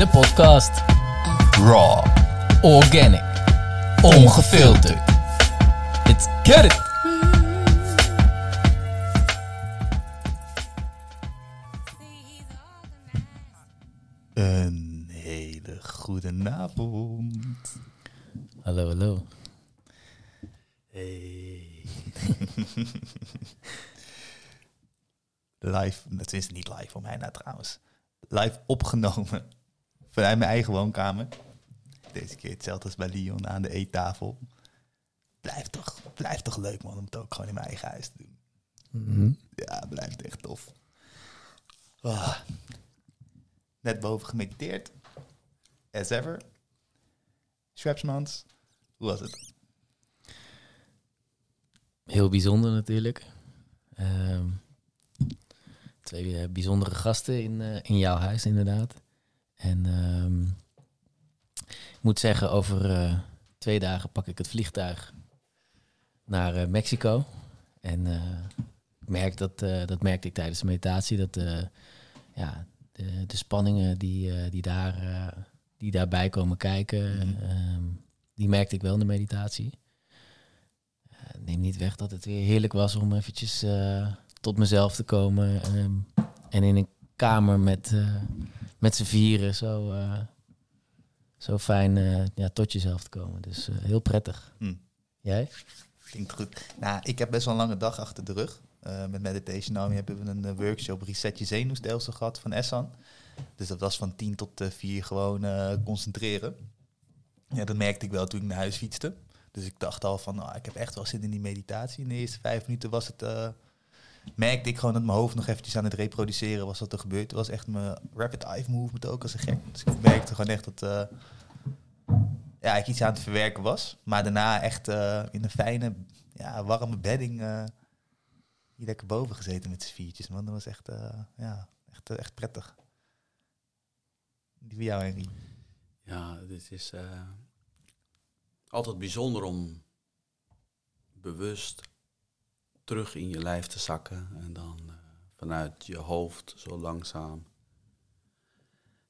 De podcast. Raw. Organic. Ongefilterd. Let's get it. Een hele goede avond. Hallo, hallo. Hey. live, dat is niet live voor mij nou trouwens. Live opgenomen vanuit mijn eigen woonkamer. Deze keer hetzelfde als bij Leon aan de eettafel. Blijft toch, blijft toch leuk man om het ook gewoon in mijn eigen huis te doen. Mhm. Ja, blijft echt tof. Ah. Net boven gemediteerd. As ever. Schwepsmans. Hoe was het? Heel bijzonder natuurlijk. Ehm, twee eh, bijzondere gasten in, eh, in jouw huis inderdaad. En ehm, ik moet zeggen, over eh, twee dagen pak ik het vliegtuig naar eh, Mexico. En eh, ik merk dat, dat merkte ik tijdens de meditatie, dat ja, de, de spanningen die, die, daar, die daarbij komen kijken, Mhm. ehm, die merkte ik wel in de meditatie. Neem niet weg dat het weer heerlijk was om eventjes tot mezelf te komen. ehm, en in een kamer met, eh, met z'n vieren zo, eh, zo fijn eh, ja, tot jezelf te komen. Dus heel prettig. Hm. Jij? Klinkt goed. Nou, ik heb best wel een lange dag achter de rug. Met Meditation Army hebben we een workshop Reset Je Zenuwstelsel gehad van Essan. Dus dat was van 10 tot 4 gewoon concentreren. Ja, dat merkte ik wel toen ik naar huis fietste. Dus ik dacht al van, nou, ik heb echt wel zin in die meditatie. In de eerste vijf minuten was het, merkte ik gewoon dat mijn hoofd nog eventjes aan het reproduceren was wat er gebeurd. Het was echt mijn rapid eye movement ook als een gek. Dus ik merkte gewoon echt dat eh, ja, ik iets aan het verwerken was. Maar daarna echt eh, in een fijne, ja, warme bedding eh, hier lekker boven gezeten met z'n viertjes. Man, dat was echt, ja, echt, echt prettig. Die. Ja, dit is altijd bijzonder om bewust terug in je lijf te zakken en dan eh, vanuit je hoofd zo langzaam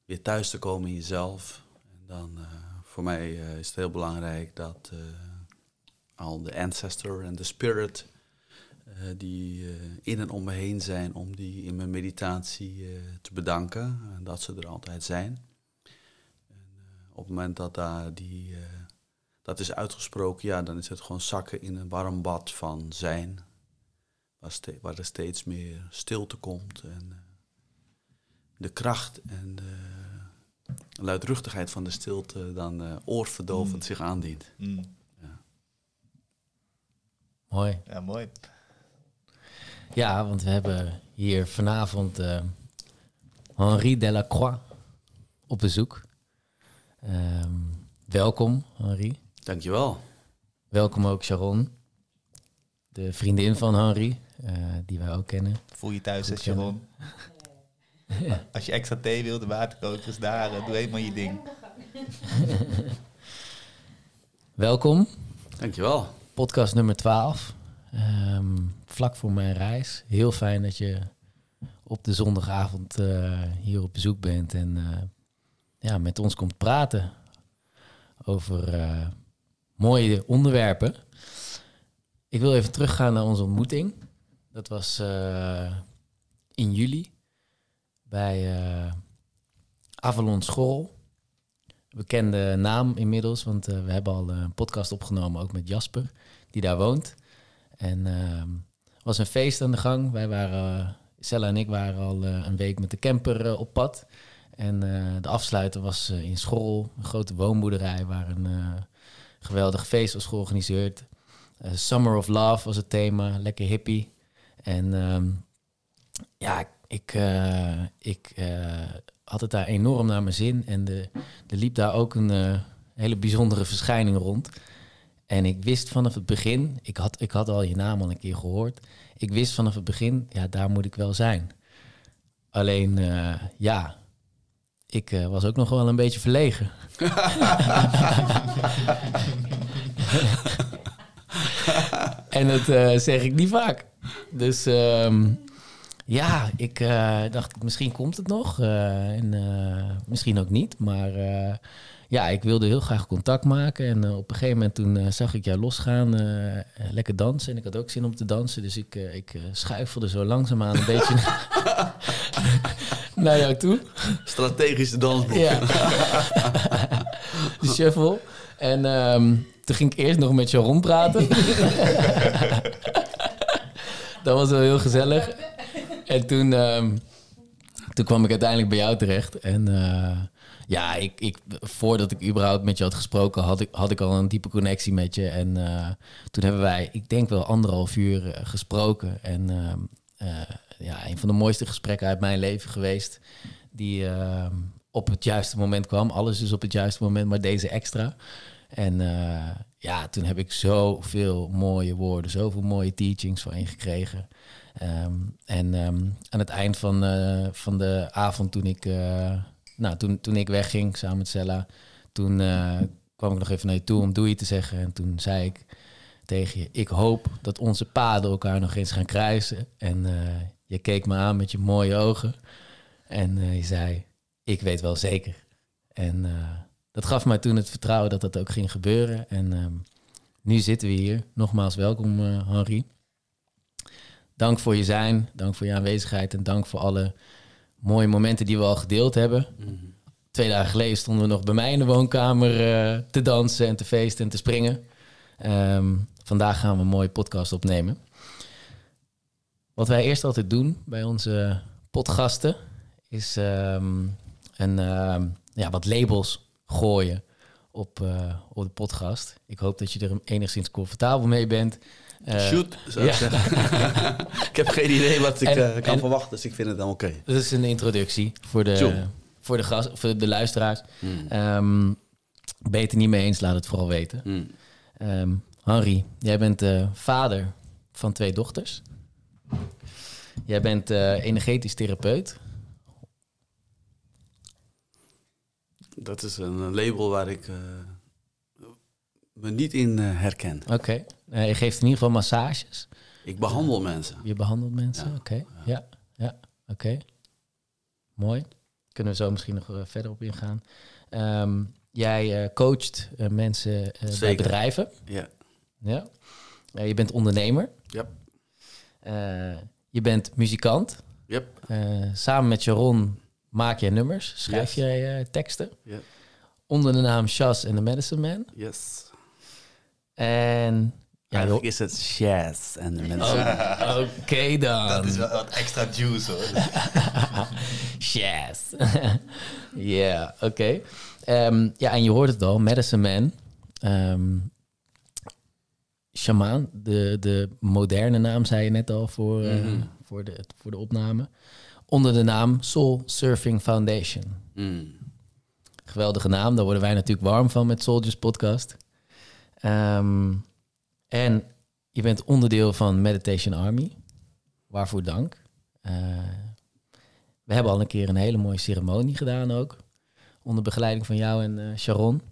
weer thuis te komen in jezelf. En dan eh, voor mij eh, is het heel belangrijk dat al de ancestor en de spirit die in en om me heen zijn, om die in mijn meditatie te bedanken. En dat ze er altijd zijn op het moment dat daar die, dat is uitgesproken, ja, dan is het gewoon zakken in een warm bad van zijn. Waar, ste- waar er steeds meer stilte komt. En eh, de kracht en de luidruchtigheid van de stilte dan eh, oorverdovend Mm. zich aandient. Mooi. Ja, mooi. Ja, want we hebben hier vanavond eh, Henri Delacroix op bezoek. Ehm, welkom, Henri. Dankjewel. Welkom ook Sharon, de vriendin van Henri, die wij ook kennen. Voel je thuis, Goed als Sharon. Als je extra thee wil, de waterkoker is daar. eh, doe helemaal je ding. Welkom, Dankjewel. podcast nummer 12. Ehm, vlak voor mijn reis. Heel fijn dat je op de zondagavond eh, hier op bezoek bent en eh, ja, met ons komt praten over eh, mooie onderwerpen. Ik wil even teruggaan naar onze ontmoeting. Dat was eh, in juli bij eh Avalon School. Bekende naam inmiddels, want eh, we hebben al een podcast opgenomen, ook met Jasper, die daar woont. En ehm, er was een feest aan de gang. Wij waren, Sella en ik waren al een week met de camper op pad. En de afsluiter was in school, een grote woonboerderij waar een geweldig feest was georganiseerd. Summer of Love was het thema, lekker hippie. En ehm, ja, ik, eh, ik eh, had het daar enorm naar mijn zin. En de, er liep daar ook een eh, hele bijzondere verschijning rond. En ik wist vanaf het begin, ik had, ik had al je naam al een keer gehoord. Ik wist vanaf het begin, ja, daar moet ik wel zijn. Alleen, ja, ik was ook nog wel een beetje verlegen. en dat eh, zeg ik niet vaak. Dus ehm, Ja, ik eh, dacht, misschien komt het nog. eh, en misschien ook niet. Maar ja, ik wilde heel graag contact maken. En op een gegeven moment toen zag ik jou losgaan, eh, lekker dansen. En ik had ook zin om te dansen. Dus ik, ik schuifelde zo langzaamaan een beetje naar jou toe. Strategische dansboek. Ja. de shuffle. En ehm, toen ging ik eerst nog met jou rondpraten. dat was wel heel gezellig. En toen, ehm, toen kwam ik uiteindelijk bij jou terecht. En eh, ja, ik, ik, voordat ik überhaupt met je had gesproken, had ik, had ik al een diepe connectie met je. En eh, toen hebben wij, ik denk wel anderhalf uur eh, gesproken. En ehm, eh, ja, een van de mooiste gesprekken uit mijn leven geweest. Die op het juiste moment kwam. Alles is op het juiste moment, maar deze extra. En eh, ja, toen heb ik zoveel mooie woorden, zoveel mooie teachings van je gekregen. Ehm, en ehm, aan het eind van, eh, van de avond, toen ik, eh, nou, toen, toen ik wegging samen met Sella, toen kwam ik nog even naar je toe om doei te zeggen. En toen zei ik tegen je, ik hoop dat onze paden elkaar nog eens gaan kruisen. En je keek me aan met je mooie ogen. En je zei, ik weet wel zeker. En dat gaf mij toen het vertrouwen dat dat ook ging gebeuren. En ehm, nu zitten we hier. Nogmaals welkom, eh Henri. Dank voor je zijn, dank voor je aanwezigheid en dank voor alle mooie momenten die we al gedeeld hebben. Mhm. Twee dagen geleden stonden we nog bij mij in de woonkamer eh, te dansen en te feesten en te springen. Ehm, vandaag gaan we een mooie podcast opnemen. Wat wij eerst altijd doen bij onze potgasten is ehm, een, ja, wat labels gooien op, eh, op de podcast. Ik hoop dat je er enigszins comfortabel mee bent. Eh, Shoot, zou ik ja. zeggen. ik heb geen idee wat ik En- eh, kan en- verwachten, dus ik vind het dan oké. Dat is een introductie voor de, voor de, gast, voor de luisteraars. Hmm. Ehm ben je het er niet mee eens, laat het vooral weten. Hmm. Ehm Henri, jij bent vader van twee dochters. Jij bent energetisch therapeut. Dat is een label waar ik eh, me niet in eh, herken. Oké. Eh, je geeft in ieder geval massages. Ik behandel mensen. Je behandelt mensen. Ja. Oké. Ja, ja. Oké. Mooi. Kunnen we zo misschien nog verder op ingaan. Ehm, jij coacht mensen eh, bij bedrijven. Ja. Ja. Je bent ondernemer. Yep. Eh, je bent muzikant. Yep. Samen met Jaron maak jij nummers, schrijf Yes. jij eh, teksten. Onder de naam Shaz en The Medicine Man. Yes. En... Ja, Eigenlijk is het jazz en de mensen. Oh, Oké dan. Dat is wel wat extra juice hoor. Shaz. Ja, oké. Ehm, ja, en je hoort het al, Medicine Man. Ehm Shamaan, de, de moderne naam zei je net al voor, eh, Mhm. voor, de, voor de opname. Onder de naam Soul Surfing Foundation. Hmm. Geweldige naam, daar worden wij natuurlijk warm van met Soldiers Podcast. Ehm, en je bent onderdeel van Meditation Army. Waarvoor dank. Eh, we hebben al een keer een hele mooie ceremonie gedaan ook. Onder begeleiding van jou en eh, Sharon.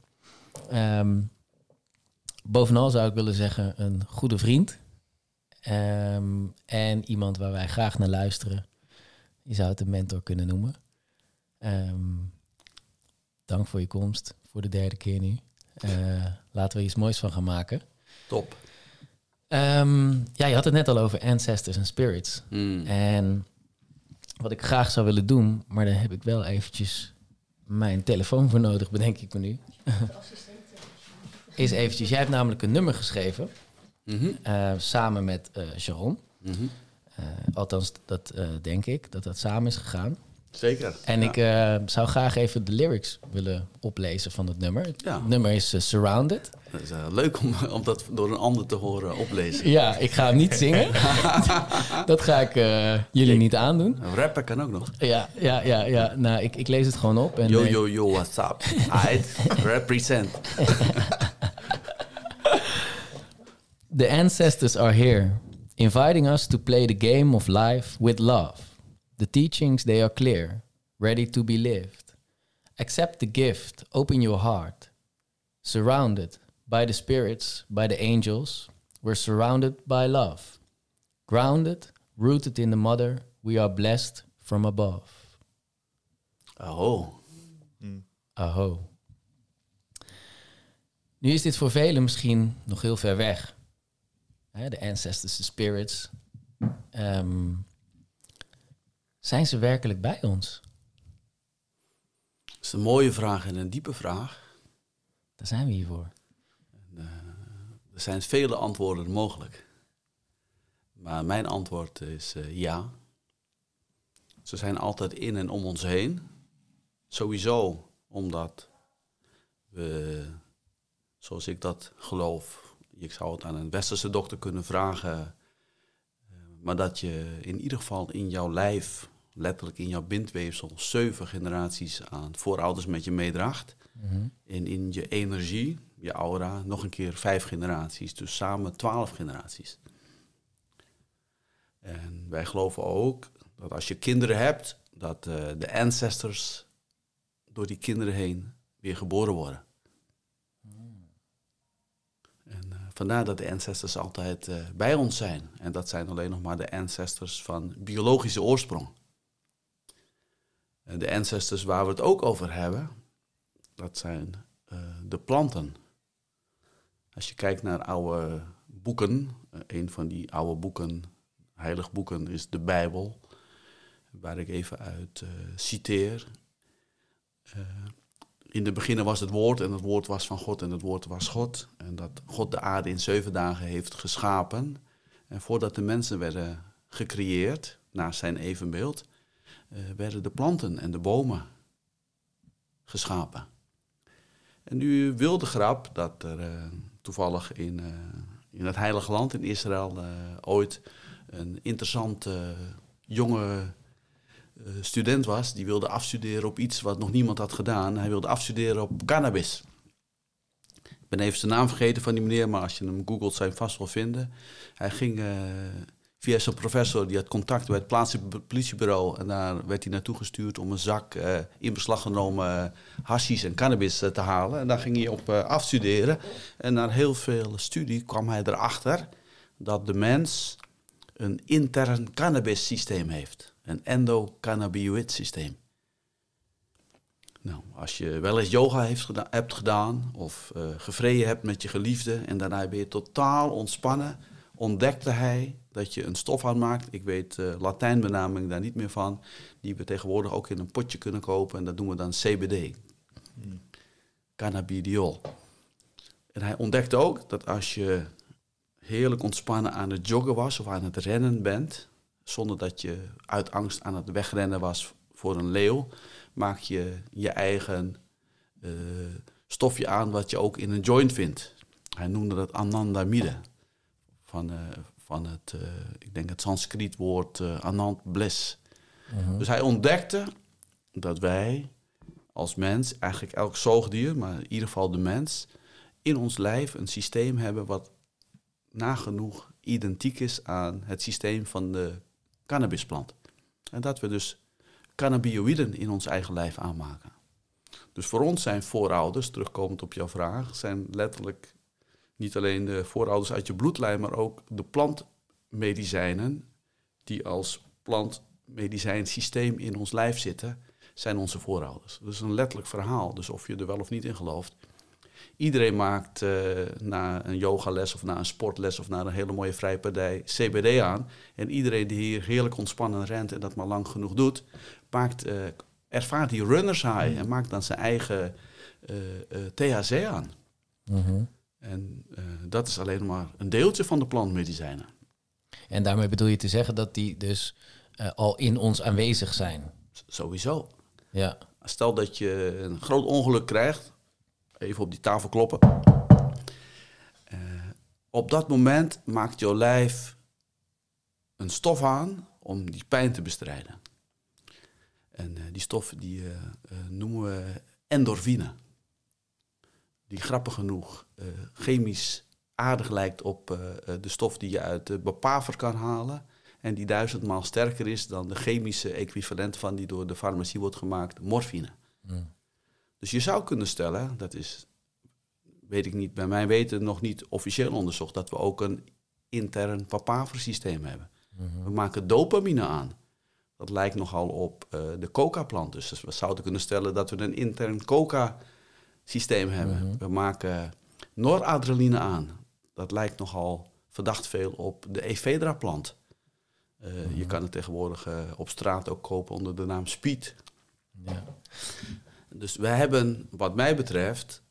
Ehm, bovenal zou ik willen zeggen een goede vriend. Ehm, en iemand waar wij graag naar luisteren. Je zou het een mentor kunnen noemen. Ehm, dank voor je komst. Voor de derde keer nu. Eh, laten we iets moois van gaan maken. Top. Ehm, ja, je had het net al over ancestors en spirits. Hmm. En wat ik graag zou willen doen, maar daar heb ik wel eventjes mijn telefoon voor nodig, bedenk ik me nu. Is eventjes, jij hebt namelijk een nummer geschreven, Mhm. eh, samen met eh Sharon. Mhm. Althans, dat eh, denk ik, dat dat samen is gegaan. Zeker. En Ja. ik eh, zou graag even de lyrics willen oplezen van het nummer. Het Ja. nummer is eh, Surrounded. Het is eh, leuk om, om dat door een ander te horen oplezen. Ja, ik ga hem niet zingen. dat ga ik eh, jullie niet aandoen. Rappen kan ook nog. Ja, ja, ja, ja. Nou, ik, ik lees het gewoon op. En, Yo, eh, yo, yo, what's up? Aight, represent. The ancestors are here, inviting us to play the game of life with love. The teachings, they are clear, ready to be lived. Accept the gift, open your heart. Surrounded by the spirits, by the angels, we're surrounded by love. Grounded, rooted in the mother, We are blessed from above. Oh, Mm. Aho. Nu is dit voor velen misschien nog heel ver weg. Hè, de ancestors, de spirits. Ehm, zijn ze werkelijk bij ons? dat is een mooie vraag en een diepe vraag. Daar zijn we hier voor. Er zijn vele antwoorden mogelijk. Maar mijn antwoord is eh, ja. Ze zijn altijd in en om ons heen. Sowieso omdat we, zoals ik dat geloof, ik zou het aan een westerse dokter kunnen vragen, eh, maar dat je in ieder geval in jouw lijf, letterlijk in jouw bindweefsel, zeven generaties aan voorouders met je meedraagt. En in je energie, je aura, nog een keer vijf generaties. Dus samen twaalf generaties. En wij geloven ook dat als je kinderen hebt, dat eh, de ancestors door die kinderen heen weer geboren worden. En eh, vandaar dat de ancestors altijd eh, bij ons zijn. En dat zijn alleen nog maar de ancestors van biologische oorsprong. En de ancestors waar we het ook over hebben, dat zijn eh, de planten. Als je kijkt naar oude boeken, eh, een van die oude boeken, heilig boeken, is de Bijbel, waar ik even uit eh, citeer. In de beginnen was het woord en het woord was van God en het woord was God. En dat God de aarde in zeven dagen heeft geschapen. En voordat de mensen werden gecreëerd, naar zijn evenbeeld, eh, werden de planten en de bomen geschapen. En nu wil de grap dat er eh, toevallig in, eh, in het Heilige Land, in Israël, ooit een interessante jonge student was. Die wilde afstuderen op iets wat nog niemand had gedaan. Hij wilde afstuderen op cannabis. Ik ben even zijn naam vergeten van die meneer, maar als je hem googelt, hem vast wel vinden. Hij ging eh, via zijn professor, die had contact bij het plaatselijke politiebureau. En daar werd hij naartoe gestuurd om een zak eh, in beslag genomen hashish en cannabis eh, te halen. En daar ging hij op eh, afstuderen. En na heel veel studie kwam hij erachter dat de mens een intern cannabis systeem heeft. Een endocannabinoid systeem. Nou, als je wel eens yoga hebt gedaan of eh gevreden hebt met je geliefde en daarna ben je totaal ontspannen, ontdekte hij dat je een stof aanmaakt. Ik weet eh Latijnbenaming daar niet meer van, die we tegenwoordig ook in een potje kunnen kopen en dat doen we dan CBD. Cannabidiol. En hij ontdekte ook dat als je heerlijk ontspannen aan het joggen was of aan het rennen bent, zonder dat je uit angst aan het wegrennen was voor een leeuw, maak je je eigen eh, stofje aan wat je ook in een joint vindt. Hij noemde dat anandamide. Van, eh, van het, eh, ik denk het Sanskriet woord anand bliss. Dus hij ontdekte dat wij als mens, eigenlijk elk zoogdier, maar in ieder geval de mens, in ons lijf een systeem hebben wat nagenoeg identiek is aan het systeem van de cannabisplant. En dat we dus cannabinoïden in ons eigen lijf aanmaken. Dus voor ons zijn voorouders, terugkomend op jouw vraag, zijn letterlijk niet alleen de voorouders uit je bloedlijn, maar ook de plantmedicijnen die als plantmedicijnsysteem in ons lijf zitten, zijn onze voorouders. Dat is een letterlijk verhaal, dus of je er wel of niet in gelooft. Iedereen maakt eh, na een yogales of na een sportles of na een hele mooie vrije partij CBD aan. En iedereen die hier heerlijk ontspannen rent en dat maar lang genoeg doet, maakt, eh, ervaart die runners high en maakt dan zijn eigen eh, THC aan. Mhm. En dat is alleen maar een deeltje van de plantmedicijnen. En daarmee bedoel je te zeggen dat die dus al in ons aanwezig zijn. S- Sowieso. Ja. Stel dat je een groot ongeluk krijgt, even op die tafel kloppen. Eh, op dat moment maakt jouw lijf een stof aan om die pijn te bestrijden. En eh, die stof die eh, noemen we endorfine. Die grappig genoeg chemisch aardig lijkt op de stof die je uit de papaver kan halen. En die duizendmaal sterker is dan de chemische equivalent van die door de farmacie wordt gemaakt, morfine. Mm. Dus je zou kunnen stellen, dat is, weet ik niet, bij mijn weten nog niet officieel onderzocht, dat we ook een intern papaversysteem hebben. We maken dopamine aan. dat lijkt nogal op uh, de coca-plant. Dus we zouden kunnen stellen dat we een intern coca-systeem hebben. Mhm. We maken noradrenaline aan. Dat lijkt nogal verdacht veel op de Ephedra-plant. Uh, Je kan het tegenwoordig uh, op straat ook kopen onder de naam Speed. Ja. Dus we hebben, wat mij betreft,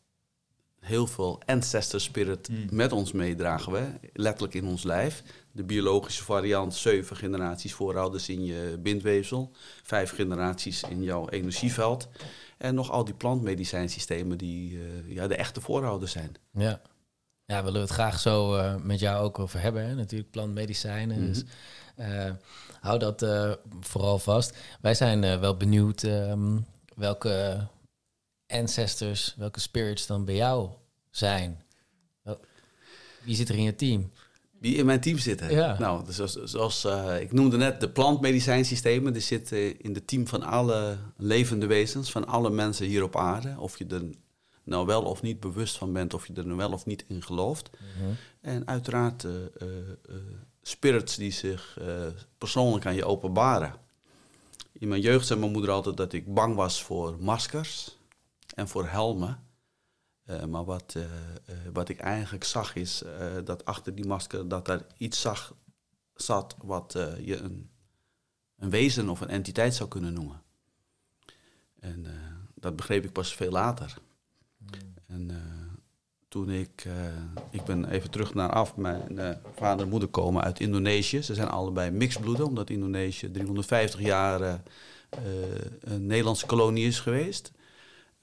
heel veel ancestor spirit Mm. met ons meedragen we, letterlijk in ons lijf. De biologische variant, zeven generaties voorouders in je bindweefsel, vijf generaties in jouw energieveld. En nog al die plantmedicijnsystemen die eh, ja, de echte voorouders zijn. Ja. Ja, we willen het graag zo eh, met jou ook over hebben. Hè? Natuurlijk plantmedicijnen. Mhm. Dus eh, hou dat vooral vast. Wij zijn wel benieuwd ehm, welke ancestors, welke spirits dan bij jou zijn. Wie zit er in je team? Die in mijn team zitten. Ja. Nou, dus zoals, zoals eh, ik noemde net de plantmedicijnsystemen. Die zitten in het team van alle levende wezens, van alle mensen hier op aarde. Of je er nou wel of niet bewust van bent, of je er nou wel of niet in gelooft. En uiteraard eh, eh, spirits die zich persoonlijk aan je openbaren. In mijn jeugd zei mijn moeder altijd dat ik bang was voor maskers en voor helmen. Eh, maar wat, eh, eh, wat ik eigenlijk zag is dat achter die masker dat er iets zag, zat wat je een, een wezen of een entiteit zou kunnen noemen. En dat begreep ik pas veel later. En eh, toen ik, ik ben even terug naar af, mijn vader en moeder komen uit Indonesië. Ze zijn allebei mixbloeden, omdat Indonesië 350 jaar een Nederlandse kolonie is geweest.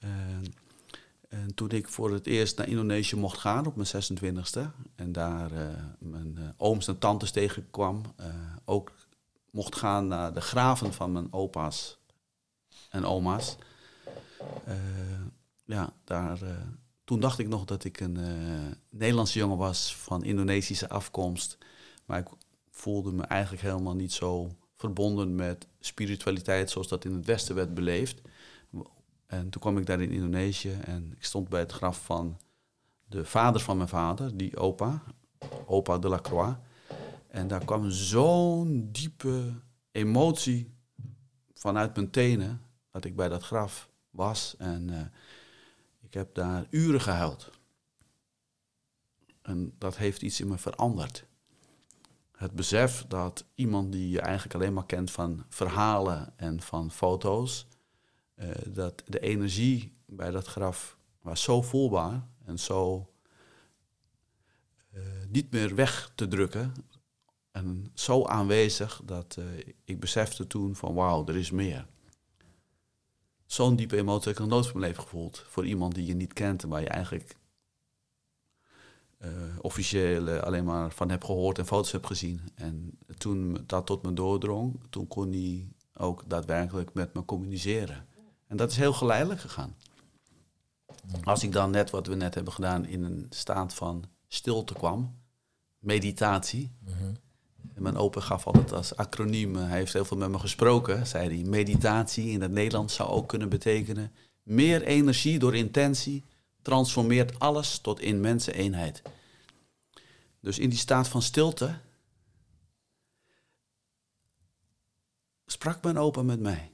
Eh, en toen ik voor het eerst naar Indonesië mocht gaan op mijn 26e en daar eh, mijn eh, ooms en tantes tegenkwam, ook mocht gaan naar de graven van mijn opa's en oma's. Ja, daar, toen dacht ik nog dat ik een Nederlandse jongen was van Indonesische afkomst. Maar ik voelde me eigenlijk helemaal niet zo verbonden met spiritualiteit zoals dat in het Westen werd beleefd. En toen kwam ik daar in Indonesië en ik stond bij het graf van de vader van mijn vader, die opa, opa de la Croix. En daar kwam zo'n diepe emotie vanuit mijn tenen dat ik bij dat graf was. En eh, ik heb daar uren gehuild. En dat heeft iets in me veranderd. Het besef dat iemand die je eigenlijk alleen maar kent van verhalen en van foto's, eh, dat de energie bij dat graf was zo voelbaar en zo eh, niet meer weg te drukken en zo aanwezig dat eh, ik besefte toen van wauw, er is meer. Zo'n diepe emotie heb ik nog nooit van mijn leven gevoeld voor iemand die je niet kent en waar je eigenlijk officieel alleen maar van hebt gehoord en foto's hebt gezien. En toen dat tot me doordrong, toen kon hij ook daadwerkelijk met me communiceren. En dat is heel geleidelijk gegaan. Als ik dan net wat we net hebben gedaan in een staat van stilte kwam, meditatie. En mijn opa gaf altijd als acroniem, eh, hij heeft heel veel met me gesproken, zei hij, meditatie in het Nederlands zou ook kunnen betekenen meer energie door intentie transformeert alles tot immense eenheid. Dus in die staat van stilte sprak mijn opa met mij.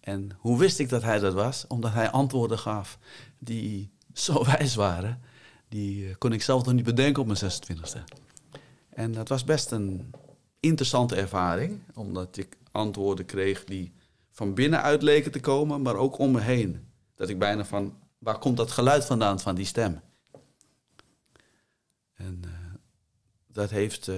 En hoe wist ik dat hij dat was? Omdat hij antwoorden gaf die zo wijs waren. Die eh, kon ik zelf nog niet bedenken op mijn 26e. En dat was best een interessante ervaring. Omdat ik antwoorden kreeg die van binnenuit leken te komen, maar ook om me heen. Dat ik bijna van, waar komt dat geluid vandaan van die stem? En eh, dat heeft, eh,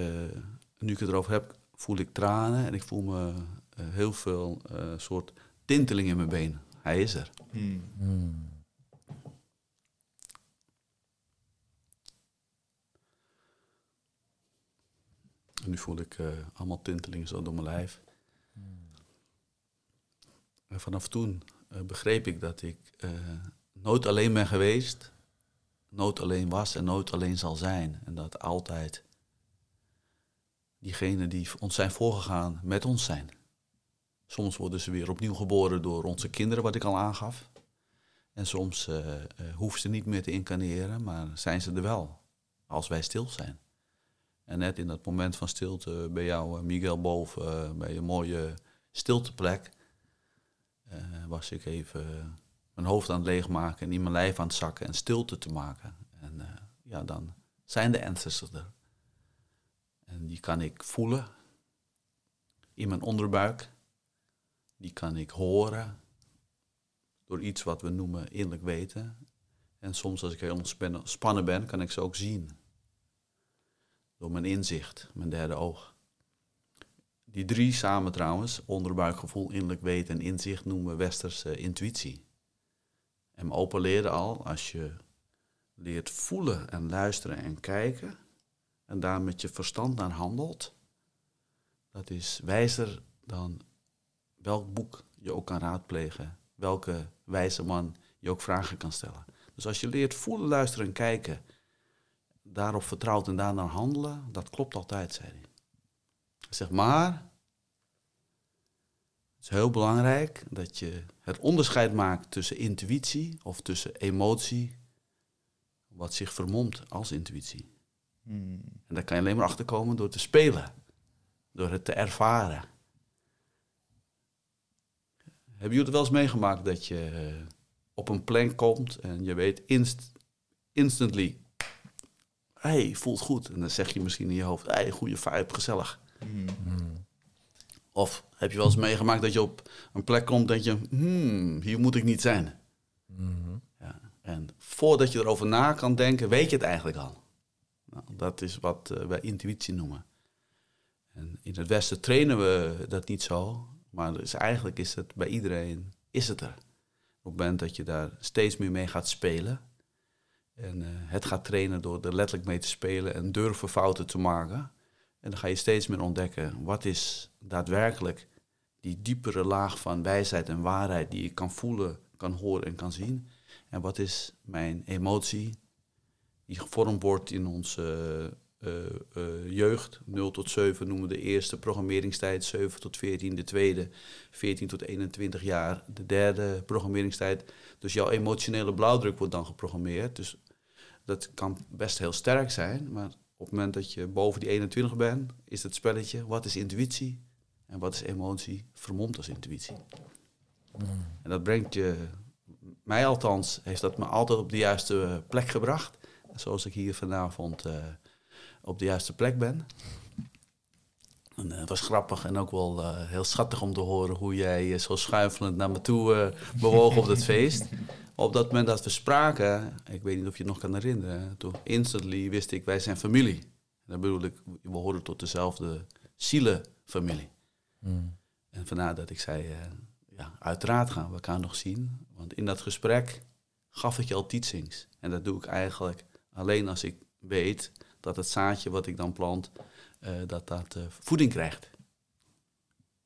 nu ik het erover heb, voel ik tranen en ik voel me heel veel soort tinteling in mijn benen. Hij is er. Hmm. Hmm. En nu voel ik eh, allemaal tintelingen zo door mijn lijf. En vanaf toen eh, begreep ik dat ik eh, nooit alleen ben geweest, nooit alleen was en nooit alleen zal zijn. En dat altijd diegenen die ons zijn voorgegaan met ons zijn. Soms worden ze weer opnieuw geboren door onze kinderen, wat ik al aangaf. En soms eh, hoeven ze niet meer te incarneren, maar zijn ze er wel, als wij stil zijn. En net in dat moment van stilte bij jou, eh, Miguel, boven bij een mooie stilteplek, was ik even mijn hoofd aan het leegmaken en in mijn lijf aan het zakken en stilte te maken. En ja, dan zijn de ancestors er. En die kan ik voelen in mijn onderbuik. Die kan ik horen door iets wat we noemen innerlijk weten. En soms als ik heel ontspannen ben, kan ik ze ook zien. Door mijn inzicht, mijn derde oog. Die drie samen trouwens, onderbuikgevoel, innerlijk weten en inzicht, noemen we westerse intuïtie. En me open leren al, als je leert voelen en luisteren en kijken, en daar met je verstand naar handelt, dat is wijzer dan welk boek je ook kan raadplegen, welke wijze man je ook vragen kan stellen. Dus als je leert voelen, luisteren en kijken, daarop vertrouwt en daarna handelen, dat klopt altijd, zei hij. Hij zegt, maar het is heel belangrijk dat je het onderscheid maakt tussen intuïtie of tussen emotie, wat zich vermomt als intuïtie. Hmm. En daar kan je alleen maar achter komen door te spelen, door het te ervaren. Hebben jullie het wel eens meegemaakt dat je eh, op een plank komt en je weet inst instantly, hey, voelt goed. En dan zeg je misschien in je hoofd, hey, goede vibe, gezellig. Hmm. Mm. Of heb je wel eens meegemaakt dat je op een plek komt en je, hmm, hier moet ik niet zijn. Mhm. Ja. En voordat je erover na kan denken, weet je het eigenlijk al. Nou, dat is wat eh, wij intuïtie noemen. En in het Westen trainen we dat niet zo, maar dus eigenlijk is het bij iedereen is het er. Op het moment dat je daar steeds meer mee gaat spelen en eh, het gaat trainen door er letterlijk mee te spelen en durven fouten te maken. En dan ga je steeds meer ontdekken wat is daadwerkelijk die diepere laag van wijsheid en waarheid die je kan voelen, kan horen en kan zien. En wat is mijn emotie die gevormd wordt in onze jeugd. 0 tot 7 noemen we de eerste programmeringstijd, 7 tot 14 de tweede, 14 tot 21 jaar de derde programmeringstijd. Dus jouw emotionele blauwdruk wordt dan geprogrammeerd. Dus dat kan best heel sterk zijn, maar op het moment dat je boven die 21 bent, is het spelletje wat is intuïtie en wat is emotie vermomd als intuïtie. En dat brengt je, mij althans, heeft dat me altijd op de juiste plek gebracht. Zoals ik hier vanavond eh, op de juiste plek ben. En, eh, het was grappig en ook wel eh, heel schattig om te horen hoe jij eh, zo schuifelend naar me toe bewoog op dat feest. Op dat moment dat we spraken, ik weet niet of je het nog kan herinneren, toen instantly wist ik, wij zijn familie. En dat bedoel ik, we horen tot dezelfde zielenfamilie. Mm. En vandaar dat ik zei, ja, uiteraard gaan we elkaar nog zien. Want in dat gesprek gaf ik je al teachings. En dat doe ik eigenlijk alleen als ik weet dat het zaadje wat ik dan plant, eh, dat dat eh, voeding krijgt.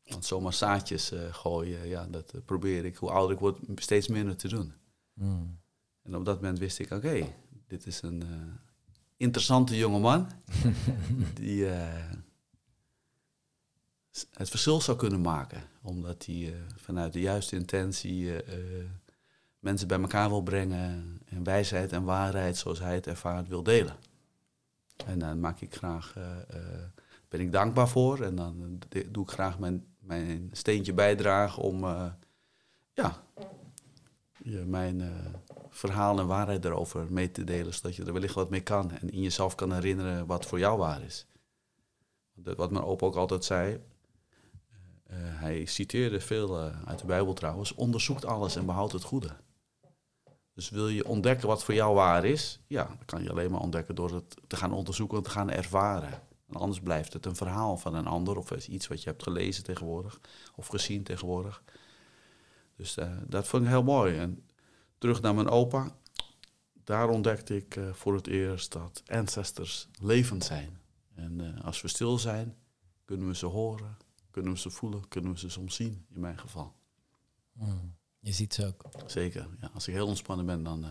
Want zomaar zaadjes eh, gooien, ja, dat probeer ik, hoe ouder ik word, steeds minder te doen. Mm. En op dat moment wist ik, oké, dit is een interessante jonge man die het verschil zou kunnen maken. Omdat hij vanuit de juiste intentie mensen bij elkaar wil brengen en wijsheid en waarheid zoals hij het ervaart wil delen. En daar maak ik graag, eh, eh, ben ik dankbaar voor en dan eh, doe ik graag mijn, mijn steentje bijdragen om ja, je mijn verhaal en waarheid erover mee te delen, zodat je er wellicht wat mee kan en in jezelf kan herinneren wat voor jou waar is. Wat mijn opa ook altijd zei, hij citeerde veel uit de Bijbel trouwens, onderzoekt alles en behoudt het goede. Dus wil je ontdekken wat voor jou waar is, ja, dan kan je alleen maar ontdekken door het te gaan onderzoeken en te gaan ervaren. En anders blijft het een verhaal van een ander of iets wat je hebt gelezen tegenwoordig of gezien tegenwoordig. Dus eh, dat vond ik heel mooi. En terug naar mijn opa. Daar ontdekte ik eh, voor het eerst dat ancestors levend zijn. En eh, als we stil zijn, kunnen we ze horen, kunnen we ze voelen, kunnen we ze soms zien, in mijn geval. Mm. Je ziet ze ook. Zeker. Ja, als ik heel ontspannen ben, dan eh,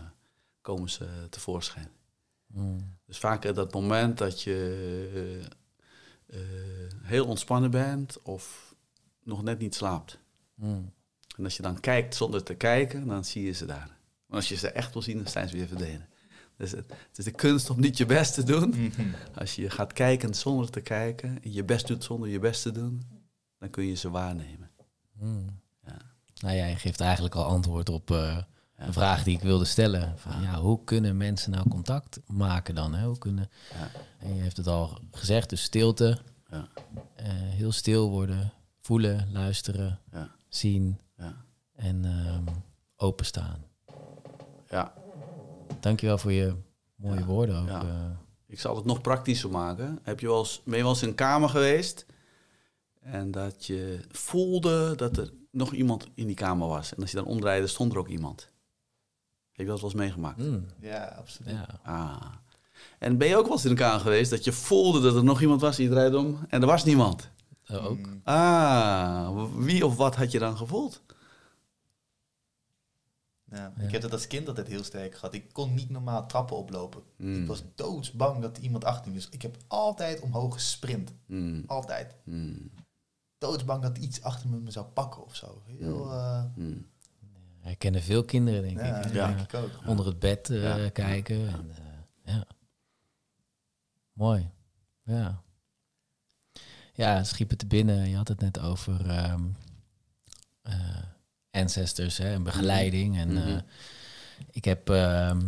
komen ze tevoorschijn. Mm. Dus vaak eh, dat moment dat je eh, eh, heel ontspannen bent of nog net niet slaapt. Mm. En als je dan kijkt zonder te kijken, dan zie je ze daar. Maar als je ze echt wil zien, dan zijn ze weer verdwenen. Dus het, het is de kunst om niet je best te doen. Mhm. Als je gaat kijken zonder te kijken, en je best doet zonder je best te doen, dan kun je ze waarnemen. Hmm. Nou, jij geeft eigenlijk al antwoord op eh, een vraag die ik wilde stellen. Van, ja, hoe kunnen mensen nou contact maken dan? Hè? Hoe kunnen, Ja. en je heeft het al gezegd, dus stilte, Ja. eh, heel stil worden, voelen, luisteren, Ja. zien Ja. en ehm, openstaan. ja. Dankjewel voor je mooie woorden ook. eh. Ik zal het nog praktischer maken. Heb je wel eens, ben je wel eens in een kamer geweest en dat je voelde dat er nog iemand in die kamer was. En als je dan omdraaide, stond er ook iemand. Heb je dat wel eens meegemaakt? Mm, Ja, absoluut. ja. Ah. En ben je ook wel eens in een kamer geweest dat je voelde dat er nog iemand was, je draaide om en er was niemand? Ook. Mm. Ah, wie of wat had je dan gevoeld? Ja, Ja. Ik heb het als kind altijd heel sterk gehad. Ik kon niet normaal trappen oplopen. Hmm. Ik was doodsbang dat iemand achter me was. Ik heb altijd omhoog gesprint. Hmm, Altijd. Hmm, Doodsbang dat iets achter me me zou pakken of zo. Heel, eh, hmm. Herkennen veel kinderen, denk ja, ik. Ja. denk ik ook. Onder het bed eh, Ja. kijken. En, eh, ja. Mooi. Ja. Ja, schiep het te binnen. Je had het net over ehm, eh, ancestors hè, en begeleiding. En Mhm. eh, ik heb ehm,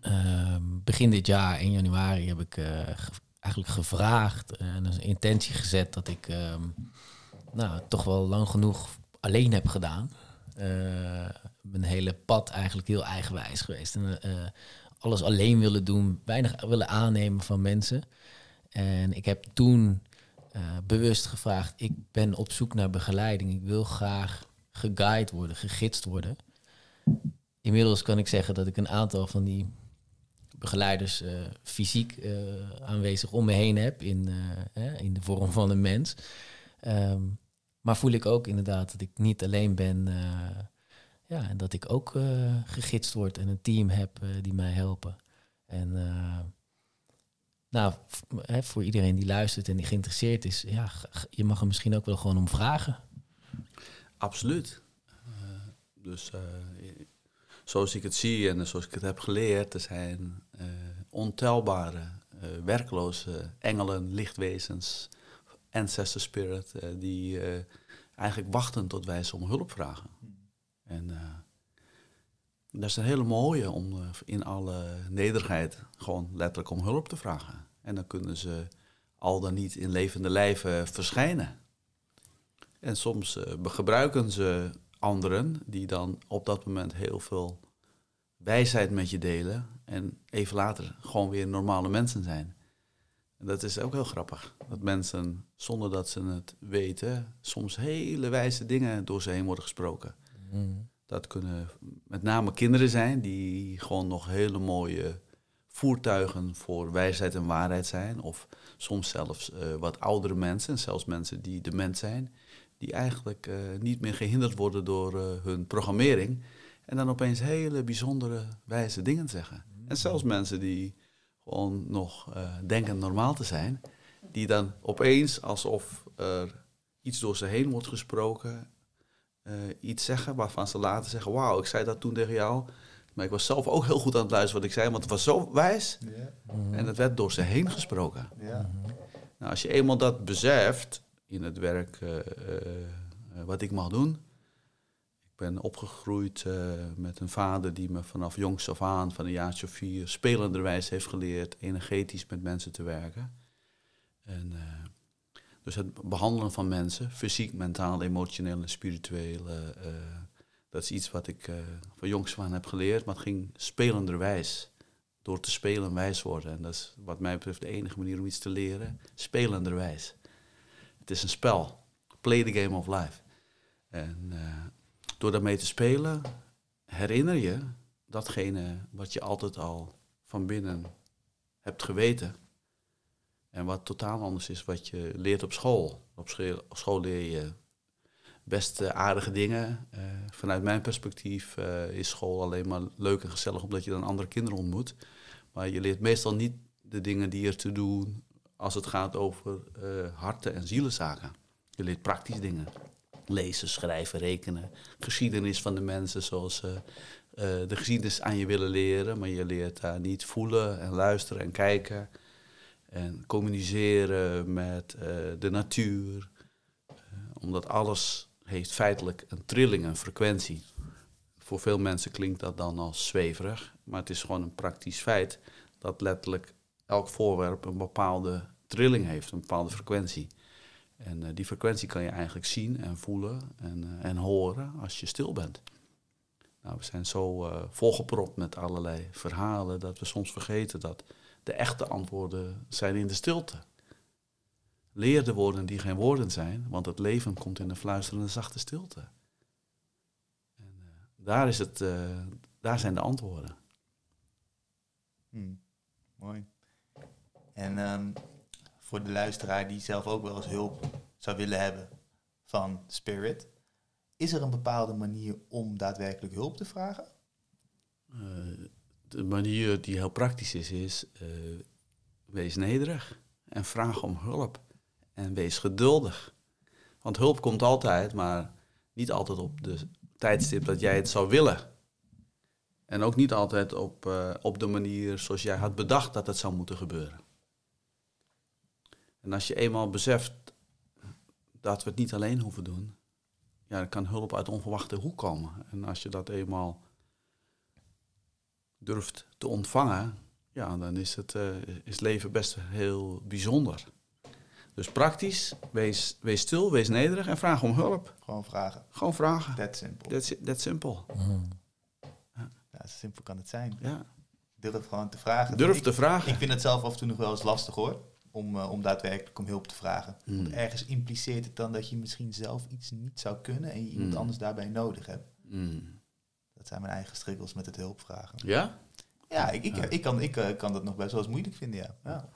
ehm, begin dit jaar, in januari, heb ik eh, ge- eigenlijk gevraagd en een intentie gezet dat ik ehm, nou, toch wel lang genoeg alleen heb gedaan. Eh, mijn hele pad eigenlijk heel eigenwijs geweest. En, eh, alles alleen willen doen, weinig willen aannemen van mensen. En ik heb toen eh, bewust gevraagd, ik ben op zoek naar begeleiding. Ik wil graag geguid worden, gegidst worden. Inmiddels kan ik zeggen dat ik een aantal van die begeleiders eh, fysiek eh, aanwezig om me heen heb, in, eh, in de vorm van een mens. Ehm, maar voel ik ook inderdaad dat ik niet alleen ben. eh, ja, en dat ik ook gegidst word en een team heb die mij helpen. En nou, voor iedereen die luistert en die geïnteresseerd is, ja, je mag er misschien ook wel gewoon om vragen. Absoluut. Dus zoals ik het zie en zoals ik het heb geleerd, er zijn ontelbare, eh, werkloze engelen, lichtwezens, ancestor spirit, eh, die eh, eigenlijk wachten tot wij ze om hulp vragen. En eh, dat is een hele mooie om eh, in alle nederigheid gewoon letterlijk om hulp te vragen. En dan kunnen ze al dan niet in levende lijven verschijnen. En soms eh, be- gebruiken ze anderen die dan op dat moment heel veel wijsheid met je delen. En even later gewoon weer normale mensen zijn. En dat is ook heel grappig. Dat mensen, zonder dat ze het weten, soms hele wijze dingen door ze heen worden gesproken. Mm. Dat kunnen met name kinderen zijn die gewoon nog hele mooie voertuigen voor wijsheid en waarheid zijn. Of soms zelfs eh, wat oudere mensen, zelfs mensen die dement zijn, die eigenlijk eh, niet meer gehinderd worden door eh, hun programmering. En dan opeens hele bijzondere wijze dingen zeggen. En zelfs mensen die gewoon nog eh, denken normaal te zijn, die dan opeens alsof er iets door ze heen wordt gesproken, eh, iets zeggen waarvan ze later zeggen: Wauw, ik zei dat toen tegen jou. Maar ik was zelf ook heel goed aan het luisteren wat ik zei, want het was zo wijs en het werd door ze heen gesproken. Nou, als je eenmaal dat beseft in het werk eh, wat ik mag doen. Ben opgegroeid eh, met een vader die me vanaf jongs af aan, van een jaartje vier, spelenderwijs heeft geleerd energetisch met mensen te werken. En, eh, dus het behandelen van mensen, fysiek, mentaal, emotioneel en spiritueel, eh, dat is iets wat ik van jongs af aan heb geleerd, maar het ging spelenderwijs. Door te spelen wijs worden. En dat is wat mij betreft de enige manier om iets te leren. Spelenderwijs. Het is een spel. Play the game of life. En door daarmee te spelen, herinner je datgene wat je altijd al van binnen hebt geweten. En wat totaal anders is wat je leert op school. Op school, leer je best eh, aardige dingen. Eh, vanuit mijn perspectief eh, is school alleen maar leuk en gezellig omdat je dan andere kinderen ontmoet. Maar je leert meestal niet de dingen die er te doen als het gaat over eh, harten- en zielenzaken. Je leert praktisch dingen. Lezen, schrijven, rekenen. Geschiedenis van de mensen zoals eh, eh, de geschiedenis aan je willen leren, maar je leert daar niet voelen en luisteren en kijken. En communiceren met eh, de natuur. Omdat alles heeft feitelijk een trilling, een frequentie. Voor veel mensen klinkt dat dan als zweverig, maar het is gewoon een praktisch feit dat letterlijk elk voorwerp een bepaalde trilling heeft, een bepaalde frequentie. En eh, die frequentie kan je eigenlijk zien en voelen en, eh, en horen als je stil bent. Nou, we zijn zo eh, volgepropt met allerlei verhalen dat we soms vergeten dat de echte antwoorden zijn in de stilte. Leer de woorden die geen woorden zijn, want het leven komt in een fluisterende zachte stilte. En, daar, is het, daar zijn de antwoorden. Hmm, mooi. En ehm, voor de luisteraar die zelf ook wel eens hulp zou willen hebben van Spirit, is er een bepaalde manier om daadwerkelijk hulp te vragen? Eh, de manier die heel praktisch is, is eh, wees nederig en vraag om hulp. En wees geduldig. Want hulp komt altijd, maar niet altijd op de tijdstip dat jij het zou willen. En ook niet altijd op, eh, op de manier zoals jij had bedacht dat het zou moeten gebeuren. En als je eenmaal beseft dat we het niet alleen hoeven doen, ja, dan kan hulp uit onverwachte hoek komen. En als je dat eenmaal durft te ontvangen, ja, dan is het eh, is leven best heel bijzonder. Dus praktisch, wees, wees stil, wees nederig en vraag om hulp. Gewoon vragen. Gewoon vragen. That's simple. Mm. Ja, zo simpel kan het zijn. Ja. Durf gewoon te vragen. Durf ik, te vragen. Ik vind het zelf af en toe nog wel eens lastig hoor. Om, eh, om daadwerkelijk om hulp te vragen. Want Mm. ergens impliceert het dan dat je misschien zelf iets niet zou kunnen en je iemand Mm. anders daarbij nodig hebt. Mm. Dat zijn mijn eigen struggles met het hulp vragen. Ja? Ja, ik, ik, ik, kan, ik eh, kan dat nog best wel eens moeilijk vinden, ja. ja.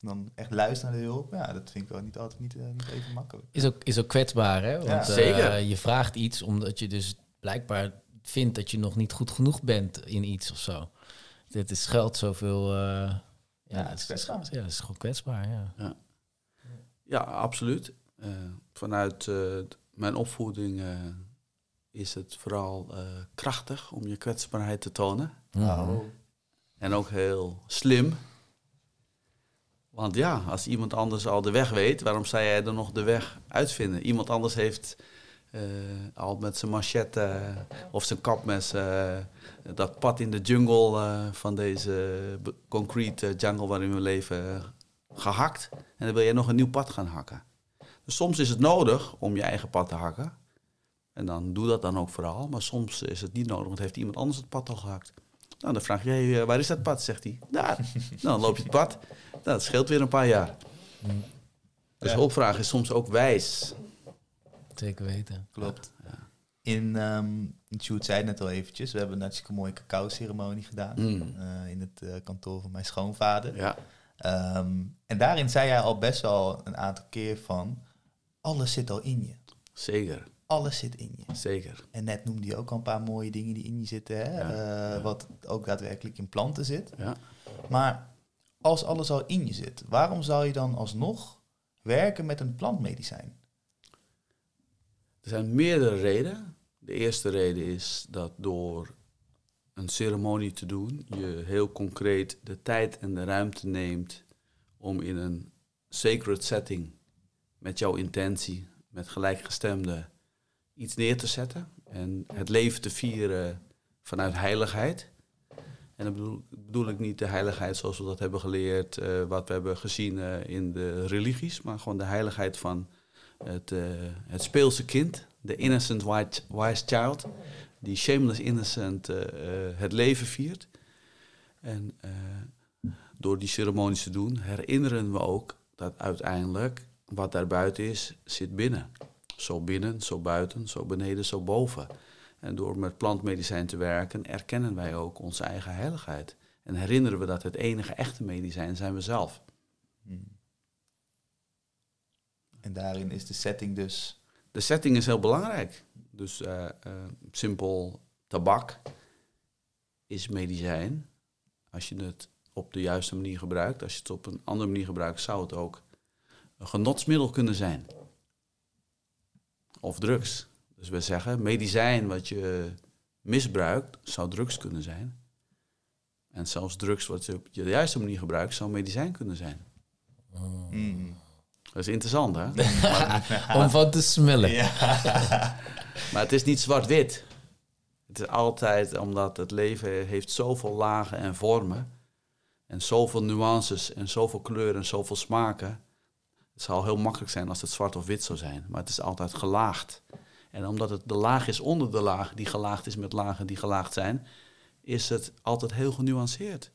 Dan echt luisteren naar de hulp, ja, dat vind ik wel niet altijd niet, eh, niet even makkelijk. Is ook, is ook kwetsbaar, hè? Want, Ja. eh, Zeker. je vraagt iets omdat je dus blijkbaar vindt dat je nog niet goed genoeg bent in iets of zo. Dit is geld zoveel... ja, Ja, het het is kwetsbaar. ja, het is gewoon kwetsbaar, ja. Ja, absoluut. Eh, vanuit eh, mijn opvoeding eh, is het vooral eh, krachtig om je kwetsbaarheid te tonen. Oh. En ook heel slim. Want ja, als iemand anders al de weg weet, waarom zou jij dan nog de weg uitvinden? Iemand anders heeft eh, al met zijn machette eh, of zijn kapmes eh, dat pad in de jungle van deze concrete jungle waarin we leven eh, gehakt. En dan wil jij nog een nieuw pad gaan hakken. Dus soms is het nodig om je eigen pad te hakken. En dan doe dat dan ook vooral. Maar soms is het niet nodig, want heeft iemand anders het pad al gehakt. Nou, dan vraag jij, eh, waar is dat pad? Zegt hij. Daar. nou, dan loop je het pad. Nou, dat scheelt weer een paar jaar. Dus Ja. hulpvragen is soms ook wijs. Zeker weten. Klopt. In, ehm Sjoerd zei het net al eventjes, we hebben een hartstikke mooie cacao-ceremonie gedaan. Mm. eh, in het eh, kantoor van mijn schoonvader. Ja. Ehm, en daarin zei hij al best wel een aantal keer van, alles zit al in je. Zeker, Alles zit in je. zeker. En net noemde hij ook al een paar mooie dingen die in je zitten, hè? Ja, eh, ja. wat ook daadwerkelijk in planten zit. Ja. Maar als alles al in je zit, waarom zou je dan alsnog werken met een plantmedicijn? Er zijn meerdere redenen. De eerste reden is dat door een ceremonie te doen, je heel concreet de tijd en de ruimte neemt om in een sacred setting met jouw intentie, met gelijkgestemde, iets neer te zetten en het leven te vieren vanuit heiligheid. En dan bedoel, bedoel ik niet de heiligheid zoals we dat hebben geleerd, eh, wat we hebben gezien eh, in de religies, maar gewoon de heiligheid van het, eh, het speelse kind, de innocent white, wise child, die shameless innocent eh, eh, het leven viert. En door die ceremonies te doen, herinneren we ook dat uiteindelijk wat daar buiten is, zit binnen. Zo binnen, zo buiten, zo beneden, zo boven. En door met plantmedicijn te werken, erkennen wij ook onze eigen heiligheid. En herinneren we dat het enige echte medicijn zijn we zelf. Hmm. En daarin is de setting dus... De setting is heel belangrijk. Dus eh, eh, simpel tabak is medicijn. Als je het op de juiste manier gebruikt. Als je het op een andere manier gebruikt, zou het ook een genotsmiddel kunnen zijn. Of drugs. Dus we zeggen medicijn wat je misbruikt, zou drugs kunnen zijn. En zelfs drugs wat je op de juiste manier gebruikt, zou medicijn kunnen zijn. Mm. Dat is interessant, hè? Om van te smullen. Ja. Maar het is niet zwart-wit. Het is altijd omdat het leven heeft zoveel lagen en vormen. En zoveel nuances en zoveel kleuren en zoveel smaken. Het zou heel makkelijk zijn als het zwart of wit zou zijn. Maar het is altijd gelaagd. En omdat het de laag is onder de laag, die gelaagd is met lagen die gelaagd zijn, is het altijd heel genuanceerd.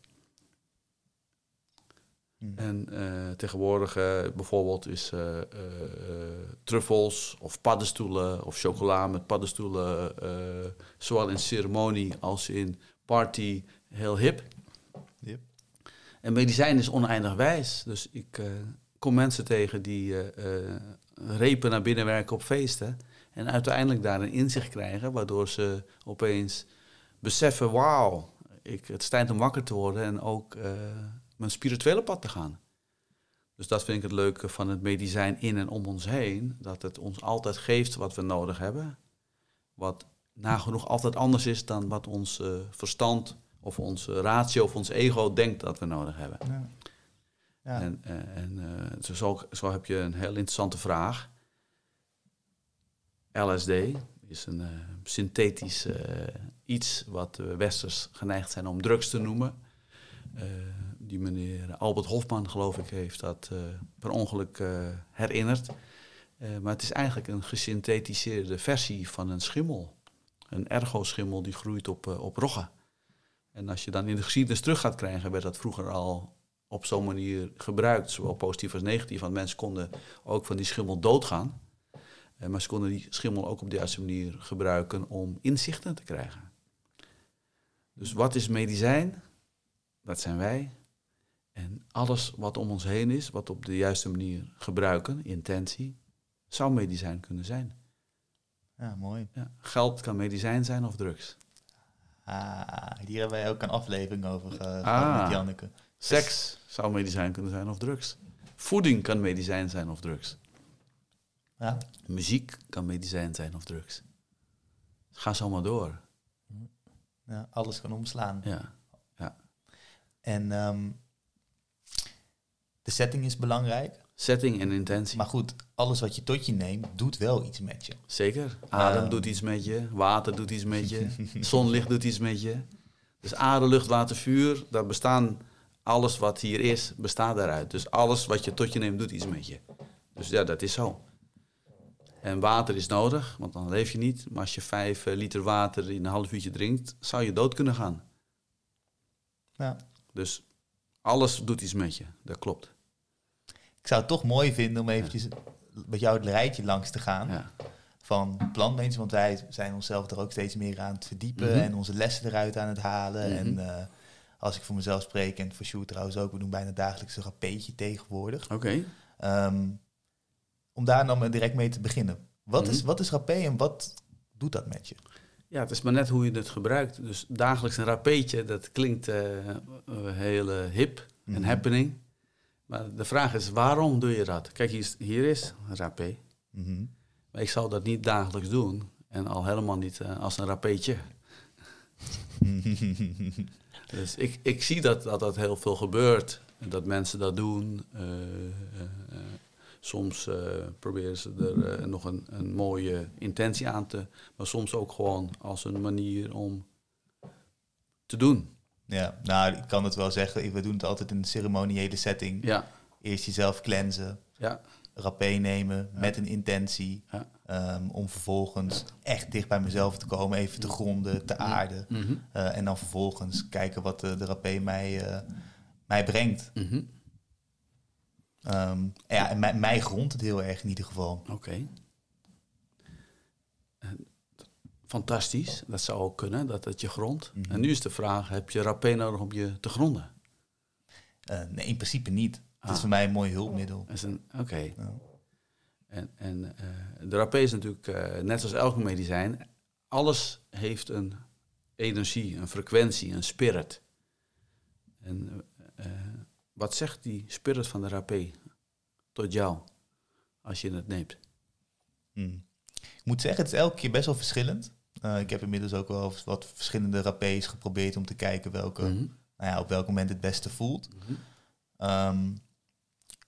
Hmm. En eh, tegenwoordig eh, bijvoorbeeld is eh, truffels of paddenstoelen of chocola met paddenstoelen, zowel in ceremonie als in party, heel hip. Yep. En medicijn is oneindig wijs. Dus ik kom mensen tegen die repen naar binnen werken op feesten. En uiteindelijk daar een inzicht krijgen, waardoor ze opeens beseffen: wauw, ik, het is tijd om wakker te worden en ook mijn spirituele pad te gaan. Dus dat vind ik het leuke van het medicijn in en om ons heen. Dat het ons altijd geeft wat we nodig hebben. Wat nagenoeg altijd anders is dan wat ons eh, verstand of ons eh, ratio of ons ego denkt dat we nodig hebben. Ja. Ja. En, eh, en eh, zo, zo, heb je een heel interessante vraag. LSD is een synthetisch iets wat we westers geneigd zijn om drugs te noemen. Die meneer Albert Hofman, geloof ik, heeft dat eh, per ongeluk eh, herinnerd. Eh, maar het is eigenlijk een gesynthetiseerde versie van een schimmel. Een ergo-schimmel die groeit op, op roggen. En als je dan in de geschiedenis terug gaat krijgen, werd dat vroeger al op zo'n manier gebruikt, zowel positief als negatief. Want mensen konden ook van die schimmel doodgaan. Maar ze konden die schimmel ook op de juiste manier gebruiken om inzichten te krijgen. Dus wat is medicijn? Dat zijn wij. En alles wat om ons heen is, wat op de juiste manier gebruiken, intentie, zou medicijn kunnen zijn. ja, mooi. Ja. Geld kan medicijn zijn of drugs. Ah, hier hebben wij ook een aflevering over ge- gehad Ah. met Janneke. Seks zou medicijn kunnen zijn of drugs. Voeding kan medicijn zijn of drugs. Ja. Muziek kan medicijn zijn of drugs. Ga zo maar door. ja, alles kan omslaan. Ja. En ehm, de setting is belangrijk. Setting en intentie. Maar goed, alles wat je tot je neemt, doet wel iets met je. Zeker. Adem Ah. doet iets met je. Water doet iets met je. Zonlicht doet iets met je. Dus aarde, lucht, water, vuur. Daar bestaan... Alles wat hier is, bestaat daaruit. Dus alles wat je tot je neemt, doet iets met je. Dus ja, dat is zo. En water is nodig, want dan leef je niet. Maar als je vijf eh, liter water in een half uurtje drinkt, zou je dood kunnen gaan. Ja. Dus alles doet iets met je. Dat klopt. Ik zou het toch mooi vinden om eventjes met jou het rijtje langs te gaan Ja. van plantmensen. Want wij zijn onszelf er ook steeds meer aan het verdiepen Mhm. en onze lessen eruit aan het halen. Mhm. En eh, als ik voor mezelf spreek en voor Sjoerd trouwens ook, we doen bijna dagelijks een rapeetje tegenwoordig. Oké. Ehm, om daar dan direct mee te beginnen. Wat, is, Mhm. wat is rapé en wat doet dat met je? Ja, het is maar net hoe je het gebruikt. Dus dagelijks een rapeetje, dat klinkt eh, heel hip en happening. Maar de vraag is, waarom doe je dat? Kijk, hier is, hier is een rapé. Mhm. Maar ik zou dat niet dagelijks doen. En al helemaal niet eh, als een rapeetje. Dus ik, ik zie dat, dat dat heel veel gebeurt. Dat mensen dat doen. Eh, eh, soms proberen ze er nog een, een mooie intentie aan te... Maar soms ook gewoon als een manier om te doen. Ja, nou, ik kan het wel zeggen. We doen het altijd in een ceremoniële setting. Ja, Eerst jezelf cleansen, ja, rapé nemen met een intentie. Ja. ehm, om vervolgens echt dicht bij mezelf te komen, even te gronden, te aarden. Mhm, Eh, en dan vervolgens kijken wat de, de rapé mij, eh, mij brengt. mhm. Ehm, ja, en mij, mij grondt het heel erg in ieder geval. Oké. Fantastisch, dat zou ook kunnen, dat het je grondt. Mhm. En nu is de vraag, heb je rapé nodig om je te gronden? Eh, nee, in principe niet. Het is Ah. voor mij een mooi hulpmiddel. Oké. Ja. En, en eh, de rapé is natuurlijk, eh, net als elk medicijn, alles heeft een energie, een frequentie, een spirit. En wat zegt die spirit van de rapé tot jou als je het neemt? Hmm. Ik moet zeggen, het is elke keer best wel verschillend. Eh, ik heb inmiddels ook wel wat verschillende rapés geprobeerd om te kijken welke, Mhm. nou ja, op welk moment het beste voelt. Mhm. Ehm,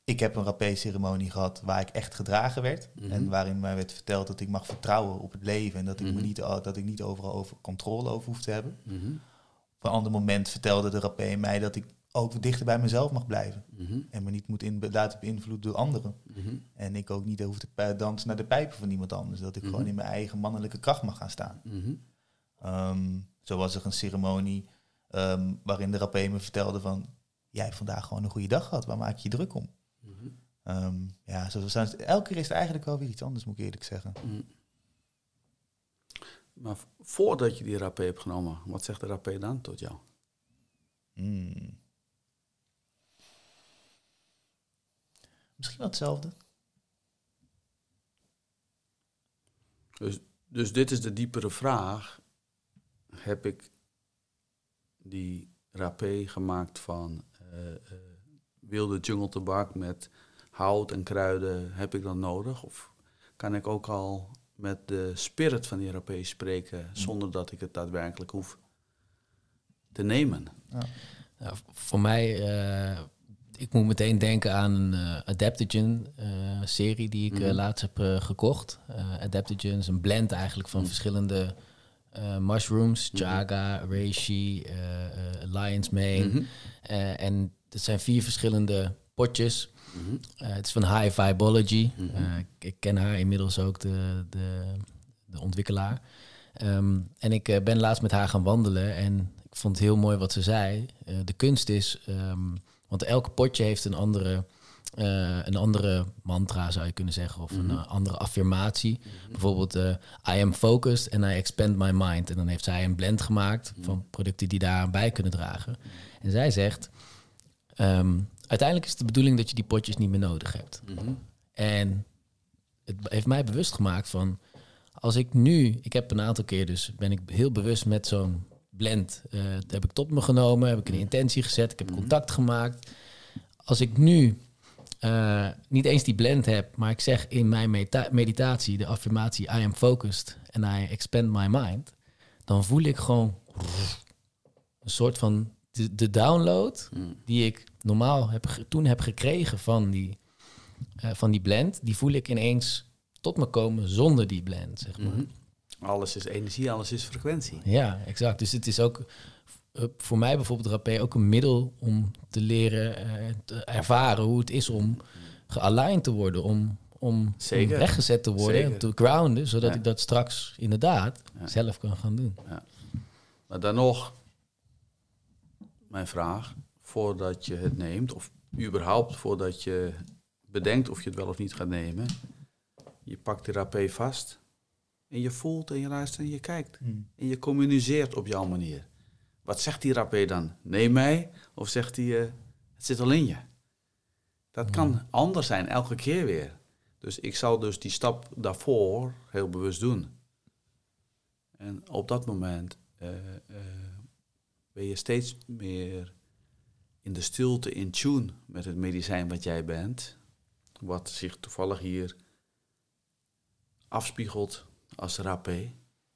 ik heb een rapé-ceremonie gehad waar ik echt gedragen werd. Mhm. En waarin mij werd verteld dat ik mag vertrouwen op het leven. En dat ik, me niet, dat ik niet overal over controle over hoef te hebben. Op een ander moment vertelde de rapé mij dat ik ook dichter bij mezelf mag blijven. Mhm. En me niet moet in, laten beïnvloeden door anderen. Mhm. En ik ook niet hoef te dansen naar de pijpen van iemand anders. Dat ik Mhm. gewoon in mijn eigen mannelijke kracht mag gaan staan. Ehm, zo was er een ceremonie ehm, waarin de rapé me vertelde van... Jij hebt vandaag gewoon een goede dag gehad, waar maak je je druk om? Ehm, ja, zo elke keer is het eigenlijk wel weer iets anders, moet ik eerlijk zeggen. Maar voordat je die rapé hebt genomen, wat zegt de rapé dan tot jou? Hmm. Misschien wel hetzelfde. Dus, dus dit is de diepere vraag. Heb ik die rapé gemaakt van eh, eh, wilde jungle tabak met hout en kruiden, heb ik dan nodig? Of kan ik ook al met de spirit van die rapé spreken zonder dat ik het daadwerkelijk hoef te nemen? Nou, voor mij, eh, ik moet meteen denken aan een eh, Adaptogen-serie die ik eh, Mhm. laatst heb eh, gekocht. Eh Adaptogen is een blend eigenlijk van Mhm. verschillende eh, mushrooms. Mhm. Chaga, reishi, eh, eh, lion's mane. Eh, en het zijn vier verschillende potjes. Eh, het is van High Vibology. Eh, ik, ik ken haar inmiddels ook, de, de, de ontwikkelaar. Ehm, en ik eh, ben laatst met haar gaan wandelen en ik vond het heel mooi wat ze zei. Eh, de kunst is, ehm, want elk potje heeft een andere, eh, een andere mantra, zou je kunnen zeggen, of een Mhm. eh, andere affirmatie. Bijvoorbeeld, eh, I am focused and I expand my mind. En dan heeft zij een blend gemaakt van producten die daar bij kunnen dragen. En zij zegt, ehm, uiteindelijk is het de bedoeling dat je die potjes niet meer nodig hebt. Mhm. En het heeft mij bewust gemaakt van als ik nu, ik heb een aantal keer dus ben ik heel bewust met zo'n blend. dat heb ik tot me genomen, heb ik een intentie gezet, ik heb Mhm. contact gemaakt. Als ik nu eh, niet eens die blend heb, maar ik zeg in mijn meditatie de affirmatie I am focused and I expand my mind, dan voel ik gewoon een soort van de, de download Mhm. die ik normaal heb, toen heb gekregen van die, eh, van die blend, die voel ik ineens tot me komen zonder die blend, zeg maar. Mhm. Alles is energie, alles is frequentie. Ja, exact. Dus het is ook eh, voor mij bijvoorbeeld rapé ook een middel om te leren, eh, te ervaren hoe het is om gealigned te worden, om, om, Zeker. om weggezet te worden, te grounden, zodat Ja. ik dat straks inderdaad Ja. zelf kan gaan doen. Maar dan nog, mijn vraag, voordat je het neemt, of überhaupt voordat je bedenkt of je het wel of niet gaat nemen, je pakt de rapé vast en je voelt en je luistert en je kijkt. En je communiceert op jouw manier. Wat zegt die rapé dan? Neem mij? Of zegt hij, eh, het zit al in je? Dat kan anders zijn, elke keer weer. Dus ik zal dus die stap daarvoor heel bewust doen. En op dat moment eh, eh, ben je steeds meer in de stilte in tune met het medicijn wat jij bent. Wat zich toevallig hier afspiegelt als rapé.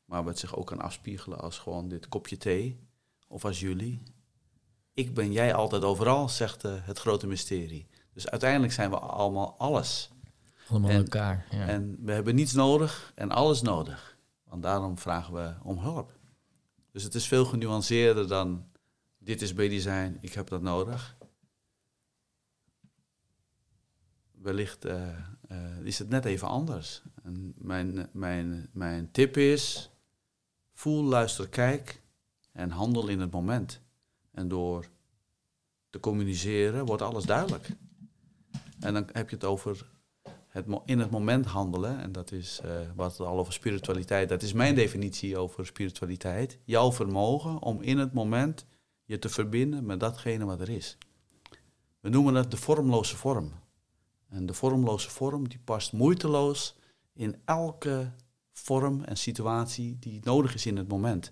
Maar wat zich ook kan afspiegelen als gewoon dit kopje thee. Of als jullie. Ik ben jij altijd overal, zegt eh, het grote mysterie. Dus uiteindelijk zijn we allemaal alles. Allemaal En- elkaar. Ja. En we hebben niets nodig en alles nodig. Want daarom vragen we om hulp. Dus het is veel genuanceerder dan dit is medicijn, ik heb dat nodig. Wellicht eh, is het net even anders. En mijn, mijn, mijn tip is, voel, luister, kijk en handel in het moment. En door te communiceren wordt alles duidelijk. En dan heb je het over het in het moment handelen. En dat is eh, wat het al over spiritualiteit. Dat is mijn definitie over spiritualiteit. Jouw vermogen om in het moment je te verbinden met datgene wat er is. We noemen het de vormloze vorm. En de vormloze vorm die past moeiteloos in elke vorm en situatie die nodig is in het moment.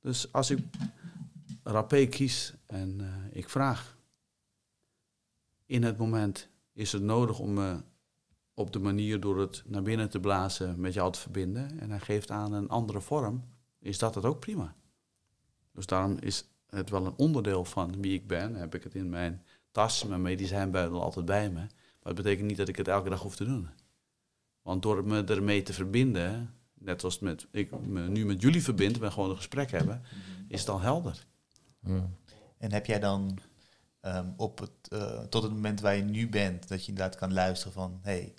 Dus als ik rapé kies en eh, ik vraag in het moment is het nodig om me op de manier door het naar binnen te blazen met jou te verbinden en hij geeft aan een andere vorm, is dat het ook prima. Dus daarom is het wel een onderdeel van wie ik ben. Heb ik het in mijn tas, mijn medicijnbuidel altijd bij me. Maar het betekent niet dat ik het elke dag hoef te doen. Want door me ermee te verbinden, net zoals met, ik me nu met jullie verbind, we gewoon een gesprek hebben, is het al helder. En heb jij dan ehm, op het, eh, tot het moment waar je nu bent, dat je inderdaad kan luisteren van, hey,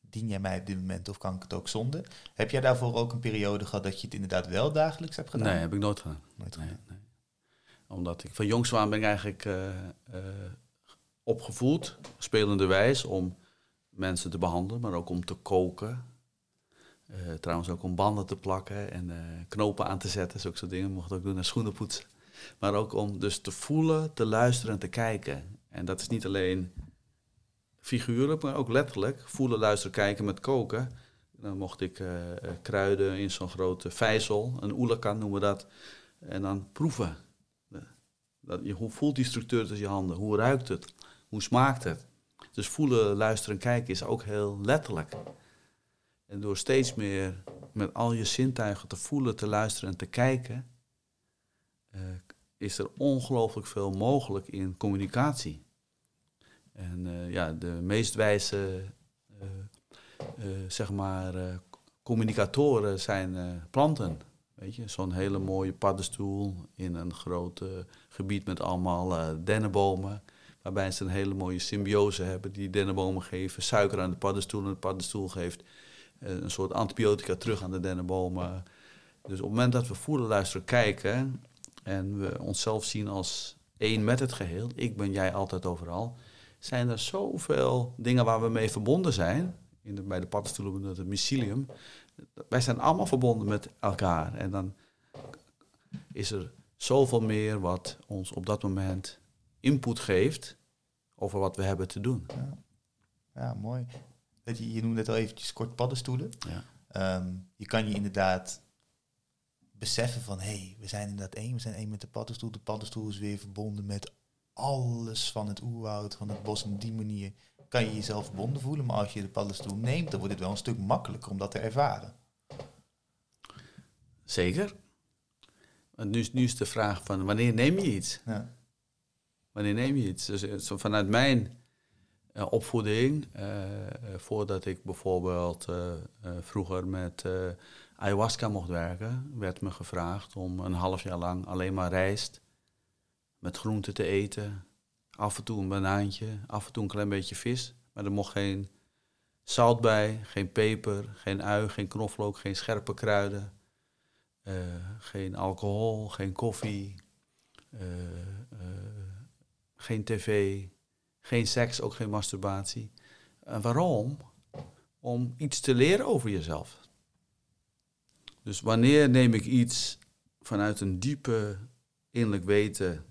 dien jij mij op dit moment of kan ik het ook zonder? Heb jij daarvoor ook een periode gehad dat je het inderdaad wel dagelijks hebt gedaan? Nee, heb ik nooit gedaan. Nooit Nee, gedaan. nee. Omdat ik van jongs af aan ben ik eigenlijk eh, eh, opgevoed, spelende wijs, om mensen te behandelen, maar ook om te koken. Eh, trouwens ook om banden te plakken en eh, knopen aan te zetten, zulke soort dingen. Mocht ook doen en schoenen poetsen. Maar ook om dus te voelen, te luisteren en te kijken. En dat is niet alleen figuurlijk, maar ook letterlijk. Voelen, luisteren, kijken met koken. Dan mocht ik eh, kruiden in zo'n grote vijzel, een oelakan noemen we dat. En dan proeven. Dat, je, hoe voelt die structuur tussen je handen? Hoe ruikt het? Hoe smaakt het? Dus voelen, luisteren en kijken is ook heel letterlijk. En door steeds meer met al je zintuigen te voelen, te luisteren en te kijken, eh, is er ongelooflijk veel mogelijk in communicatie. En eh, ja, de meest wijze, eh, zeg maar, communicatoren zijn planten. Weet je, zo'n hele mooie paddenstoel in een groot gebied met allemaal dennenbomen. Waarbij ze een hele mooie symbiose hebben. Die dennenbomen geven suiker aan de paddenstoel en de paddenstoel geeft eh, een soort antibiotica terug aan de dennenbomen. Dus op het moment dat we voelen, luisteren, kijken en we onszelf zien als één met het geheel, ik ben jij altijd overal, zijn er zoveel dingen waar we mee verbonden zijn. In de, bij de paddenstoelen het mycelium. Wij zijn allemaal verbonden met elkaar. En dan is er zoveel meer wat ons op dat moment input geeft over wat we hebben te doen. Ja, ja mooi. Je, je noemde net al eventjes kort paddenstoelen. Ja. Ehm, je kan je inderdaad beseffen van, hé, hey, we zijn inderdaad één, we zijn één met de paddenstoel. De paddenstoel is weer verbonden met alles van het oerwoud, van het bos. En op die manier kan je jezelf verbonden voelen. Maar als je de paddenstoel neemt, dan wordt het wel een stuk makkelijker om dat te ervaren. Zeker. Want nu, is- nu is de vraag van wanneer neem je iets? Ja. Wanneer neem je iets? Dus eh, vanuit mijn eh, opvoeding, eh, voordat ik bijvoorbeeld vroeger met ayahuasca mocht werken, werd me gevraagd om een half jaar lang alleen maar rijst met groenten te eten. Af en toe een banaantje, af en toe een klein beetje vis. Maar er mocht geen zout bij, geen peper, geen ui, geen knoflook, geen scherpe kruiden. geen alcohol, geen koffie, geen tv, geen seks, ook geen masturbatie. En waarom? Om iets te leren over jezelf. Dus wanneer neem ik iets vanuit een diepe innerlijk weten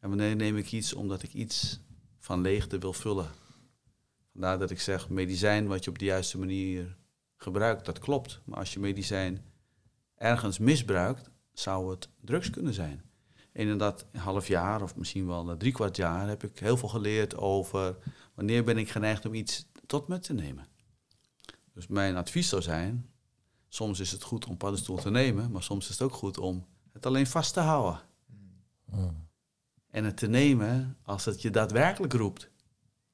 en wanneer neem ik iets omdat ik iets van leegte wil vullen? Vandaar dat ik zeg, medicijn wat je op de juiste manier gebruikt, dat klopt. Maar als je medicijn ergens misbruikt, zou het drugs kunnen zijn. In dat half jaar of misschien wel eh, drie kwart jaar heb ik heel veel geleerd over wanneer ben ik geneigd om iets tot me te nemen. Dus mijn advies zou zijn, soms is het goed om paddenstoel te nemen, maar soms is het ook goed om het alleen vast te houden. Mm. En het te nemen als het je daadwerkelijk roept.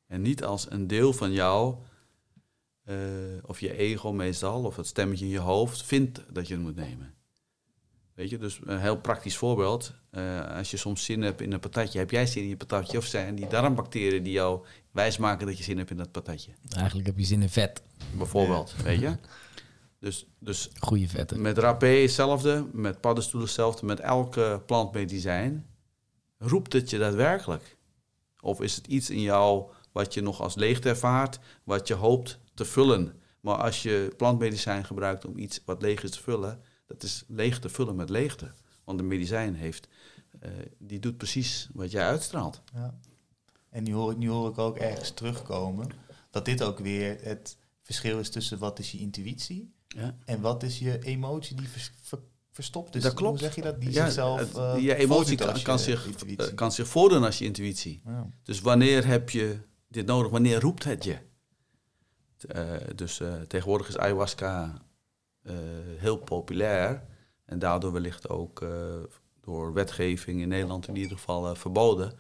En niet als een deel van jou, eh, of je ego meestal, of het stemmetje in je hoofd, vindt dat je het moet nemen. Weet je, dus een heel praktisch voorbeeld. eh, als je soms zin hebt in een patatje, heb jij zin in je patatje? Of zijn die darmbacteriën die jou wijsmaken dat je zin hebt in dat patatje? Eigenlijk heb je zin in vet. Bijvoorbeeld, weet je? Dus, dus Goede vetten. met rapé hetzelfde, met paddenstoelen hetzelfde, met elke plantmedicijn. Roept het je daadwerkelijk? Of is het iets in jou wat je nog als leegte ervaart, wat je hoopt te vullen? Maar als je plantmedicijn gebruikt om iets wat leeg is te vullen, dat is leeg te vullen met leegte. Want de medicijn heeft, eh, die doet precies wat jij uitstraalt. Ja. En nu hoor, ik, nu hoor ik ook ergens terugkomen dat dit ook weer het verschil is tussen wat is je intuïtie Ja. en wat is je emotie die vers- ver- verstopt is. Dat klopt. Hoe zeg je dat? Die Ja, zichzelf eh, je emotie kan, zich, intuïtie. eh, kan zich voordoen als je intuïtie. Ja. Dus wanneer heb je dit nodig? Wanneer roept het je? Dus tegenwoordig is ayahuasca heel populair. En daardoor wellicht ook eh, door wetgeving in Nederland in ieder geval eh, verboden.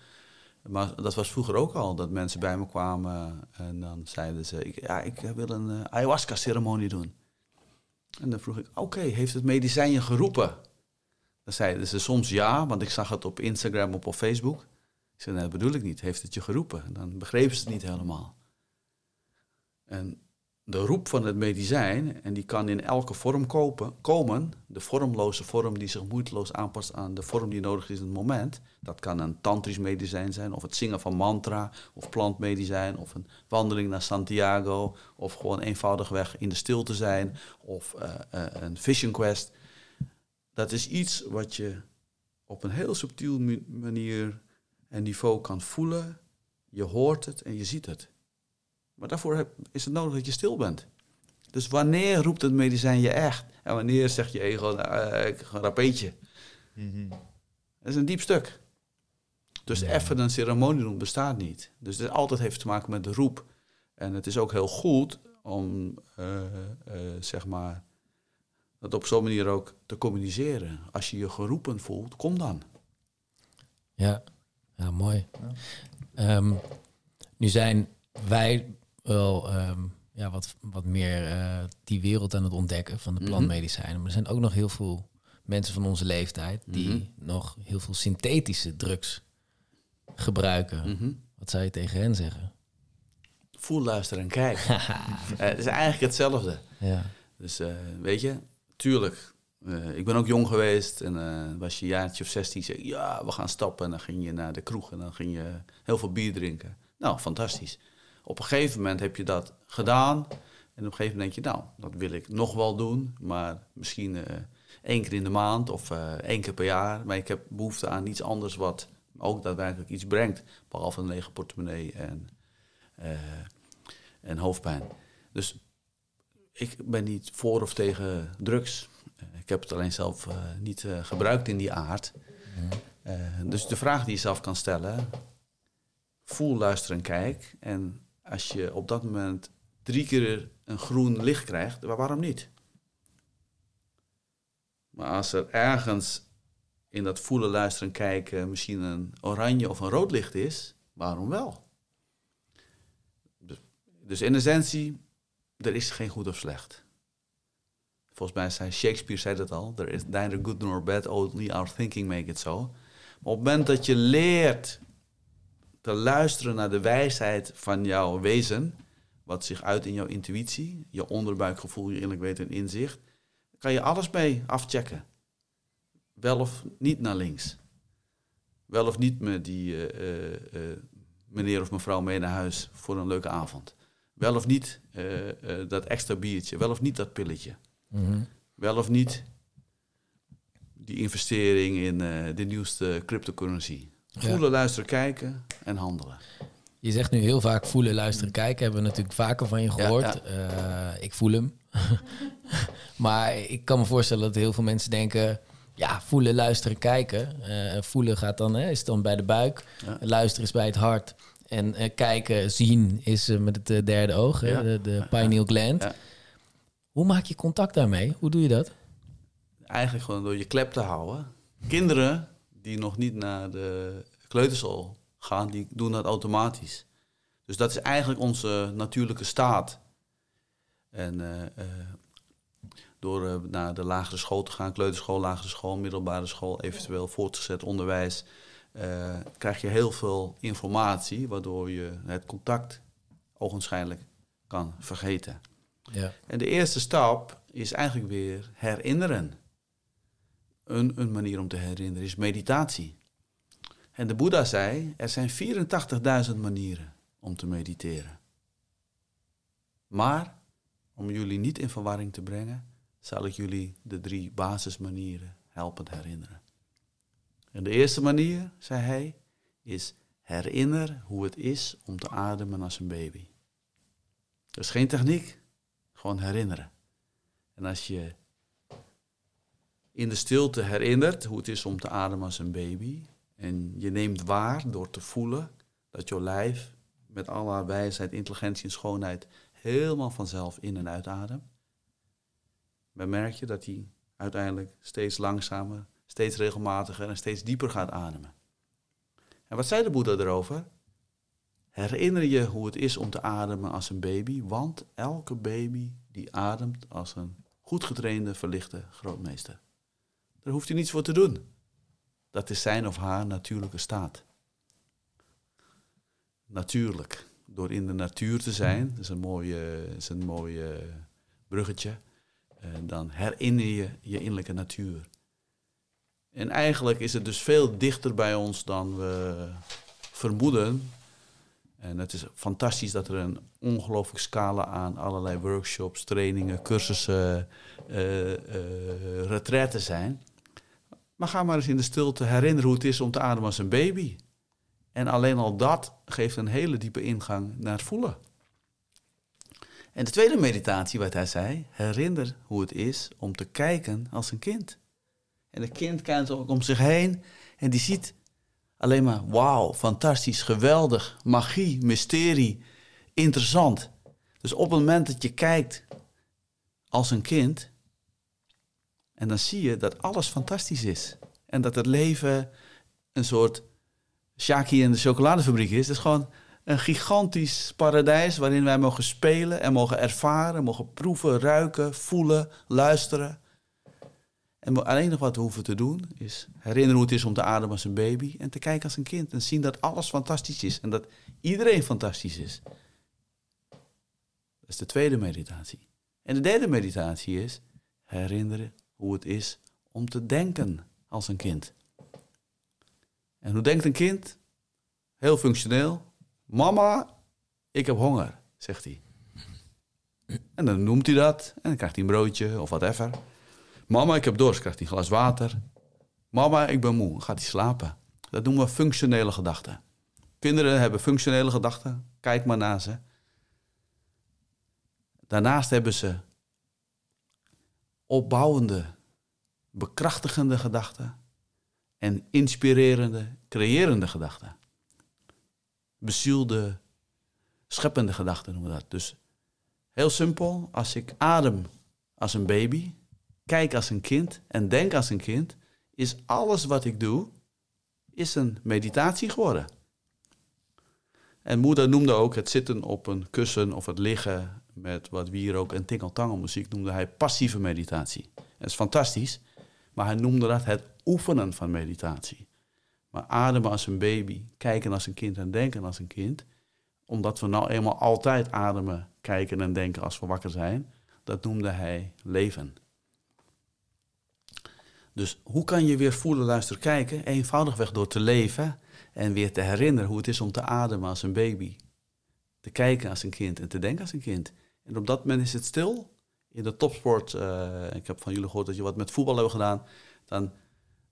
Maar dat was vroeger ook al, dat mensen bij me kwamen en dan zeiden ze, ik, ja, ik wil een eh, ayahuasca-ceremonie doen. En dan vroeg ik, oké, heeft het medicijn je geroepen? Dan zeiden ze soms ja, want ik zag het op Instagram of op Facebook. Ik zei, nee, dat bedoel ik niet. Heeft het je geroepen? En dan begrepen ze het niet helemaal. En de roep van het medicijn, en die kan in elke vorm kopen, komen, de vormloze vorm die zich moeiteloos aanpast aan de vorm die nodig is in het moment. Dat kan een tantrisch medicijn zijn, of het zingen van mantra, of plantmedicijn, of een wandeling naar Santiago, of gewoon eenvoudigweg in de stilte zijn, of eh, eh, een vision quest. Dat is iets wat je op een heel subtiel manier en niveau kan voelen. Je hoort het en je ziet het. Maar daarvoor heb- is het nodig dat je stil bent. Dus wanneer roept het medicijn je echt? En wanneer zegt je ego, nou, eh, ik ga een rapeetje. Mhm. Dat is een diep stuk. Dus Ja. even een ceremonie doen bestaat niet. Dus het altijd heeft te maken met de roep. En het is ook heel goed om, eh, eh, zeg maar, dat op zo'n manier ook te communiceren. Als je je geroepen voelt, kom dan. Ja, ja mooi. Ja. Ehm, nu zijn wij wel ehm, ja, wat, wat meer eh, die wereld aan het ontdekken van de Mhm. plantmedicijnen. Maar er zijn ook nog heel veel mensen van onze leeftijd die Mhm. nog heel veel synthetische drugs gebruiken. Mhm. Wat zou je tegen hen zeggen? Voel, luister en kijk. Eh, het is eigenlijk hetzelfde. Ja, Dus eh, weet je, tuurlijk. ik ben ook jong geweest en was je een jaartje of 16, zei ja, we gaan stappen. En dan ging je naar de kroeg en dan ging je heel veel bier drinken. Nou, fantastisch. Op een gegeven moment heb je dat gedaan. En op een gegeven moment denk je, nou, dat wil ik nog wel doen. Maar misschien eh, één keer in de maand of eh, één keer per jaar. Maar ik heb behoefte aan iets anders wat ook daadwerkelijk iets brengt. Behalve een lege portemonnee en, eh, en hoofdpijn. Dus ik ben niet voor of tegen drugs. Ik heb het alleen zelf niet gebruikt in die aard. Dus de vraag die je zelf kan stellen, voel, luister en kijk. En als je op dat moment drie keer een groen licht krijgt, wa- waarom niet? Maar als er ergens in dat voelen, luisteren en kijken misschien een oranje of een rood licht is, waarom wel? Dus, dus in essentie, er is geen goed of slecht. Volgens mij zei Shakespeare zei dat al. There is neither good nor bad, only our thinking make it so. Maar op het moment dat je leert te luisteren naar de wijsheid van jouw wezen, wat zich uit in jouw intuïtie, je onderbuikgevoel, je innerlijk weten en inzicht, kan je alles mee afchecken. Wel of niet naar links. Wel of niet met die eh, eh, eh, meneer of mevrouw mee naar huis voor een leuke avond. Wel of niet dat extra biertje. Wel of niet dat pilletje. Mhm. Wel of niet die investering in de nieuwste cryptocurrency. Ja. Voelen, luisteren, kijken en handelen. Je zegt nu heel vaak voelen, luisteren, kijken. Hebben we natuurlijk vaker van je gehoord. Eh, ik voel hem. maar ik kan me voorstellen dat heel veel mensen denken... Ja, voelen, luisteren, kijken. Eh, voelen gaat dan, hè, is dan bij de buik. Luisteren is bij het hart. En eh, kijken, zien is met het derde oog. Hè, de, de pineal gland. Hoe maak je contact daarmee? Hoe doe je dat? Eigenlijk gewoon door je klep te houden. Kinderen die nog niet naar de kleuterschool gaan, die doen dat automatisch. Dus dat is eigenlijk onze natuurlijke staat. En eh, eh, door eh, naar de lagere school te gaan, kleuterschool, lagere school, middelbare school, eventueel voortgezet onderwijs, krijg je heel veel informatie, waardoor je het contact ogenschijnlijk kan vergeten. Ja. En de eerste stap is eigenlijk weer herinneren. Een, een manier om te herinneren is meditatie. En de Boeddha zei, er zijn 84.000 manieren om te mediteren. Maar, om jullie niet in verwarring te brengen, zal ik jullie de drie basismanieren helpen herinneren. En de eerste manier, zei hij, is herinner hoe het is om te ademen als een baby. Dat is geen techniek, gewoon herinneren. En als je in de stilte herinnert hoe het is om te ademen als een baby. En je neemt waar door te voelen dat jouw lijf met al haar wijsheid, intelligentie en schoonheid helemaal vanzelf in en uitademt, dan merk je dat hij uiteindelijk steeds langzamer, steeds regelmatiger en steeds dieper gaat ademen. En wat zei de Boeddha erover? Herinner je hoe het is om te ademen als een baby, want elke baby die ademt als een goed getrainde, verlichte grootmeester. Daar hoeft hij niets voor te doen. Dat is zijn of haar natuurlijke staat. Natuurlijk, door in de natuur te zijn, dat is een mooi, is een mooi bruggetje, dan herinner je je innerlijke natuur. En eigenlijk is het dus veel dichter bij ons dan we vermoeden. En het is fantastisch dat er een ongelooflijk scala aan allerlei workshops, trainingen, cursussen, uh, uh, retraites zijn. Maar ga maar eens in de stilte herinneren hoe het is om te ademen als een baby. En alleen al dat geeft een hele diepe ingang naar het voelen. En de tweede meditatie, wat hij zei, herinner hoe het is om te kijken als een kind. En een kind kijkt ook om zich heen en die ziet alleen maar wauw, fantastisch, geweldig, magie, mysterie, interessant. Dus op het moment dat je kijkt als een kind, en dan zie je dat alles fantastisch is. En dat het leven een soort Shaki in de chocoladefabriek is. Het is gewoon een gigantisch paradijs waarin wij mogen spelen en mogen ervaren, mogen proeven, ruiken, voelen, luisteren. En alleen nog wat we hoeven te doen is herinneren hoe het is om te ademen als een baby en te kijken als een kind en zien dat alles fantastisch is en dat iedereen fantastisch is. Dat is de tweede meditatie. En de derde meditatie is herinneren hoe het is om te denken als een kind. En hoe denkt een kind? Heel functioneel. Mama, ik heb honger, zegt hij. En dan noemt hij dat en dan krijgt hij een broodje of whatever. Mama, ik heb dorst, krijgt hij een glas water. Mama, ik ben moe, gaat hij slapen. Dat noemen we functionele gedachten. Kinderen hebben functionele gedachten, kijk maar naar ze. Daarnaast hebben ze opbouwende, bekrachtigende gedachten en inspirerende, creërende gedachten. Bezielde, scheppende gedachten noemen we dat. Dus heel simpel, als ik adem als een baby, kijk als een kind en denk als een kind, is alles wat ik doe, is een meditatie geworden. En moeder noemde ook het zitten op een kussen of het liggen met wat hier ook en tingeltangelmuziek noemde hij passieve meditatie. Dat is fantastisch, maar hij noemde dat het oefenen van meditatie. Maar ademen als een baby, kijken als een kind en denken als een kind, omdat we nou eenmaal altijd ademen, kijken en denken als we wakker zijn, dat noemde hij leven. Dus hoe kan je weer voelen, luisteren, kijken? Eenvoudigweg door te leven en weer te herinneren hoe het is om te ademen als een baby. Te kijken als een kind en te denken als een kind. En op dat moment is het stil. In de topsport, uh, ik heb van jullie gehoord dat je wat met voetbal hebben gedaan, dan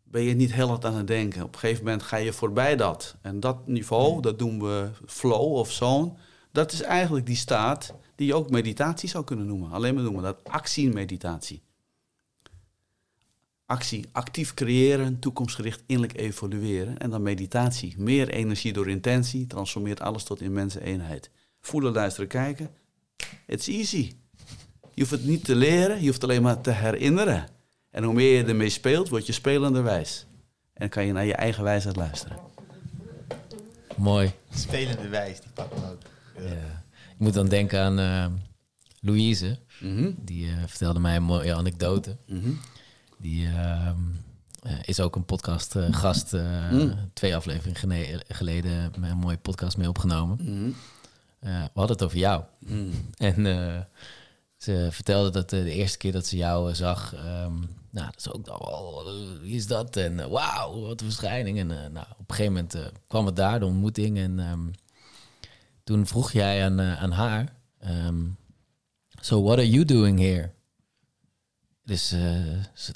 ben je niet heel hard aan het denken. Op een gegeven moment ga je voorbij dat. En dat niveau, dat doen we flow of zone. Dat is eigenlijk die staat die je ook meditatie zou kunnen noemen. Alleen maar noemen dat actie-meditatie. Actie, actief creëren, toekomstgericht innerlijk evolueren. En dan meditatie, meer energie door intentie, transformeert alles tot immense eenheid. Voelen, luisteren, kijken. It's easy. Je hoeft het niet te leren, je hoeft alleen maar te herinneren. En hoe meer je ermee speelt, word je spelender wijs. En kan je naar je eigen wijsheid luisteren. Mooi. Spelende wijs, die pakken ook. Ja. Ik moet dan denken aan uh, Louise. Mhm. Die uh, vertelde mij een mooie anekdote. Mhm. Die uh, is ook een podcast gast. Mm. Twee afleveringen geleden met een mooie podcast mee opgenomen. Mhm. we hadden het over jou. Mhm. En ze vertelde dat de eerste keer dat ze jou zag, um, nou, dat is ook dan wel, wie is dat? En wauw, wat een verschijning. En nou, op een gegeven moment kwam het daar, de ontmoeting. En um, toen vroeg jij aan, aan haar, um, so what are you doing here? Dus ze,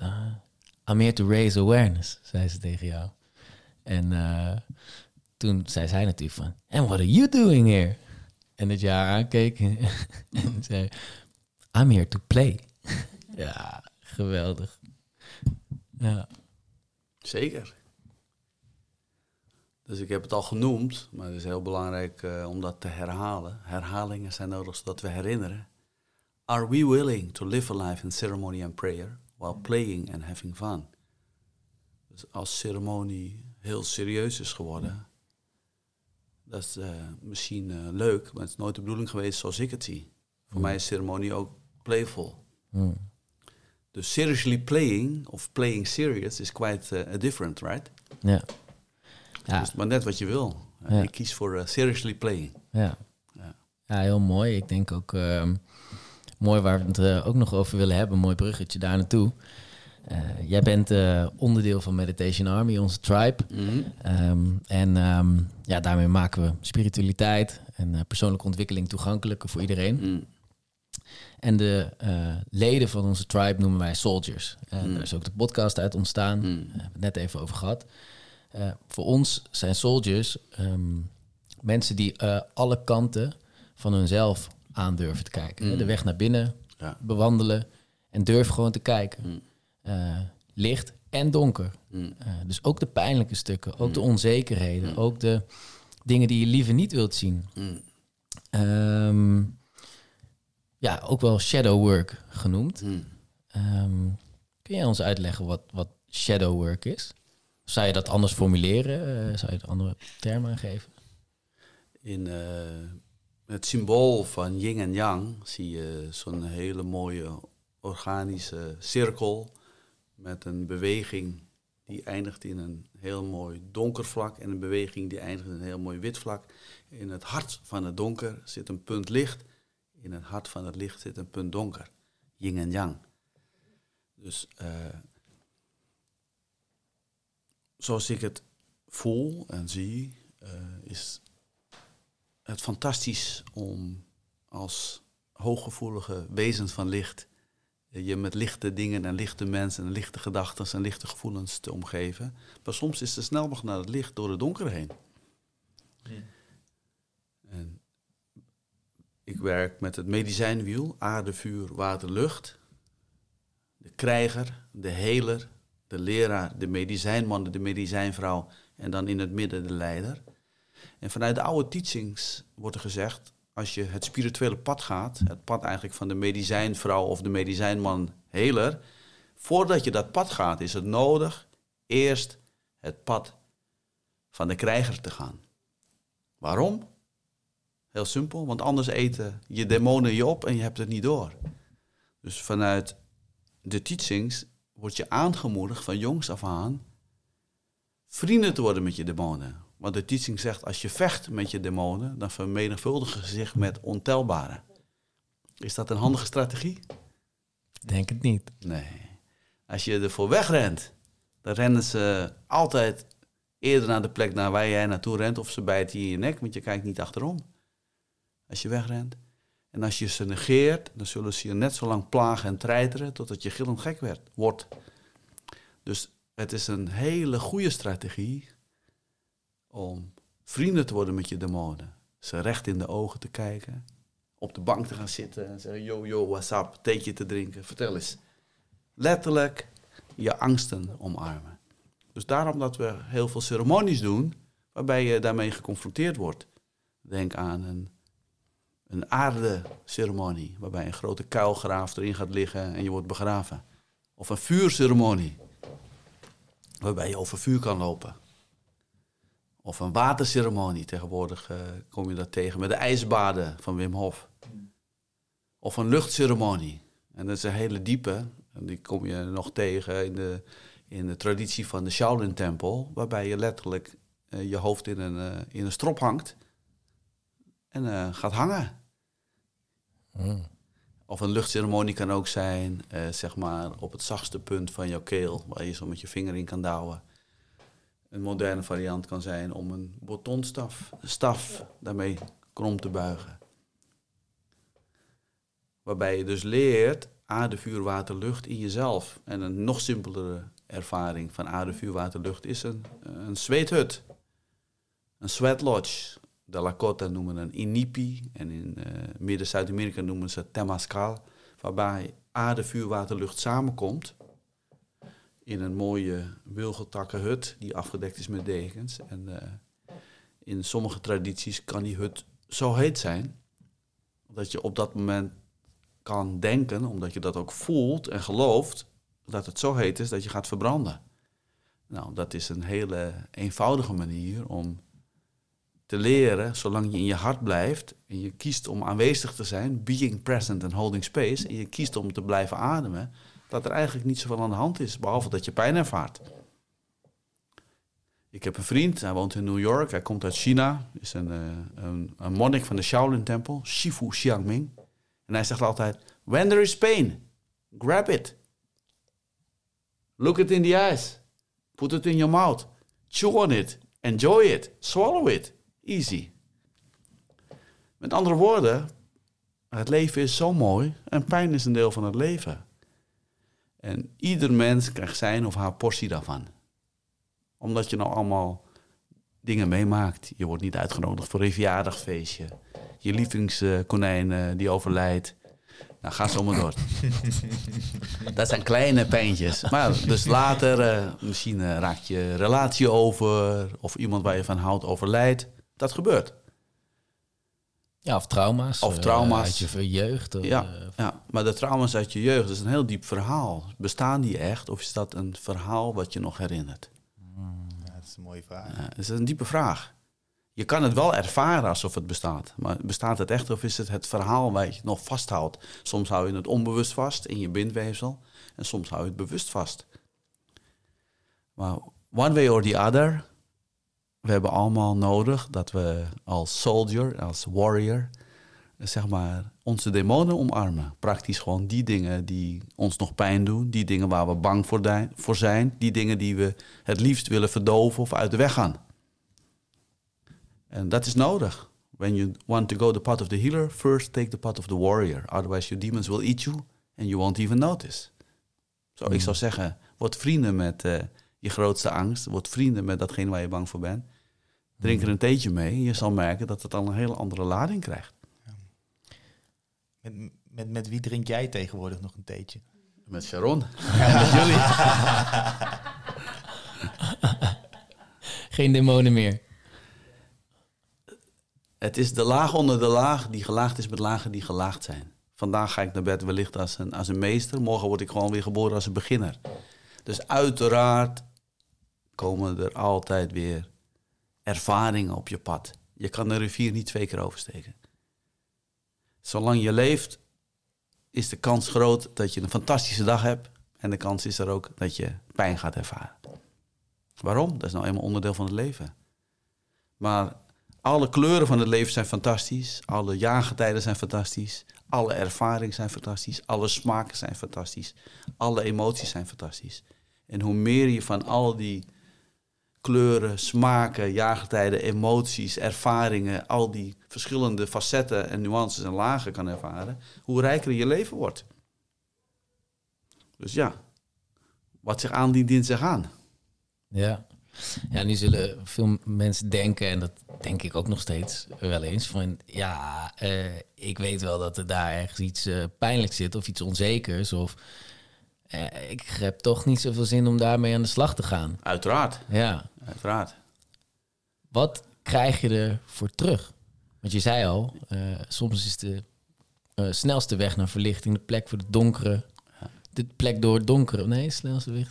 I'm here to raise awareness, zei ze tegen jou. En toen zei zij natuurlijk van, and what are you doing here? En dat je haar aankeek en zei, I'm here to play. ja, geweldig. Ja. Zeker. Dus ik heb het al genoemd, maar het is heel belangrijk uh, om dat te herhalen. Herhalingen zijn nodig zodat we herinneren. Are we willing to live a life in ceremony and prayer while playing and having fun? Dus als ceremonie heel serieus is geworden, dat is uh, misschien uh, leuk, maar het is nooit de bedoeling geweest zoals ik het zie. Voor mij is ceremonie ook playful. Mm. Dus seriously playing of playing serious is quite uh, different, right? Ja. ja. Dus maar net wat je wil. Ja. Ik kies voor seriously playing. Ja. Ja. ja, heel mooi. Ik denk ook ehm, mooi waar we het ook nog over willen hebben. Mooi bruggetje daar naartoe. Uh, jij bent onderdeel van Meditation Army, onze tribe. Mm -hmm. Um, en um, ja, daarmee maken we spiritualiteit en persoonlijke ontwikkeling toegankelijker voor iedereen. Mm. En de leden van onze tribe noemen wij soldiers. En Mm. daar is ook de podcast uit ontstaan. Daar hebben we het net even over gehad. Voor ons zijn soldiers um, mensen die alle kanten van hunzelf aandurven te kijken. De weg naar binnen Ja. bewandelen en durf gewoon te kijken. Uh, licht en donker. Mm. Uh, dus ook de pijnlijke stukken, ook de Mm. onzekerheden, Mm. ook de dingen die je liever niet wilt zien. Um, ja, ook wel shadow work genoemd. Um, kun jij ons uitleggen wat, wat shadow work is? Zou je dat anders formuleren? Uh, zou je er andere termen aan geven? In uh, het symbool van yin en yang zie je zo'n hele mooie organische cirkel met een beweging die eindigt in een heel mooi donker vlak en een beweging die eindigt in een heel mooi wit vlak. In het hart van het donker zit een punt licht, in het hart van het licht zit een punt donker. Yin en yang. Dus uh, zoals ik het voel en zie, uh, is het fantastisch om als hooggevoelige wezens van licht je met lichte dingen en lichte mensen en lichte gedachten en lichte gevoelens te omgeven. Maar soms is de snelweg naar het licht door het donker heen. Ja. En ik werk met het medicijnwiel, aarde, vuur, water, lucht. De krijger, de heler, de leraar, de medicijnman, de medicijnvrouw en dan in het midden de leider. En vanuit de oude teachings wordt er gezegd, als je het spirituele pad gaat, het pad eigenlijk van de medicijnvrouw of de medicijnman heler, voordat je dat pad gaat, is het nodig eerst het pad van de krijger te gaan. Waarom? Heel simpel, want anders eten je demonen je op en je hebt het niet door. Dus vanuit de teachings word je aangemoedigd van jongs af aan vrienden te worden met je demonen. Want de teaching zegt, als je vecht met je demonen, dan vermenigvuldigen ze zich met ontelbare. Is dat een handige strategie? Denk het niet. Nee. Als je ervoor wegrent, dan rennen ze altijd eerder naar de plek naar waar jij naartoe rent, of ze bijten je in je nek, want je kijkt niet achterom. Als je wegrent. En als je ze negeert, dan zullen ze je net zo lang plagen en treiteren totdat je gillend gek werd, wordt. Dus het is een hele goede strategie om vrienden te worden met je demonen. Ze recht in de ogen te kijken, op de bank te gaan zitten en zeggen: Yo, yo, what's up? Theetje te drinken, vertel eens. Letterlijk je angsten omarmen. Dus daarom dat we heel veel ceremonies doen waarbij je daarmee geconfronteerd wordt. Denk aan een, een aardeceremonie waarbij een grote kuilgraaf erin gaat liggen en je wordt begraven. Of een vuurceremonie waarbij je over vuur kan lopen. Of een waterceremonie, tegenwoordig uh, kom je dat tegen met de ijsbaden van Wim Hof. Of een luchtceremonie. En dat is een hele diepe, en die kom je nog tegen in de, in de traditie van de Shaolin-tempel, waarbij je letterlijk uh, je hoofd in een, uh, in een strop hangt en gaat hangen. Mm. Of een luchtceremonie kan ook zijn, zeg maar, op het zachtste punt van jouw keel, waar je zo met je vinger in kan douwen. Een moderne variant kan zijn om een botonstaf staf daarmee krom te buigen. Waarbij je dus leert aarde, vuur, water, lucht in jezelf. En een nog simpelere ervaring van aarde, vuur, water, lucht is een, een zweethut. Een sweat lodge. De Lakota noemen een inipi en in uh, midden Zuid-Amerika noemen ze temascal. Waarbij aarde, vuur, water, lucht samenkomt in een mooie wilgetakken hut die afgedekt is met dekens. En uh, In sommige tradities kan die hut zo heet zijn dat je op dat moment kan denken, omdat je dat ook voelt en gelooft, dat het zo heet is dat je gaat verbranden. Nou, dat is een hele eenvoudige manier om te leren, zolang je in je hart blijft en je kiest om aanwezig te zijn, being present and holding space, en je kiest om te blijven ademen, dat er eigenlijk niet zoveel aan de hand is, behalve dat je pijn ervaart. Ik heb een vriend, hij woont in New York, hij komt uit China, is een, uh, een, een monnik van de Shaolin-tempel, Shifu Xiangming. En hij zegt altijd, when there is pain, grab it. Look it in the eyes. Put it in your mouth. Chew on it. Enjoy it. Swallow it. Easy. Met andere woorden, het leven is zo mooi en pijn is een deel van het leven. En ieder mens krijgt zijn of haar portie daarvan. Omdat je nou allemaal dingen meemaakt. Je wordt niet uitgenodigd voor een verjaardagfeestje. Je lievelingskonijn die overlijdt. Nou, ga zo maar door. dat zijn kleine pijntjes. Maar dus later, uh, misschien uh, raakt je relatie over... of iemand waar je van houdt overlijdt. Dat gebeurt. Ja, of trauma's. Of trauma's. uit je jeugd. Of, ja, ja, maar de trauma's uit je jeugd is een heel diep verhaal. Bestaan die echt of is dat een verhaal wat je nog herinnert? Ja, dat is een mooie vraag. Ja, dat is een diepe vraag. Je kan het wel ervaren alsof het bestaat. Maar bestaat het echt of is het het verhaal waar je het nog vasthoudt? Soms hou je het onbewust vast in je bindweefsel. En soms hou je het bewust vast. Maar one way or the other... We hebben allemaal nodig dat we als soldier, als warrior... zeg maar, onze demonen omarmen. Praktisch gewoon die dingen die ons nog pijn doen. Die dingen waar we bang voor, zijn. Die dingen die we het liefst willen verdoven of uit de weg gaan. En dat is nodig. When you want to go the path of the healer, first take the path of the warrior. Otherwise your demons will eat you and you won't even notice. Zo, ik zou zeggen, word vrienden met uh, je grootste angst. Word vrienden met datgene waar je bang voor bent. Drink er een theetje mee en je zal merken dat het al een hele andere lading krijgt. Met, met, met wie drink jij tegenwoordig nog een theetje? Met Sharon. en met jullie. Geen demonen meer. Het is de laag onder de laag die gelaagd is met lagen die gelaagd zijn. Vandaag ga ik naar bed wellicht als een, als een meester. Morgen word ik gewoon weer geboren als een beginner. Dus uiteraard komen er altijd weer ervaringen op je pad. Je kan de rivier niet twee keer oversteken. Zolang je leeft, is de kans groot dat je een fantastische dag hebt. En de kans is er ook dat je pijn gaat ervaren. Waarom? Dat is nou eenmaal onderdeel van het leven. Maar alle kleuren van het leven zijn fantastisch. Alle jaargetijden zijn fantastisch. Alle ervaringen zijn fantastisch. Alle smaken zijn fantastisch. Alle emoties zijn fantastisch. En hoe meer je van al die kleuren, smaken, jaargetijden, emoties, ervaringen, al die verschillende facetten en nuances en lagen kan ervaren, hoe rijker je leven wordt. Dus ja, wat zich aandient, dient zich aan. Ja. Ja, nu zullen veel mensen denken, en dat denk ik ook nog steeds wel eens, van ja, uh, ik weet wel dat er daar ergens iets uh, pijnlijks zit of iets onzekers. Of uh, ik heb toch niet zoveel zin om daarmee aan de slag te gaan. Uiteraard. Ja. Uiteraard. Wat krijg je er voor terug? Want je zei al, soms is de snelste weg naar verlichting de plek voor de donkere. De plek door het donkere. Nee, snelste weg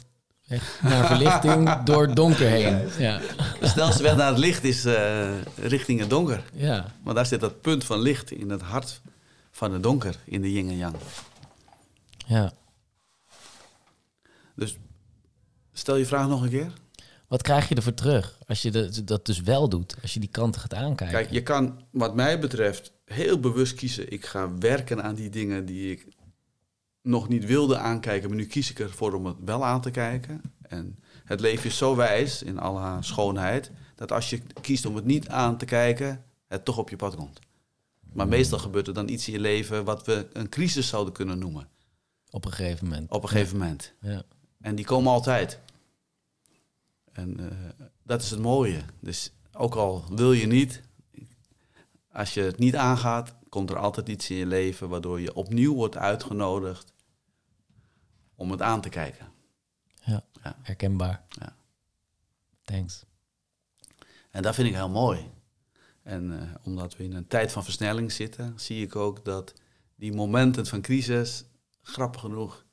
naar verlichting door het donker heen. Ja. De snelste weg naar het licht is uh, richting het donker. Ja. Maar daar zit dat punt van licht in het hart van het donker, in de yin en yang. Ja. Dus stel je vraag nog een keer. Wat krijg je ervoor terug als je de, dat dus wel doet, als je die kanten gaat aankijken? Kijk, je kan wat mij betreft heel bewust kiezen. Ik ga werken aan die dingen die ik nog niet wilde aankijken, maar nu kies ik ervoor om het wel aan te kijken. En het leven is zo wijs in al haar schoonheid, dat als je kiest om het niet aan te kijken, het toch op je pad komt. Maar meestal gebeurt er dan iets in je leven wat we een crisis zouden kunnen noemen. Op een gegeven moment. Op een gegeven moment. Ja. En die komen altijd. En uh, dat is het mooie. Dus ook al wil je niet, als je het niet aangaat, komt er altijd iets in je leven waardoor je opnieuw wordt uitgenodigd om het aan te kijken. Ja, ja. herkenbaar. Ja. Thanks. En dat vind ik heel mooi. En eh, omdat we in een tijd van versnelling zitten, zie ik ook dat die momenten van crisis, grappig genoeg,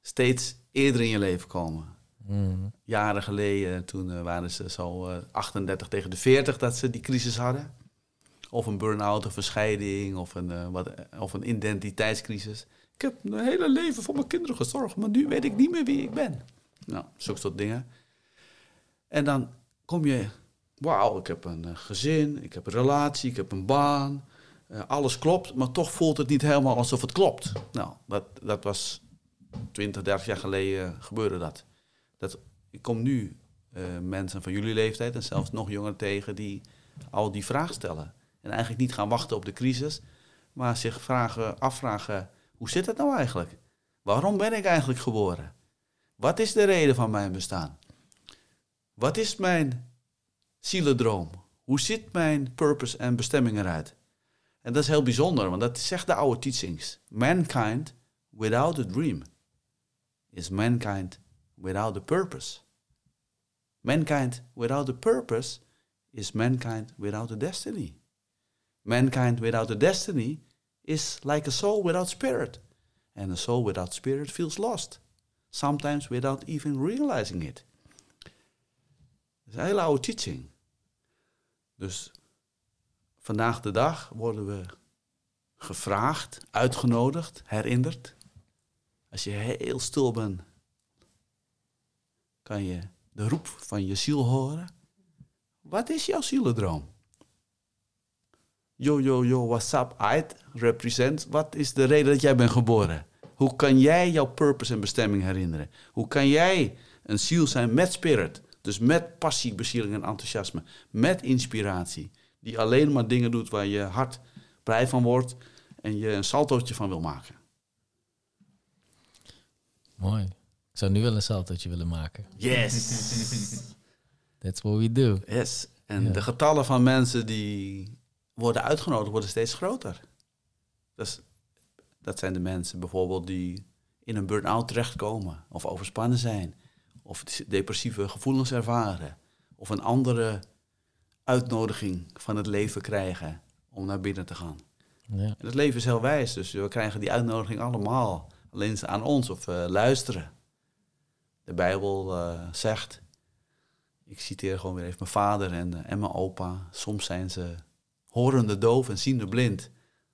steeds eerder in je leven komen. Mm. Jaren geleden, toen eh, waren ze zo eh, 38 tegen de 40 dat ze die crisis hadden. Of een burn-out, of een scheiding, of een, eh, wat, of een identiteitscrisis. Ik heb mijn hele leven voor mijn kinderen gezorgd, maar nu weet ik niet meer wie ik ben. Nou, zulke soort dingen. En dan kom je, wauw, ik heb een eh, gezin, ik heb een relatie, ik heb een baan. eh, alles klopt, maar toch voelt het niet helemaal alsof het klopt. Nou, dat, dat was 20, 30 jaar geleden gebeurde dat. dat ik kom nu eh, mensen van jullie leeftijd en zelfs nog jonger tegen die al die vraag stellen. En eigenlijk niet gaan wachten op de crisis, maar zich vragen, afvragen, hoe zit het nou eigenlijk? Waarom ben ik eigenlijk geboren? Wat is de reden van mijn bestaan? Wat is mijn zielendroom? Hoe ziet mijn purpose en bestemming eruit? En dat is heel bijzonder, want dat zegt de oude teachings. Mankind without a dream is mankind without a purpose. Mankind without a purpose is mankind without a destiny. Mankind without a destiny is like a soul without spirit. And a soul without spirit feels lost. Sometimes without even realizing it. Dat is een hele oude teaching. Dus vandaag de dag worden we gevraagd, uitgenodigd, herinnerd. Als je heel stil bent, kan je de roep van je ziel horen. Wat is jouw zielendroom? Yo, yo, yo, what's up? It represent. Wat is de reden dat jij bent geboren? Hoe kan jij jouw purpose en bestemming herinneren? Hoe kan jij een ziel zijn met spirit? Dus met passie, bezieling en enthousiasme. Met inspiratie. Die alleen maar dingen doet waar je hart blij van wordt. En je een saltootje van wil maken. Mooi. Ik zou nu wel een saltootje willen maken. Yes! That's what we do. Yes. En Ja. de getallen van mensen die worden uitgenodigd worden steeds groter. Dus dat zijn de mensen bijvoorbeeld die in een burn-out terechtkomen, of overspannen zijn, of depressieve gevoelens ervaren, of een andere uitnodiging van het leven krijgen om naar binnen te gaan. Ja. En het leven is heel wijs, dus we krijgen die uitnodiging allemaal. Alleen aan ons of we luisteren. De Bijbel eh, zegt, ik citeer gewoon weer even mijn vader en, eh, en mijn opa. Soms zijn ze horende doof en ziende blind.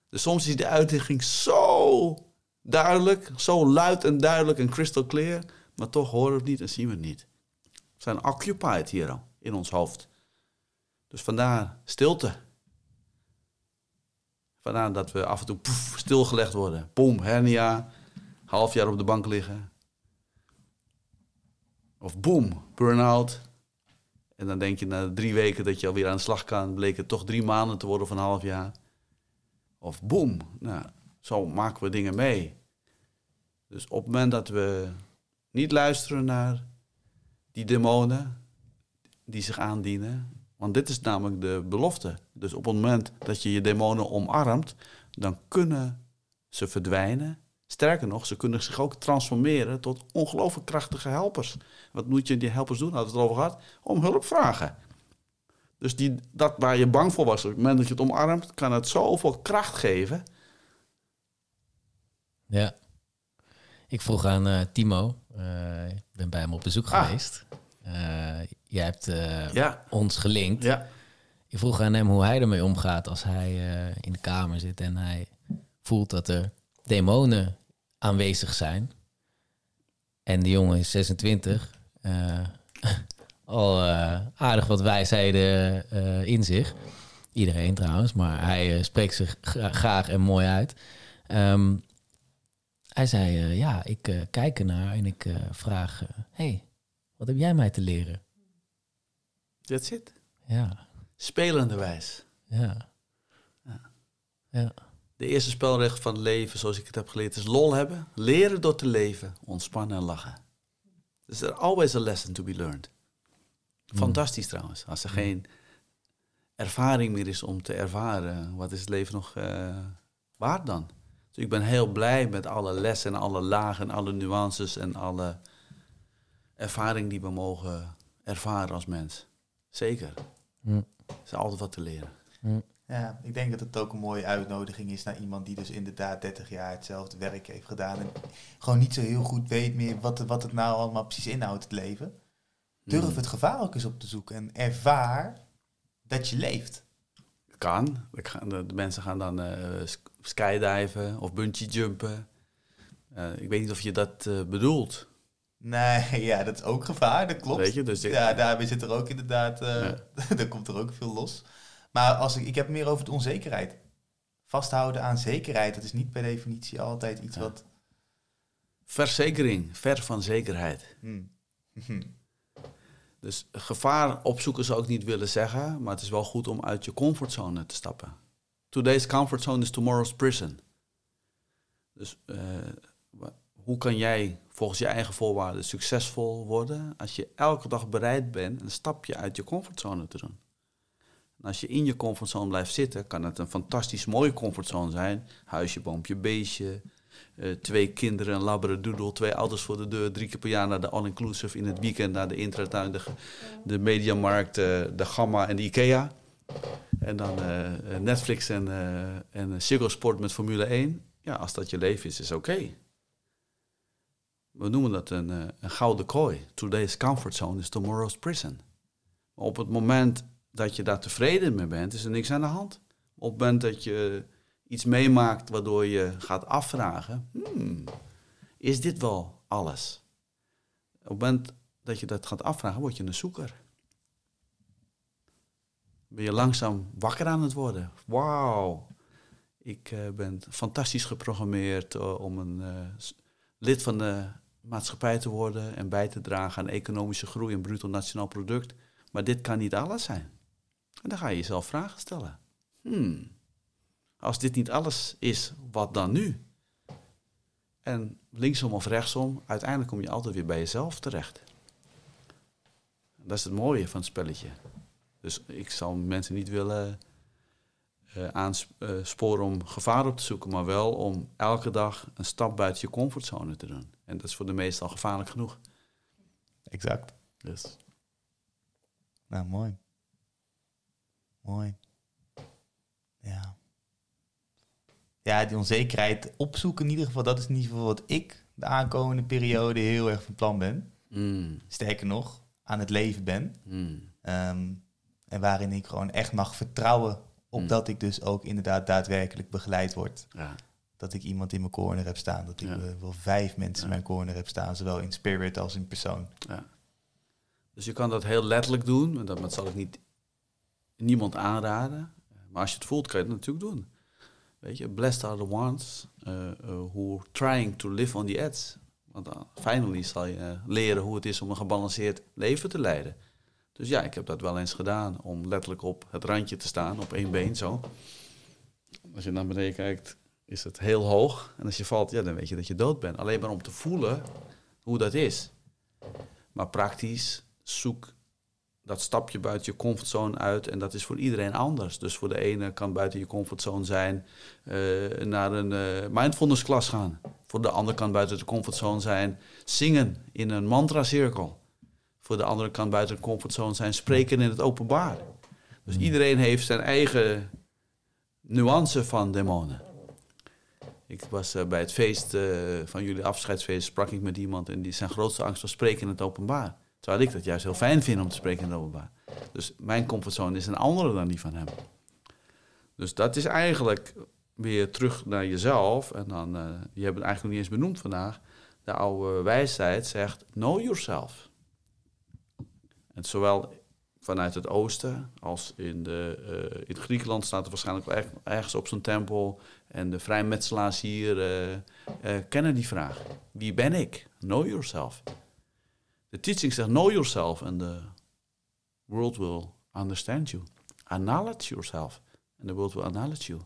Dus soms is de uitnodiging zo duidelijk, zo luid en duidelijk en crystal clear, maar toch horen we het niet en zien we het niet. We zijn occupied hier al, in ons hoofd. Dus vandaar stilte. Vandaar dat we af en toe poef, stilgelegd worden. Boom, hernia, half jaar op de bank liggen. Of boom, burn-out. En dan denk je na drie weken dat je alweer aan de slag kan. Bleek het toch drie maanden te worden of een half jaar. Of boom, nou, zo maken we dingen mee. Dus op het moment dat we niet luisteren naar die demonen die zich aandienen. Want dit is namelijk de belofte. Dus op het moment dat je je demonen omarmt, dan kunnen ze verdwijnen. Sterker nog, ze kunnen zich ook transformeren tot ongelooflijk krachtige helpers. Wat moet je die helpers doen? Hadden we het over gehad? Om hulp vragen. Dus die, dat waar je bang voor was, op het moment dat je het omarmt, kan het zoveel kracht geven. Ja. Ik vroeg aan eh, Timo, eh, ik ben bij hem op bezoek Ah. geweest. Eh, jij hebt Ja. ons gelinkt. Ja. Ik vroeg aan hem hoe hij ermee omgaat als hij in de kamer zit en hij voelt dat er demonen aanwezig zijn. En die jongen is 26. eh, al eh, aardig wat wijsheden eh, in zich. Iedereen trouwens, maar hij spreekt zich gra- graag en mooi uit. Ehm, hij zei, ja, ik kijk ernaar en ik vraag... hey, wat heb jij mij te leren? That's it. Ja, Spelende wijs. ja. Ja, De eerste spelregel van het leven, zoals ik het heb geleerd, is lol hebben. Leren door te leven, ontspannen en lachen. Dus there always a lesson to be learned. Fantastisch trouwens. Als er geen ervaring meer is om te ervaren, wat is het leven nog eh, waard dan? Dus ik ben heel blij met alle lessen en alle lagen en alle nuances en alle ervaring die we mogen ervaren als mens. Zeker. Hm. Er is altijd wat te leren. Ja, ik denk dat het ook een mooie uitnodiging is naar iemand die dus inderdaad 30 jaar hetzelfde werk heeft gedaan. En gewoon niet zo heel goed weet meer wat, wat het nou allemaal precies inhoudt, het leven. Durf Hmm. het gevaar ook eens op te zoeken en ervaar dat je leeft. Kan. De, mensen gaan dan sk- skydiven of bungee jumpen. Eh, ik weet niet of je dat eh, bedoelt. Nee, ja, dat is ook gevaar, dat klopt. Weet je, dus ik- ja, daarbij zit er ook inderdaad, eh daar komt er ook veel los. Maar als ik, ik heb meer over de onzekerheid. Vasthouden aan zekerheid, dat is niet per definitie altijd iets Ja. wat... Verzekering, ver van zekerheid. Hmm. Dus gevaar opzoeken zou ik niet willen zeggen, maar het is wel goed om uit je comfortzone te stappen. Today's comfort zone is tomorrow's prison. Dus eh, hoe kan jij volgens je eigen voorwaarden succesvol worden als je elke dag bereid bent een stapje uit je comfortzone te doen? Als je in je comfortzone blijft zitten, kan het een fantastisch mooie comfortzone zijn. Huisje, boompje, beestje. eh, twee kinderen, een labradoodle, twee auto's voor de deur, drie keer per jaar naar de all-inclusive, in het weekend naar de intratuin, de, de mediamarkt, eh, de Gamma en de Ikea. En dan eh, Netflix en, en Sport met Formule 1. Ja, als dat je leven is, is oké. We noemen dat een, een gouden kooi. Today's comfort zone is tomorrow's prison. Maar op het moment dat je daar tevreden mee bent, is er niks aan de hand. Op het moment dat je iets meemaakt waardoor je gaat afvragen, hmm, is dit wel alles? Op het moment dat je dat gaat afvragen, word je een zoeker. Ben je langzaam wakker aan het worden. Wauw, ik eh, ben fantastisch geprogrammeerd eh, om een eh, lid van de maatschappij te worden en bij te dragen aan economische groei en bruto nationaal product. Maar dit kan niet alles zijn. En dan ga je jezelf vragen stellen. Hmm, als dit niet alles is, wat dan nu? En linksom of rechtsom, uiteindelijk kom je altijd weer bij jezelf terecht. Dat is het mooie van het spelletje. Dus ik zal mensen niet willen eh aansporen om gevaar op te zoeken, maar wel om elke dag een stap buiten je comfortzone te doen. En dat is voor de meesten al gevaarlijk genoeg. Exact. Dus Nou, mooi. Mooi. Ja. Ja, die onzekerheid opzoeken in ieder geval, dat is in ieder geval wat ik de aankomende periode heel erg van plan ben. mm, Sterker nog, aan het leven ben. mm, Ehm, en waarin ik gewoon echt mag vertrouwen op Mm. dat ik dus ook inderdaad daadwerkelijk begeleid word. ja, Dat ik iemand in mijn corner heb staan. Dat ik Ja. eh, wel vijf mensen Ja. in mijn corner heb staan, zowel in spirit als in persoon. ja. Dus je kan dat heel letterlijk doen, maar dat, dat zal ik niet niemand aanraden. Maar als je het voelt, kan je het natuurlijk doen. Weet je, blessed are the ones uh, uh, who are trying to live on the edge. Want dan, finally zal je eh, leren hoe het is om een gebalanceerd leven te leiden. Dus ja, ik heb dat wel eens gedaan, om letterlijk op het randje te staan, op één been zo. Als je naar beneden kijkt, is het heel hoog. En als je valt, ja, dan weet je dat je dood bent. Alleen maar om te voelen hoe dat is. Maar praktisch, zoek dat stapje buiten je comfortzone uit. En dat is voor iedereen anders. Dus voor de ene kan buiten je comfortzone zijn eh, naar een eh, mindfulness klas gaan. Voor de ander kan buiten de comfortzone zijn zingen in een mantra-cirkel. Voor de andere kan buiten de comfortzone zijn spreken in het openbaar. Dus iedereen heeft zijn eigen nuance van demonen. Ik was eh, bij het feest van jullie afscheidsfeest, sprak ik met iemand en die zijn grootste angst was spreken in het openbaar. Terwijl ik dat juist heel fijn vind om te spreken in het openbaar. Dus mijn comfortzone is een andere dan die van hem. Dus dat is eigenlijk weer terug naar jezelf. En dan, eh, je hebt het eigenlijk nog niet eens benoemd vandaag. De oude wijsheid zegt, know yourself. En zowel vanuit het oosten als in, de, eh, in Griekenland staat er waarschijnlijk wel erg- ergens op zo'n tempel. En de vrijmetselaars hier eh, kennen die vraag. Wie ben ik? Know yourself. De teaching zegt know yourself and the world will understand you. Acknowledge yourself and the world will acknowledge you.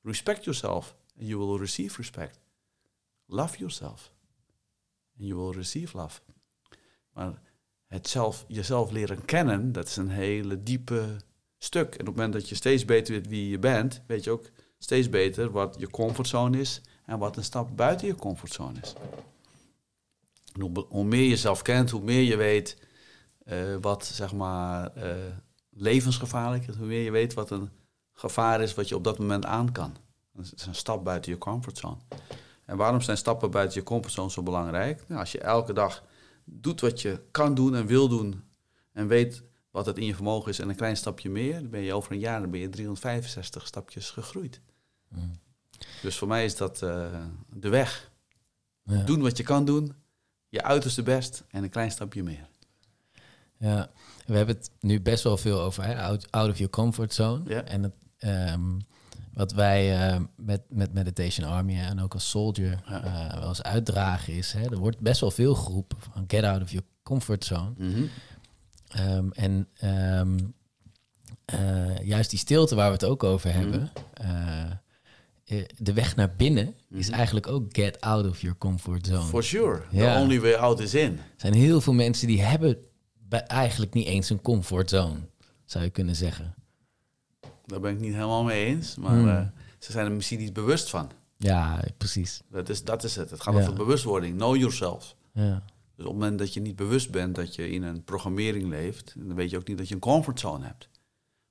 Respect yourself and you will receive respect. Love yourself and you will receive love. Maar het zelf, jezelf leren kennen, dat is een hele diepe stuk. En op het moment dat je steeds beter weet wie je bent, weet je ook steeds beter wat je comfortzone is en wat een stap buiten je comfortzone is. En hoe, meer je jezelf kent, hoe meer je weet eh, wat zeg maar eh, levensgevaarlijk is, hoe meer je weet wat een gevaar is wat je op dat moment aan kan. Dat is een stap buiten je comfortzone. En waarom zijn stappen buiten je comfortzone zo belangrijk? Nou, als je elke dag doet wat je kan doen en wil doen en weet wat het in je vermogen is en een klein stapje meer, dan ben je over een jaar dan ben je 365 stapjes gegroeid. Mm. Dus voor mij is dat eh, de weg. Ja. Doen wat je kan doen, je uiterste best en een klein stapje meer. Ja, we hebben het nu best wel veel over hè, out, out of your comfort zone. Ja. En het, ehm, wat wij eh, met, met Meditation Army en ook als soldier Ja. eh, wel eens uitdragen is, hè, er wordt best wel veel geroepen van get out of your comfort zone. Mhm. Ehm, en ehm, eh, juist die stilte waar we het ook over hebben, eh, eh, de weg naar binnen is Mhm. eigenlijk ook get out of your comfort zone. For sure. Ja. The only way out is in. Er zijn heel veel mensen die hebben eigenlijk niet eens een comfortzone, zou je kunnen zeggen. Daar ben ik niet helemaal mee eens. Maar Hmm. eh, ze zijn er misschien niet bewust van. Ja, precies. Dat is, dat is het. Het gaat Ja. over bewustwording. Know yourself. Ja. Dus op het moment dat je niet bewust bent dat je in een programmering leeft, dan weet je ook niet dat je een comfortzone hebt. Op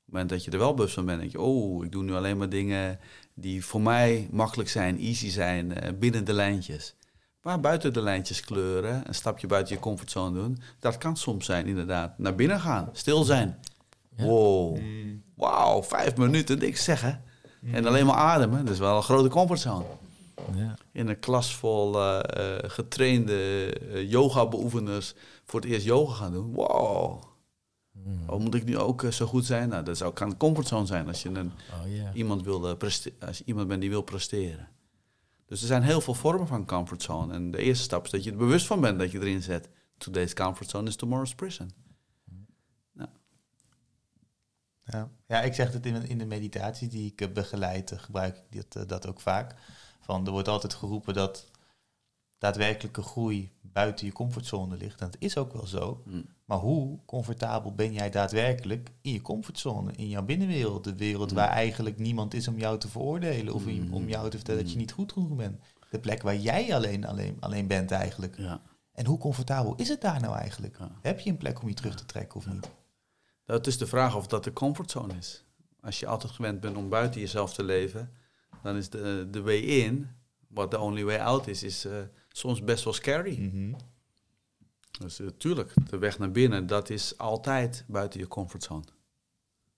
het moment dat je er wel bewust van bent, denk je, oh, ik doe nu alleen maar dingen die voor mij makkelijk zijn, easy zijn, eh, binnen de lijntjes. Maar buiten de lijntjes kleuren, een stapje buiten je comfortzone doen, dat kan soms zijn inderdaad. Naar binnen gaan, stil zijn. Ja. Wow, wauw, vijf minuten niks zeggen. En alleen maar ademen, dat is wel een grote comfortzone Ja. in een klas vol eh, eh, getrainde eh, yoga-beoefeners voor het eerst yoga gaan doen. Wow. Mm. Oh, moet ik nu ook eh, zo goed zijn? Nou, dat zou, kan een comfortzone zijn als je een, Oh ja. iemand, wil, eh, als je iemand bent die wil presteren. Dus er zijn heel veel vormen van comfortzone. En de eerste stap is dat je er bewust van bent dat je erin zet. Today's comfortzone is tomorrow's prison. Ja. ja, ik zeg het in, in de meditatie die ik eh, begeleid, gebruik ik eh, dat ook vaak. Van, er wordt altijd geroepen dat daadwerkelijke groei buiten je comfortzone ligt. En dat is ook wel zo. Mm. Maar hoe comfortabel ben jij daadwerkelijk in je comfortzone, in jouw binnenwereld? De wereld Mm. waar eigenlijk niemand is om jou te veroordelen of Mm. om jou te vertellen dat je Mm. niet goed genoeg bent. De plek waar jij alleen, alleen, alleen bent eigenlijk. Ja. En hoe comfortabel is het daar nou eigenlijk? Ja. Heb je een plek om je terug te trekken of niet? Dat is de vraag of dat de comfortzone is. Als je altijd gewend bent om buiten jezelf te leven, dan is de, de way in, wat the only way out is, is eh, soms best wel scary. Mhm. Dus natuurlijk, de weg naar binnen, dat is altijd buiten je comfortzone.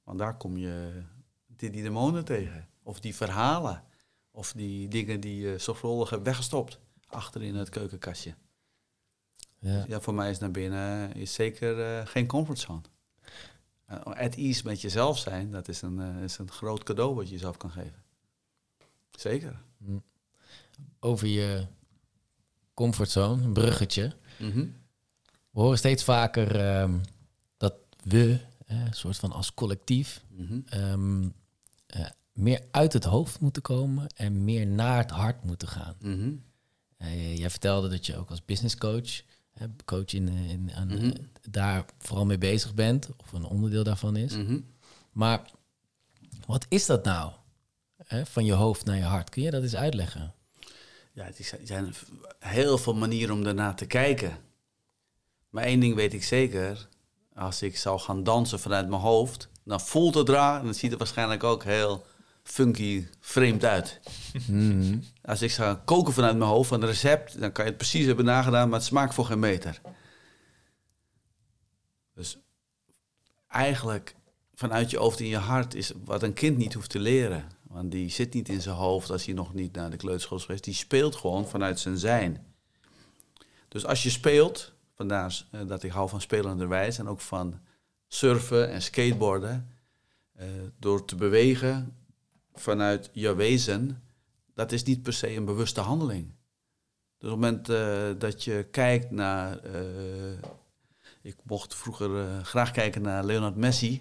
Want daar kom je die, die demonen tegen. Of die verhalen. Of die dingen die je zorgvuldig hebt weggestopt. Achter in het keukenkastje. Ja. Ja, voor mij is naar binnen is zeker eh, geen comfortzone. Uh, at ease met jezelf zijn, dat is een, eh, is een groot cadeau wat je jezelf kan geven. Zeker. Mm. Over je comfortzone, een bruggetje. Mhm. We horen steeds vaker ehm, dat we, eh, een soort van als collectief, Mhm. ehm, eh, meer uit het hoofd moeten komen en meer naar het hart moeten gaan. Mhm. Eh, jij vertelde dat je ook als business coach, coach in, eh, in, aan, Mhm. daar vooral mee bezig bent, of een onderdeel daarvan is. Maar wat is dat nou? Van je hoofd naar je hart. Kun je dat eens uitleggen? Ja, er zijn heel veel manieren om daarna te kijken. Maar één ding weet ik zeker. Als ik zou gaan dansen vanuit mijn hoofd, dan voelt het raar en dan ziet het waarschijnlijk ook heel funky, vreemd uit. Mhm. Als ik zou koken vanuit mijn hoofd van een recept, dan kan je het precies hebben nagedaan, maar het smaakt voor geen meter. Dus eigenlijk vanuit je hoofd in je hart is wat een kind niet hoeft te leren. Want die zit niet in zijn hoofd als hij nog niet naar de kleuterschool is geweest. Die speelt gewoon vanuit zijn zijn. Dus als je speelt, vandaar eh, dat ik hou van spelenderwijs en ook van surfen en skateboarden. eh, door te bewegen vanuit je wezen, dat is niet per se een bewuste handeling. Dus op het moment eh, dat je kijkt naar. ik mocht vroeger graag kijken naar Leonard Messi.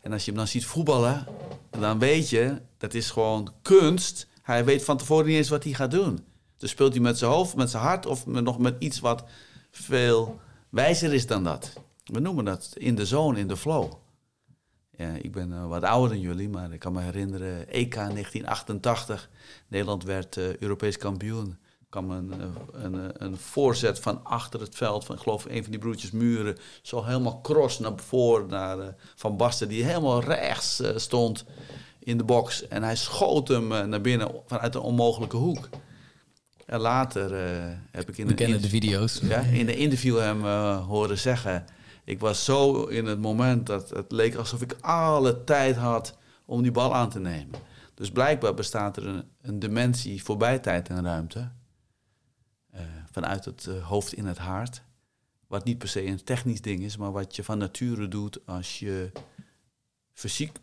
En als je hem dan ziet voetballen, dan weet je, dat is gewoon kunst. Hij weet van tevoren niet eens wat hij gaat doen. Dus speelt hij met zijn hoofd, met zijn hart of nog met iets wat veel wijzer is dan dat. We noemen dat in de zone, in de flow. Ik ben eh, wat ouder dan jullie, maar ik kan me herinneren, EK 1988. Nederland werd eh, Europees kampioen. Er kwam een, eh, een, een voorzet van achter het veld, van ik geloof een van die broertjes Muren, zo helemaal cross naar voren, naar Van Basten, die helemaal rechts stond in de box. En hij schoot hem naar binnen vanuit een onmogelijke hoek. En later eh, heb ik in We kennen de video's. ja, in een interview hem eh, horen zeggen... Ik was zo in het moment dat het leek alsof ik alle tijd had om die bal aan te nemen. Dus blijkbaar bestaat er een, een dimensie voorbij tijd en ruimte. eh, vanuit het hoofd in het hart. Wat niet per se een technisch ding is, maar wat je van nature doet als je fysiek,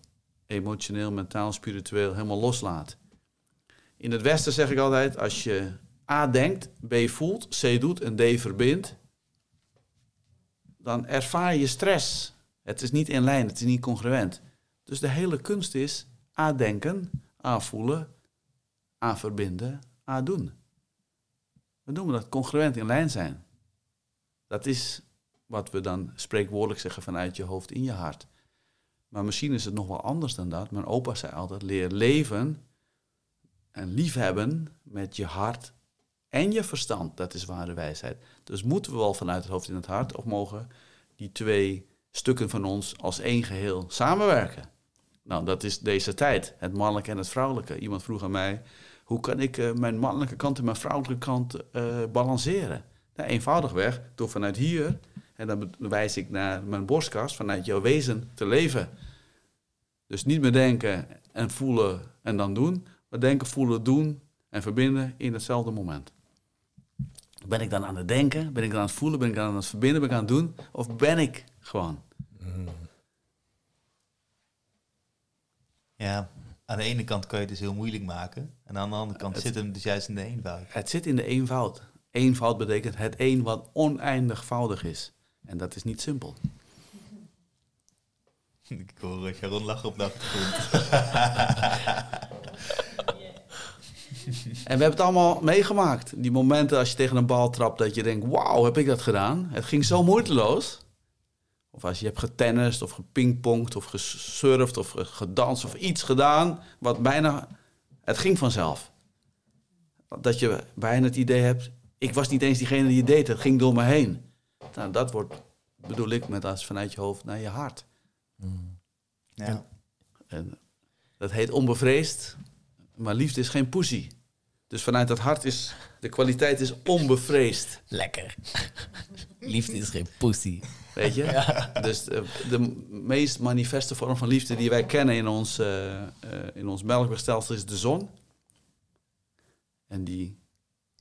emotioneel, mentaal, spiritueel helemaal loslaat. In het Westen zeg ik altijd, als je A denkt, B voelt, C doet en D verbindt, dan ervaar je stress. Het is niet in lijn, het is niet congruent. Dus de hele kunst is A denken, A voelen, A verbinden, A doen. We noemen dat congruent in lijn zijn. Dat is wat we dan spreekwoordelijk zeggen vanuit je hoofd in je hart. Maar misschien is het nog wel anders dan dat. Mijn opa zei altijd: leer leven en liefhebben met je hart en je verstand. Dat is ware wijsheid. Dus moeten we wel vanuit het hoofd in het hart of mogen die twee stukken van ons als één geheel samenwerken? Nou, dat is deze tijd, het mannelijke en het vrouwelijke. Iemand vroeg aan mij: hoe kan ik eh, mijn mannelijke kant en mijn vrouwelijke kant eh, balanceren? Nou, eenvoudigweg door vanuit hier, en dan wijs ik naar mijn borstkas, vanuit jouw wezen te leven. Dus niet meer denken en voelen en dan doen, maar denken, voelen, doen en verbinden in hetzelfde moment. Ben ik dan aan het denken? Ben ik dan aan het voelen? Ben ik dan aan het verbinden? Ben ik aan het doen? Of ben ik gewoon? Ja, aan de ene kant kan je het dus heel moeilijk maken. En aan de andere kant Het- zit hem dus juist in de eenvoud. Het zit in de eenvoud. Eenvoud betekent het een wat oneindigvoudig is. En dat is niet simpel. Ik hoor eh, Sharon lachen op de achtergrond. En we hebben het allemaal meegemaakt. Die momenten als je tegen een bal trapt dat je denkt, wauw, heb ik dat gedaan? Het ging zo moeiteloos. Of als je hebt getennist of gepingpongd of gesurfd of ge- gedanst of iets gedaan wat bijna... Het ging vanzelf. Dat je bijna het idee hebt, ik was niet eens diegene die het deed, het ging door me heen. Nou, dat wordt, bedoel ik, met als vanuit je hoofd naar je hart. Ja. En dat heet onbevreesd, maar liefde is geen poesie. Dus vanuit dat hart is de kwaliteit is onbevreesd. Lekker. Liefde is geen pussy. Weet je? Dus de, de meest manifeste vorm van liefde die wij kennen in ons, eh, eh, in ons melkwegstelsel is de zon. En die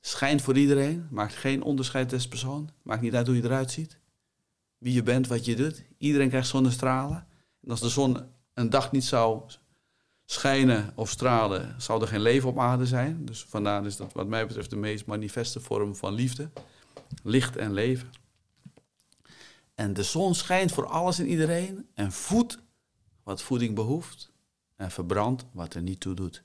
schijnt voor iedereen, maakt geen onderscheid tussen persoon, maakt niet uit hoe je eruit ziet, wie je bent, wat je doet. Iedereen krijgt zonnestralen. En als de zon een dag niet zou schijnen of stralen, zou er geen leven op aarde zijn. Dus vandaar is dat wat mij betreft de meest manifeste vorm van liefde. Licht en leven. En de zon schijnt voor alles en iedereen en voedt wat voeding behoeft en verbrandt wat er niet toe doet.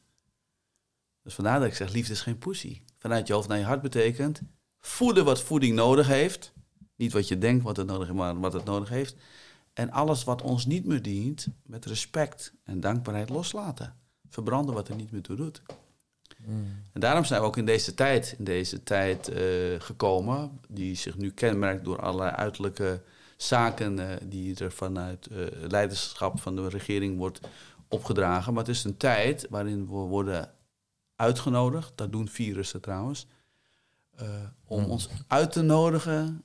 Dus vandaar dat ik zeg, liefde is geen poesie. Vanuit je hoofd naar je hart betekent voeden wat voeding nodig heeft. Niet wat je denkt wat het nodig maar wat het nodig heeft. En alles wat ons niet meer dient, met respect en dankbaarheid loslaten. Verbranden wat er niet meer toe doet. En daarom zijn we ook in deze tijd, in deze tijd eh, gekomen, die zich nu kenmerkt door allerlei uiterlijke zaken eh, die er vanuit eh, leiderschap van de regering wordt opgedragen. Maar het is een tijd waarin we worden uitgenodigd, dat doen virussen trouwens, om Hmm. ons uit te nodigen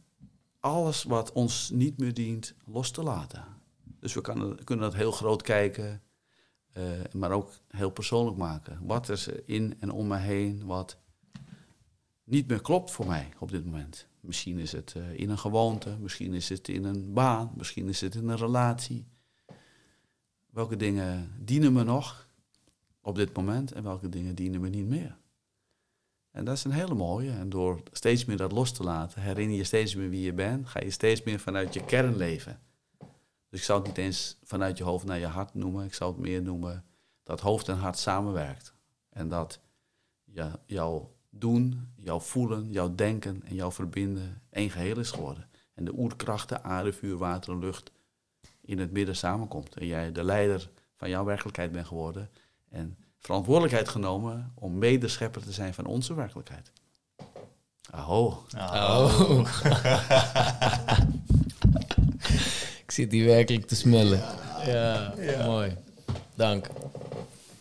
alles wat ons niet meer dient los te laten. Dus we kunnen dat heel groot kijken, eh, maar ook heel persoonlijk maken. Wat is er in en om me heen wat niet meer klopt voor mij op dit moment? Misschien is het eh, in een gewoonte, misschien is het in een baan, misschien is het in een relatie. Welke dingen dienen me nog op dit moment en welke dingen dienen me niet meer? En dat is een hele mooie. En door steeds meer dat los te laten, herinner je steeds meer wie je bent, ga je steeds meer vanuit je kern leven. Dus ik zou het niet eens vanuit je hoofd naar je hart noemen. Ik zou het meer noemen dat hoofd en hart samenwerkt. En dat jouw doen, jouw voelen, jouw denken en jouw verbinden één geheel is geworden. En de oerkrachten, aarde, vuur, water en lucht in het midden samenkomt. En jij de leider van jouw werkelijkheid bent geworden. En verantwoordelijkheid genomen om medeschepper te zijn van onze werkelijkheid. Aho. Oh. ik zit hier werkelijk te smullen. Ja, mooi. Dank.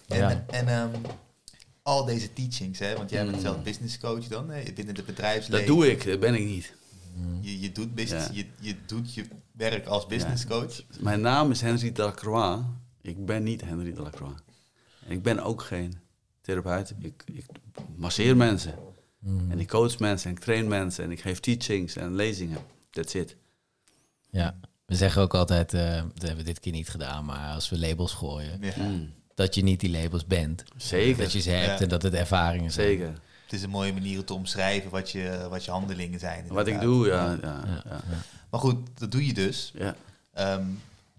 En, Ja. en ehm, al deze teachings, hè, want jij bent Mm. zelf business coach dan, hè, binnen het Dat bedrijfsleven. doe ik, dat ben ik niet. Je, je doet business, Ja. je, je doet je werk als business coach. Mijn naam is Henry Delacroix. Ik ben niet Henry Delacroix. Ik ben ook geen therapeut. Ik, ik masseer mensen. Mm. En ik coach mensen en ik train mensen. En ik geef teachings en lezingen. That's it. Ja, we zeggen ook altijd, eh, dat hebben we dit keer niet gedaan, maar als we labels gooien, Ja. Mm, dat je niet die labels bent. Zeker. Dat je ze hebt Ja. en dat het ervaringen zijn. Zeker. Het is een mooie manier om te omschrijven wat je, wat je handelingen zijn. Wat ik doe, ja. ja, Ja. ja. Maar goed, dat doe je dus. ja. Ehm,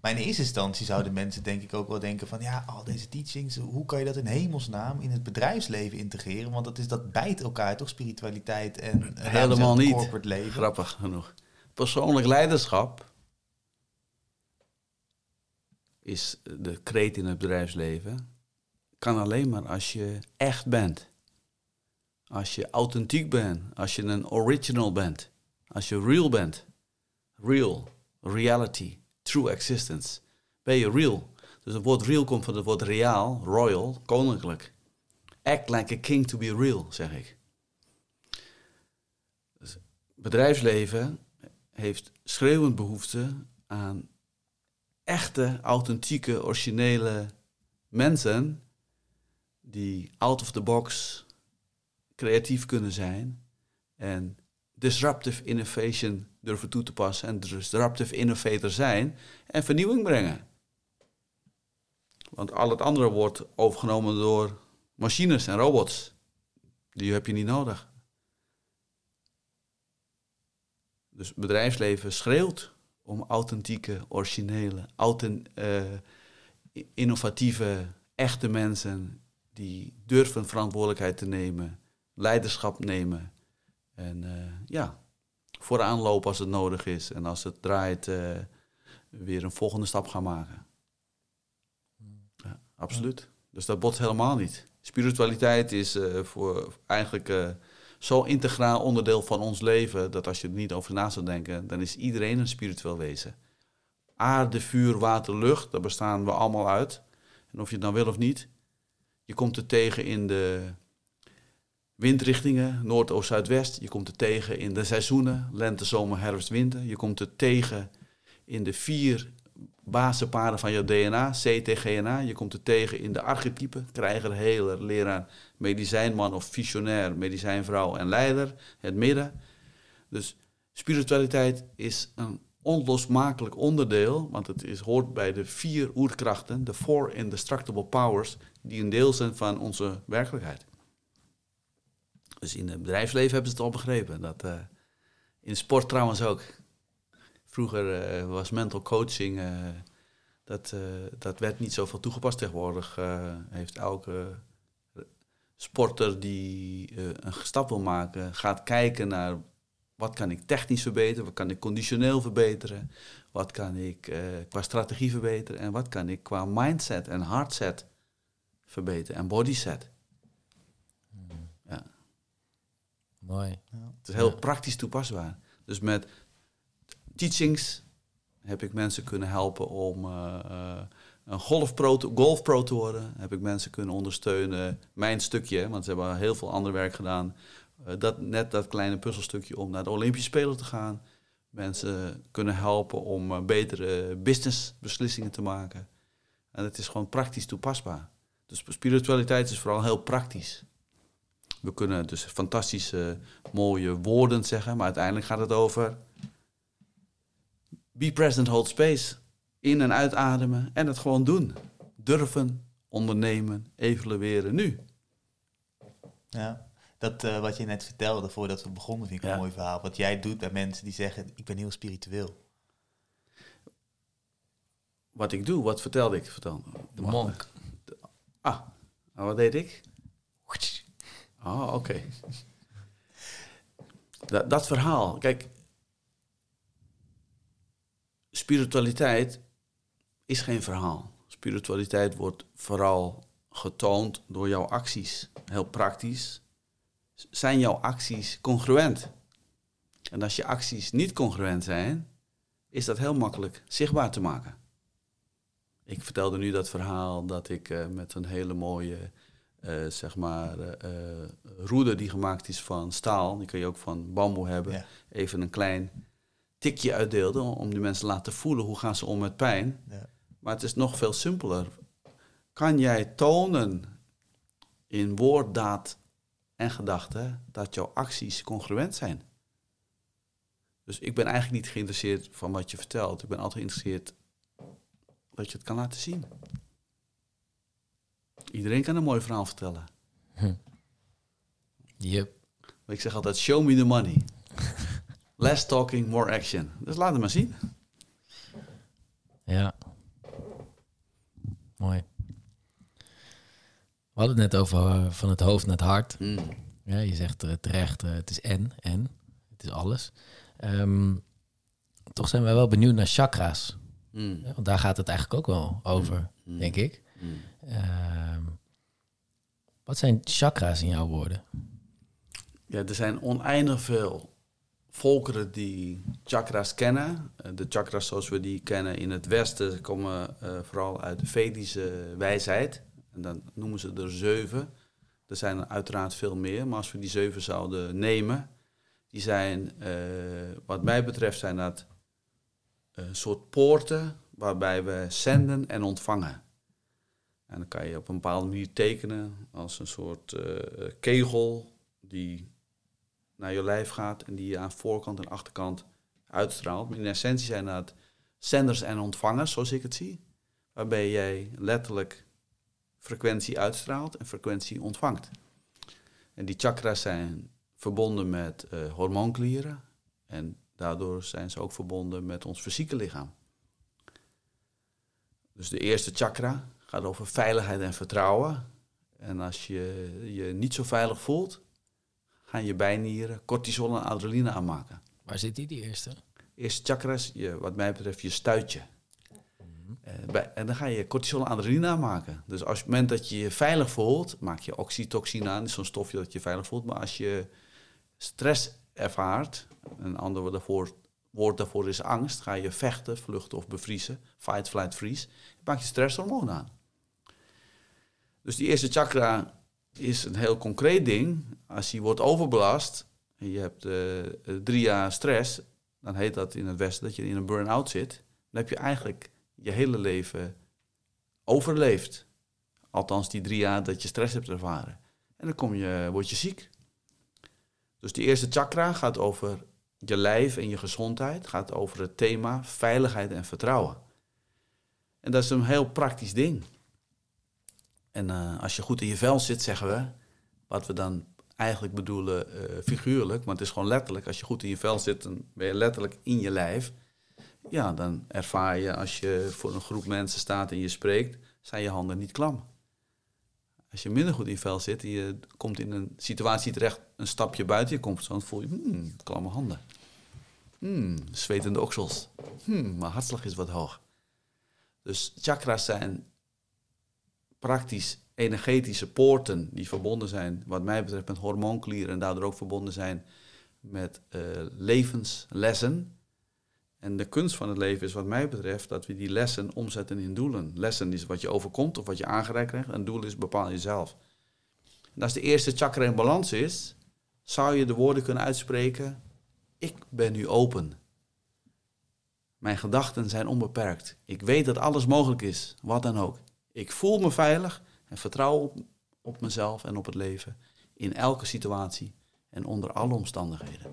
maar in eerste instantie zouden mensen denk ik ook wel denken van... ja, al deze teachings, hoe kan je dat in hemelsnaam in het bedrijfsleven integreren? Want dat, is, dat bijt elkaar toch, spiritualiteit en... Helemaal niet. corporate leven. Grappig genoeg. Persoonlijk leiderschap is de kreet in het bedrijfsleven. Kan alleen maar als je echt bent. Als je authentiek bent. Als je een original bent. Als je real bent. Real. Reality. True existence. Ben je real. Dus het woord real komt van het woord reaal, royal, koninklijk. Act like a king to be real, zeg ik. Dus bedrijfsleven heeft schreeuwend behoefte aan echte, authentieke, originele mensen die out of the box creatief kunnen zijn en disruptive innovation durven toe te passen en disruptive innovator zijn en vernieuwing brengen. Want al het andere wordt overgenomen door machines en robots. Die heb je niet nodig. Dus bedrijfsleven schreeuwt om authentieke, originele, authent, eh, innovatieve, echte mensen die durven verantwoordelijkheid te nemen, leiderschap nemen en eh, ja, vooraan lopen als het nodig is en als het draait eh, weer een volgende stap gaan maken. Ja, absoluut. Dus dat botst helemaal niet. Spiritualiteit is eh, voor eigenlijk eh, zo integraal onderdeel van ons leven dat als je er niet over na zou denken, dan is iedereen een spiritueel wezen. Aarde, vuur, water, lucht, daar bestaan we allemaal uit. En of je het nou wil of niet, je komt er tegen in de windrichtingen, noord, oost, zuidwest. Je komt er tegen in de seizoenen, lente, zomer, herfst, winter. Je komt er tegen in de vier basispaden van je DNA, CTGNA. Je komt er tegen in de archetypen, krijger, heler, leraar, medicijnman of visionair, medicijnvrouw en leider, het midden. Dus spiritualiteit is een onlosmakelijk onderdeel, want het is, hoort bij de vier oerkrachten, de four indestructible powers, die een deel zijn van onze werkelijkheid. Dus in het bedrijfsleven hebben ze het al begrepen. Dat, eh, in sport trouwens ook. Vroeger eh, was mental coaching, eh, dat, dat werd niet zoveel toegepast. Tegenwoordig heeft elke sporter die een stap wil maken, gaat kijken naar wat kan ik technisch verbeteren, wat kan ik conditioneel verbeteren, wat kan ik qua strategie verbeteren en wat kan ik qua mindset en heartset verbeteren en bodyset. Ja. Mooi. Het is heel Ja. praktisch toepasbaar. Dus met teachings heb ik mensen kunnen helpen om eh, eh, een golfpro te, golfpro te worden. Heb ik mensen kunnen ondersteunen. Mijn stukje, want ze hebben heel veel ander werk gedaan. Eh, dat, net dat kleine puzzelstukje om naar de Olympische Spelen te gaan. Mensen kunnen helpen om eh, betere businessbeslissingen te maken. En het is gewoon praktisch toepasbaar. Dus spiritualiteit is vooral heel praktisch. We kunnen dus fantastische, mooie woorden zeggen, maar uiteindelijk gaat het over be present, hold space. In- en uitademen en het gewoon doen. Durven, ondernemen, evalueren nu. Ja. Dat eh, wat je net vertelde voordat we begonnen, vind ik Ja. een mooi verhaal. Wat jij doet bij mensen die zeggen, ik ben heel spiritueel. Wat ik doe, wat vertelde ik? Vertel. De monk. Ah, en wat deed ik? Oh, oké. Dat, dat verhaal, kijk. Spiritualiteit is geen verhaal. Spiritualiteit wordt vooral getoond door jouw acties. Heel praktisch. Zijn jouw acties congruent? En als je acties niet congruent zijn, is dat heel makkelijk zichtbaar te maken. Ik vertelde nu dat verhaal dat ik eh, met een hele mooie, eh, zeg maar, eh, eh, roede die gemaakt is van staal, die kun je ook van bamboe hebben, Ja. even een klein tikje uitdeelde om die mensen te laten voelen hoe gaan ze om met pijn. Ja. Maar het is nog veel simpeler. Kan jij tonen in woord, daad en gedachte dat jouw acties congruent zijn? Dus ik ben eigenlijk niet geïnteresseerd van wat je vertelt. Ik ben altijd geïnteresseerd dat je het kan laten zien. Iedereen kan een mooi verhaal vertellen. Yep. Maar ik zeg altijd, show me the money. Less talking, more action. Dus laat het maar zien. Ja. Mooi. We hadden het net over eh, van het hoofd naar het hart. Mm. Ja, je zegt eh, terecht, eh, het is en, en. Het is alles. Ehm, toch zijn wij wel benieuwd naar chakra's. Mm. Ja, want daar gaat het eigenlijk ook wel over, Mm. denk ik. Ehm, wat zijn chakra's in jouw woorden? Ja, er zijn oneindig veel volkeren die chakra's kennen. Eh, De chakra's zoals we die kennen in het Westen komen eh, vooral uit de Vedische wijsheid. En dan noemen ze er zeven. Er zijn er uiteraard veel meer, maar als we die zeven zouden nemen, die zijn, eh, wat mij betreft, zijn dat een soort poorten waarbij we zenden en ontvangen. En dan kan je op een bepaalde manier tekenen als een soort eh, kegel die naar je lijf gaat en die je aan voorkant en achterkant uitstraalt. Maar in essentie zijn dat zenders en ontvangers, zoals ik het zie. Waarbij jij letterlijk frequentie uitstraalt en frequentie ontvangt. En die chakras zijn verbonden met eh, hormoonklieren. En daardoor zijn ze ook verbonden met ons fysieke lichaam. Dus de eerste chakra gaat over veiligheid en vertrouwen. En als je je niet zo veilig voelt, gaan je bijnieren cortisol en adrenaline aanmaken. Waar zit die, die eerste? Eerste chakra is, je, wat mij betreft, je stuitje. Eh, bij- en dan ga je cortisol en adrenaline aanmaken. Dus als op het moment dat je je veilig voelt, maak je oxytocine aan. Dat is zo'n stofje dat je veilig voelt. Maar als je stress ervaart, een ander woord daarvoor, woord daarvoor is angst, ga je vechten, vluchten of bevriezen. Fight, flight, freeze. Maak je stresshormoon aan. Dus die eerste chakra is een heel concreet ding. Als die wordt overbelast en je hebt eh, eh, drie jaar stress, dan heet dat in het Westen dat je in een burn-out zit. Dan heb je eigenlijk je hele leven overleefd. Althans, die drie jaar dat je stress hebt ervaren. En dan kom je, word je ziek. Dus die eerste chakra gaat over je lijf en je gezondheid. Gaat over het thema veiligheid en vertrouwen. En dat is een heel praktisch ding. En eh, als je goed in je vel zit, zeggen we, wat we dan eigenlijk bedoelen eh, figuurlijk, maar het is gewoon letterlijk. Als je goed in je vel zit, dan ben je letterlijk in je lijf. Ja, dan ervaar je als je voor een groep mensen staat en je spreekt, zijn je handen niet klam. Als je minder goed in je vel zit en je komt in een situatie terecht, een stapje buiten je comfortzone, voel je, hmm, klamme handen. Hmm, zwetende oksels. Hmm, mijn hartslag is wat hoog. Dus chakra's zijn praktisch energetische poorten die verbonden zijn, wat mij betreft, met hormoonklieren en daardoor ook verbonden zijn met eh, levenslessen. En de kunst van het leven is, wat mij betreft, dat we die lessen omzetten in doelen. Lessen is wat je overkomt of wat je aangereikt krijgt, en doel is bepaal jezelf. En als de eerste chakra in balans is, zou je de woorden kunnen uitspreken: Ik ben nu open. Mijn gedachten zijn onbeperkt. Ik weet dat alles mogelijk is, wat dan ook. Ik voel me veilig en vertrouw op, op mezelf en op het leven in elke situatie en onder alle omstandigheden.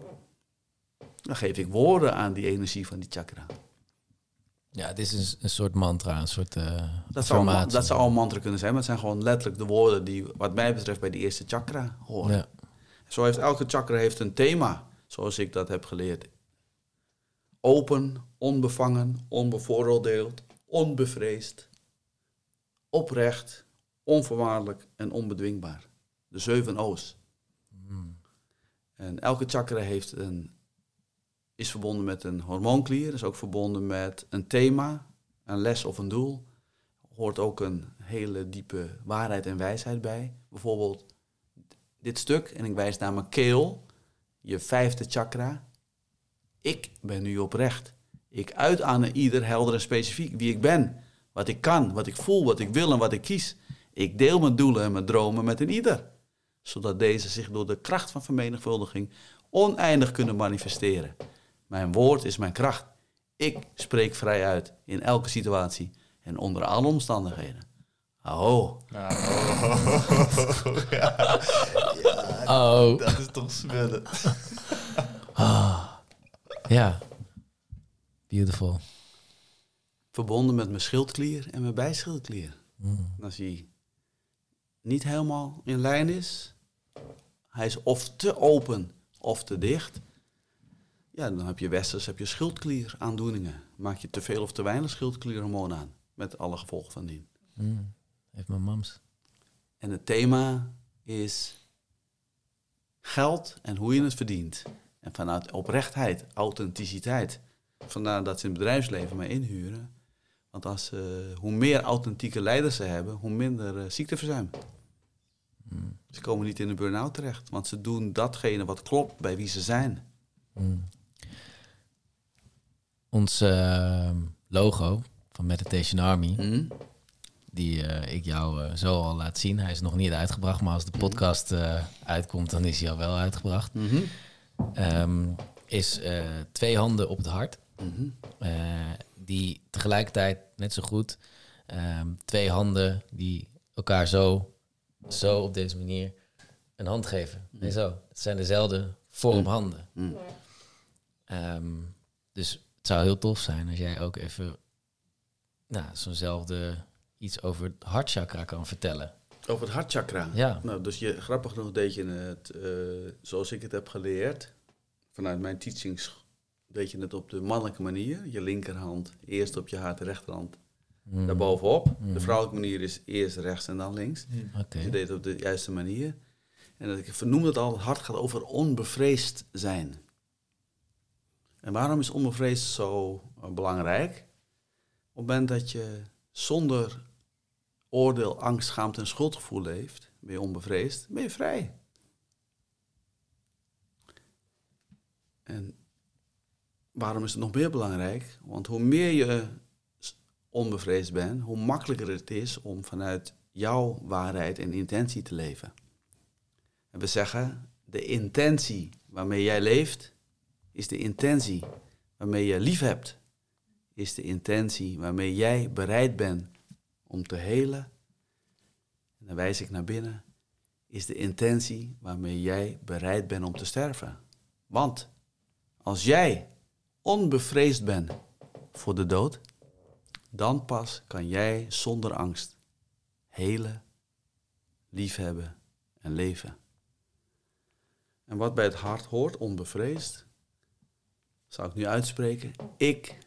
Dan geef ik woorden aan die energie van die chakra. Ja, het is een, een soort mantra, een soort uh, Dat zou, een, dat zou al een mantra kunnen zijn, maar het zijn gewoon letterlijk de woorden die, wat mij betreft, bij de eerste chakra horen. Ja. Zo heeft elke chakra heeft een thema, zoals ik dat heb geleerd. Open, onbevangen, onbevooroordeeld, onbevreesd, oprecht, onvoorwaardelijk en onbedwingbaar. De zeven O's. Hmm. En elke chakra heeft een, is verbonden met een hormoonklier, is ook verbonden met een thema, een les of een doel. Hoort ook een hele diepe waarheid en wijsheid bij. Bijvoorbeeld dit stuk, en ik wijs naar mijn keel, je vijfde chakra. Ik ben nu oprecht. Ik uit aan ieder helder en specifiek wie ik ben, Wat ik kan, wat ik voel, wat ik wil en wat ik kies. Ik deel mijn doelen en mijn dromen met een ieder. Zodat deze zich door de kracht van vermenigvuldiging oneindig kunnen manifesteren. Mijn woord is mijn kracht. Ik spreek vrij uit in elke situatie en onder alle omstandigheden. Oh, Nou, oh, ja. ja, Oh, dat is toch smullen. ja. Beautiful. Verbonden met mijn schildklier en mijn bijschildklier. Mm. En als hij niet helemaal in lijn is, hij is of te open of te dicht, ja, dan heb je westers, heb je schildklier aandoeningen. Maak je te veel of te weinig schildklierhormoon aan, met alle gevolgen van dien. Mm. Heeft mijn mams. En het thema is geld en hoe je het verdient. En vanuit oprechtheid, authenticiteit. Vandaar dat ze in het bedrijfsleven mij inhuren. Want als, eh, hoe meer authentieke leiders ze hebben, hoe minder eh, ziekteverzuim. Mm. Ze komen niet in een burn-out terecht, want ze doen datgene wat klopt bij wie ze zijn. Mm. Ons eh, logo van Meditation Army, Hm? die eh, ik jou zo al laat zien. Hij is nog niet uitgebracht, maar als de podcast uitkomt, dan is hij al wel uitgebracht. Ehm, is twee handen op het hart. Die tegelijkertijd net zo goed ehm, twee handen die elkaar zo, zo op deze manier een hand geven. Nee, zo. Het zijn dezelfde vorm handen. Mm. Ehm, dus het zou heel tof zijn als jij ook even nou, zo'nzelfde iets over het hartchakra kan vertellen. Over het hartchakra. Ja. Nou, dus je, grappig genoeg deed je het, eh, zoals ik het heb geleerd, vanuit mijn teachings, deed je het op de mannelijke manier. Je linkerhand eerst op je hart, rechterhand Mm, daarbovenop. De vrouwelijke manier is eerst rechts en dan links. Oké. Dus je deed het op de juiste manier. En dat ik vernoemde het al, het hart gaat over onbevreesd zijn. En waarom is onbevreesd zo eh, belangrijk? Op het moment dat je zonder oordeel, angst, schaamte en schuldgevoel leeft, ben je onbevreesd, ben je vrij. En waarom is het nog meer belangrijk? Want hoe meer je onbevreesd bent, hoe makkelijker het is om vanuit jouw waarheid en intentie te leven. En we zeggen, de intentie waarmee jij leeft, is de intentie waarmee je lief hebt, is de intentie waarmee jij bereid bent om te helen. En dan wijs ik naar binnen, is de intentie waarmee jij bereid bent om te sterven. Want als jij onbevreesd bent voor de dood, dan pas kan jij zonder angst helen, liefhebben en leven. En wat bij het hart hoort, onbevreesd, zou ik nu uitspreken. Ik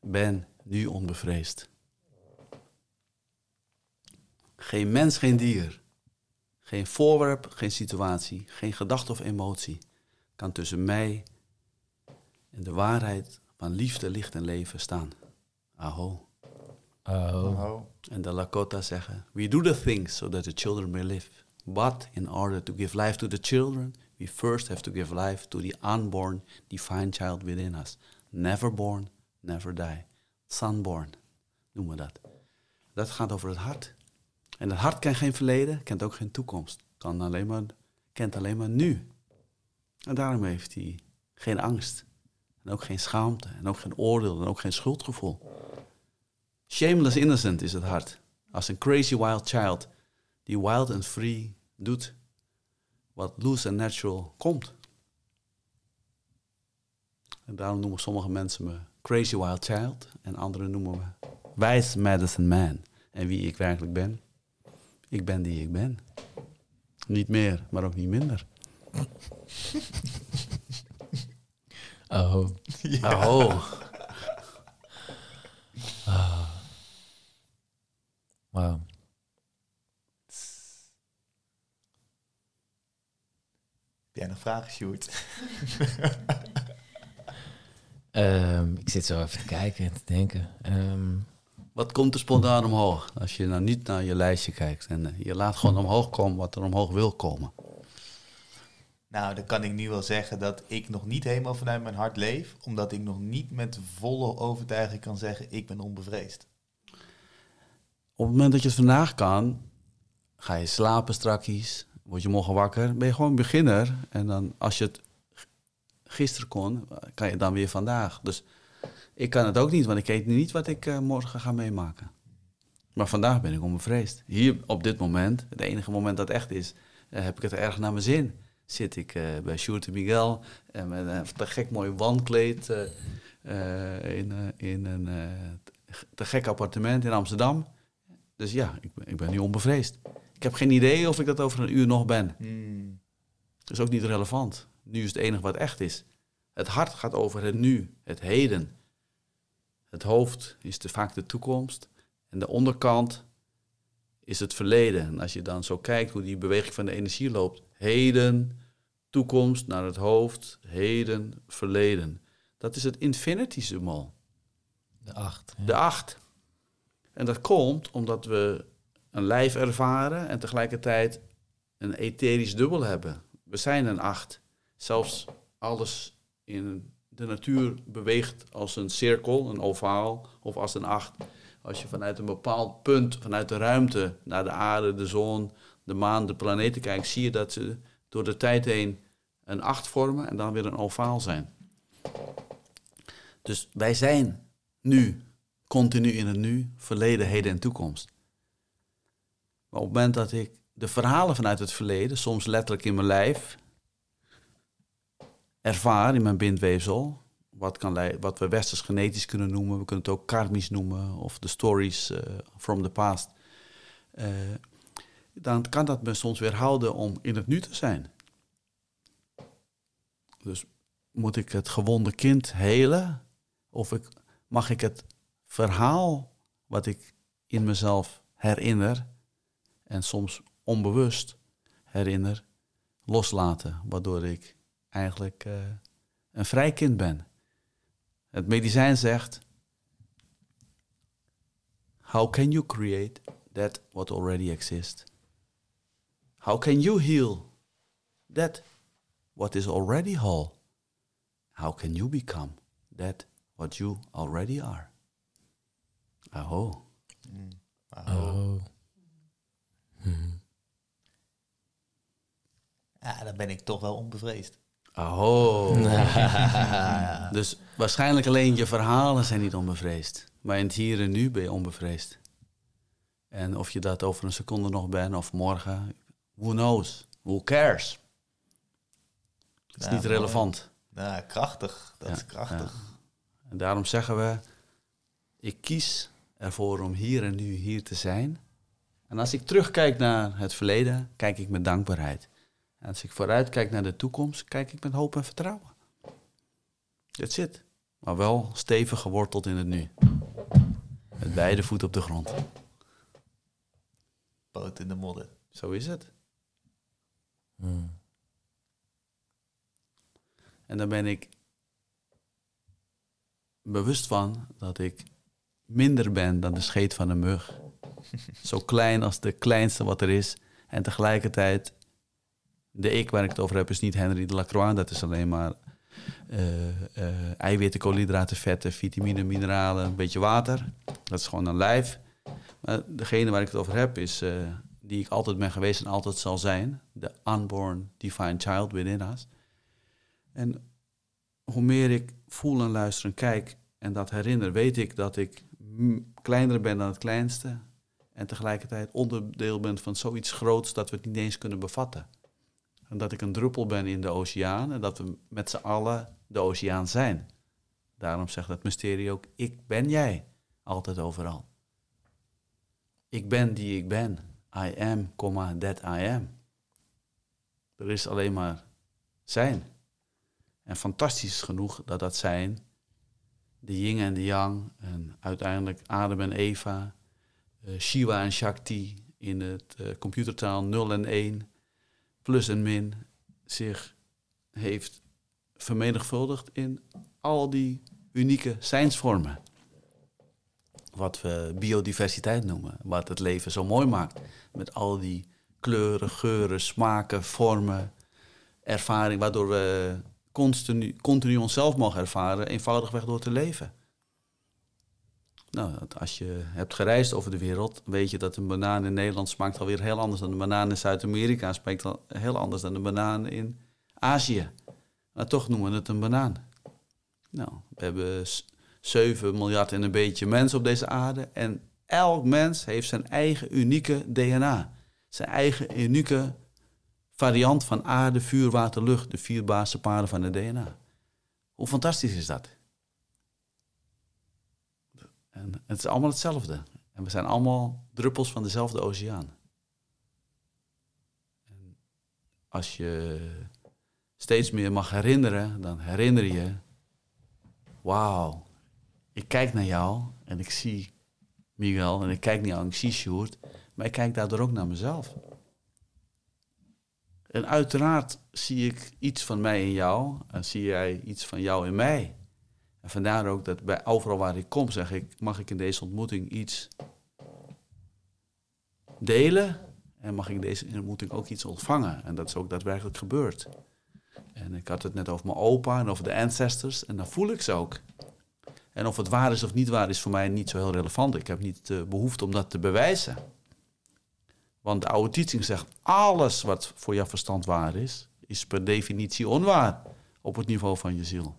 ben nu onbevreesd. Geen mens, geen dier. Geen voorwerp, geen situatie, geen gedachte of emotie kan tussen mij en de waarheid van liefde, licht en leven staan. Aho. Oh. Oh. En de Lakota zeggen: We do the things so that the children may live. But in order to give life to the children, we first have to give life to the unborn, divine child within us. Never born, never die. Sunborn noemen we dat. Dat gaat over het hart. En het hart kent geen verleden, kent ook geen toekomst. Kan alleen maar, kent alleen maar nu. En daarom heeft hij geen angst. En ook geen schaamte. En ook geen oordeel. En ook geen schuldgevoel. Shameless innocent is het hart. Als een crazy wild child die wild en free doet wat loose en natural komt. En daarom noemen sommige mensen me crazy wild child en anderen noemen me wise medicine man. En wie ik werkelijk ben, ik ben die ik ben. Niet meer, maar ook niet minder. Oh. Oh, Wauw. Heb jij nog vragen, Sjoerd? Ehm, ik zit zo even te kijken en te denken. Ehm, wat komt er spontaan omhoog als je nou niet naar je lijstje kijkt en eh, je laat gewoon omhoog komen wat er omhoog wil komen? Nou, dan kan ik nu wel zeggen dat ik nog niet helemaal vanuit mijn hart leef, omdat ik nog niet met volle overtuiging kan zeggen, ik ben onbevreesd. op het moment dat je het vandaag kan, ga je slapen strakjes, word je morgen wakker, ben je gewoon beginner. En dan als je het gisteren kon, kan je dan weer vandaag. Dus ik kan het ook niet, want ik weet niet wat ik eh, morgen ga meemaken. Maar vandaag ben ik onbevreesd. Hier op dit moment, het enige moment dat echt is, eh, heb ik het erg naar mijn zin. Zit ik eh, bij Sjoerd Miguel en met een te gek mooi wandkleed eh, eh, in, eh, in een eh, te gek appartement in Amsterdam. Dus ja, ik ben, ik ben nu onbevreesd. Ik heb geen idee of ik dat over een uur nog ben. Hmm. Dat is ook niet relevant. Nu is het enige wat echt is. Het hart gaat over het nu, het heden. Het hoofd is de, vaak de toekomst. En de onderkant is het verleden. En als je dan zo kijkt hoe die beweging van de energie loopt. Heden, toekomst naar het hoofd, heden, verleden. Dat is het infinity symbol. De acht. ja. De acht. En dat komt omdat we een lijf ervaren en tegelijkertijd een etherisch dubbel hebben. We zijn een acht. Zelfs alles in de natuur beweegt als een cirkel, een ovaal of als een acht. Als je vanuit een bepaald punt, vanuit de ruimte naar de aarde, de zon, de maan, de planeten kijkt, zie je dat ze door de tijd heen een acht vormen en dan weer een ovaal zijn. Dus wij zijn nu, continu in het nu, verleden, heden en toekomst. Maar op het moment dat ik de verhalen vanuit het verleden, soms letterlijk in mijn lijf, ervaar in mijn bindweefsel, wat, kan wat we westers genetisch kunnen noemen, we kunnen het ook karmisch noemen, of de stories eh, from the past, eh, dan kan dat me soms weerhouden om in het nu te zijn. Dus moet ik het gewonde kind helen? Of ik, mag ik het verhaal wat ik in mezelf herinner en soms onbewust herinner, loslaten, waardoor ik eigenlijk eh, een vrij kind ben. Het medicijn zegt: How can you create that what already exists? How can you heal that what is already whole? How can you become that what you already are? Aho. Oh. Ja, dan ben ik toch wel onbevreesd. Aho. Dus waarschijnlijk alleen je verhalen zijn niet onbevreesd. Maar in het hier en nu ben je onbevreesd. En of je dat over een seconde nog bent of morgen, who knows? Who cares? Het is Ja, niet relevant. Nou, krachtig. Dat is krachtig. En daarom zeggen we, ik kies ervoor om hier en nu hier te zijn. En als ik terugkijk naar het verleden, kijk ik met dankbaarheid. En als ik vooruit kijk naar de toekomst, kijk ik met hoop en vertrouwen. That's it. Maar wel stevig geworteld in het nu. Met beide voeten op de grond. Poot in de modder. Zo is het. Hmm. En dan ben ik bewust van dat ik minder ben dan de scheet van een mug. Zo klein als de kleinste wat er is. En tegelijkertijd, de ik waar ik het over heb is niet Henry de Lacroix. Dat is alleen maar eh, eh, eiwitten, koolhydraten, vetten, vitamine, mineralen, een beetje water. Dat is gewoon een lijf. Maar degene waar ik het over heb is eh, die ik altijd ben geweest en altijd zal zijn. De unborn divine child within us. En hoe meer ik voel en luister en kijk en dat herinner, weet ik dat ik kleiner ben dan het kleinste. En tegelijkertijd onderdeel ben van zoiets groots dat we het niet eens kunnen bevatten. En dat ik een druppel ben in de oceaan en dat we met z'n allen de oceaan zijn. Daarom zegt dat mysterie ook, ik ben jij, altijd overal. Ik ben die ik ben. I am, that I am. Er is alleen maar zijn. En fantastisch genoeg dat dat zijn, de yin en de yang, en uiteindelijk Adam en Eva, eh, Shiva en Shakti in het eh, computertaal 0 en 1, plus en min, zich heeft vermenigvuldigd in al die unieke zijnsvormen. Wat we biodiversiteit noemen, wat het leven zo mooi maakt. Met al die kleuren, geuren, smaken, vormen, ervaring, waardoor we continu, continu onszelf mogen ervaren, eenvoudigweg door te leven. Nou, als je hebt gereisd over de wereld, weet je dat een banaan in Nederland smaakt alweer heel anders dan een banaan in Zuid-Amerika. Smaakt al heel anders dan een banaan in Azië. Maar toch noemen we het een banaan. Nou, we hebben s- 7 miljard en een beetje mensen op deze aarde. En elk mens heeft zijn eigen unieke DNA. Zijn eigen unieke variant van aarde, vuur, water, lucht. De vier basisparen van het DNA. Hoe fantastisch is dat? En het is allemaal hetzelfde. En we zijn allemaal druppels van dezelfde oceaan. En als je steeds meer mag herinneren, dan herinner je... Wauw, ik kijk naar jou en ik zie Miguel en ik kijk ik zie Sjoerd. Maar ik kijk daardoor ook naar mezelf. En uiteraard zie ik iets van mij in jou en zie jij iets van jou in mij. En vandaar ook dat bij overal waar ik kom zeg ik, mag ik in deze ontmoeting iets delen en mag ik deze ontmoeting ook iets ontvangen. En dat is ook daadwerkelijk gebeurd. En ik had het net over mijn opa en over de ancestors en dan voel ik ze ook. En of het waar is of niet waar is voor mij niet zo heel relevant. Ik heb niet de behoefte om dat te bewijzen. Want de oude teaching zegt, alles wat voor jouw verstand waar is, is per definitie onwaar op het niveau van je ziel.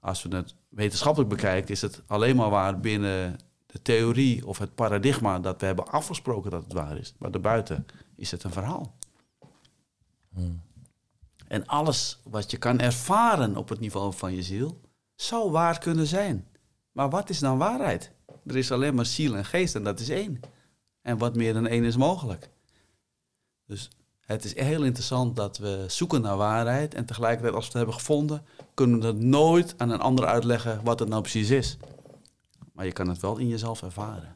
Als we het wetenschappelijk bekijken, is het alleen maar waar binnen de theorie of het paradigma dat we hebben afgesproken dat het waar is. Maar daarbuiten is het een verhaal. En alles wat je kan ervaren op het niveau van je ziel, zou waar kunnen zijn. Maar wat is dan waarheid? Er is alleen maar ziel en geest en dat is één. En wat meer dan één is mogelijk. Dus het is heel interessant dat we zoeken naar waarheid en tegelijkertijd als we het hebben gevonden, kunnen we dat nooit aan een ander uitleggen wat het nou precies is. Maar je kan het wel in jezelf ervaren.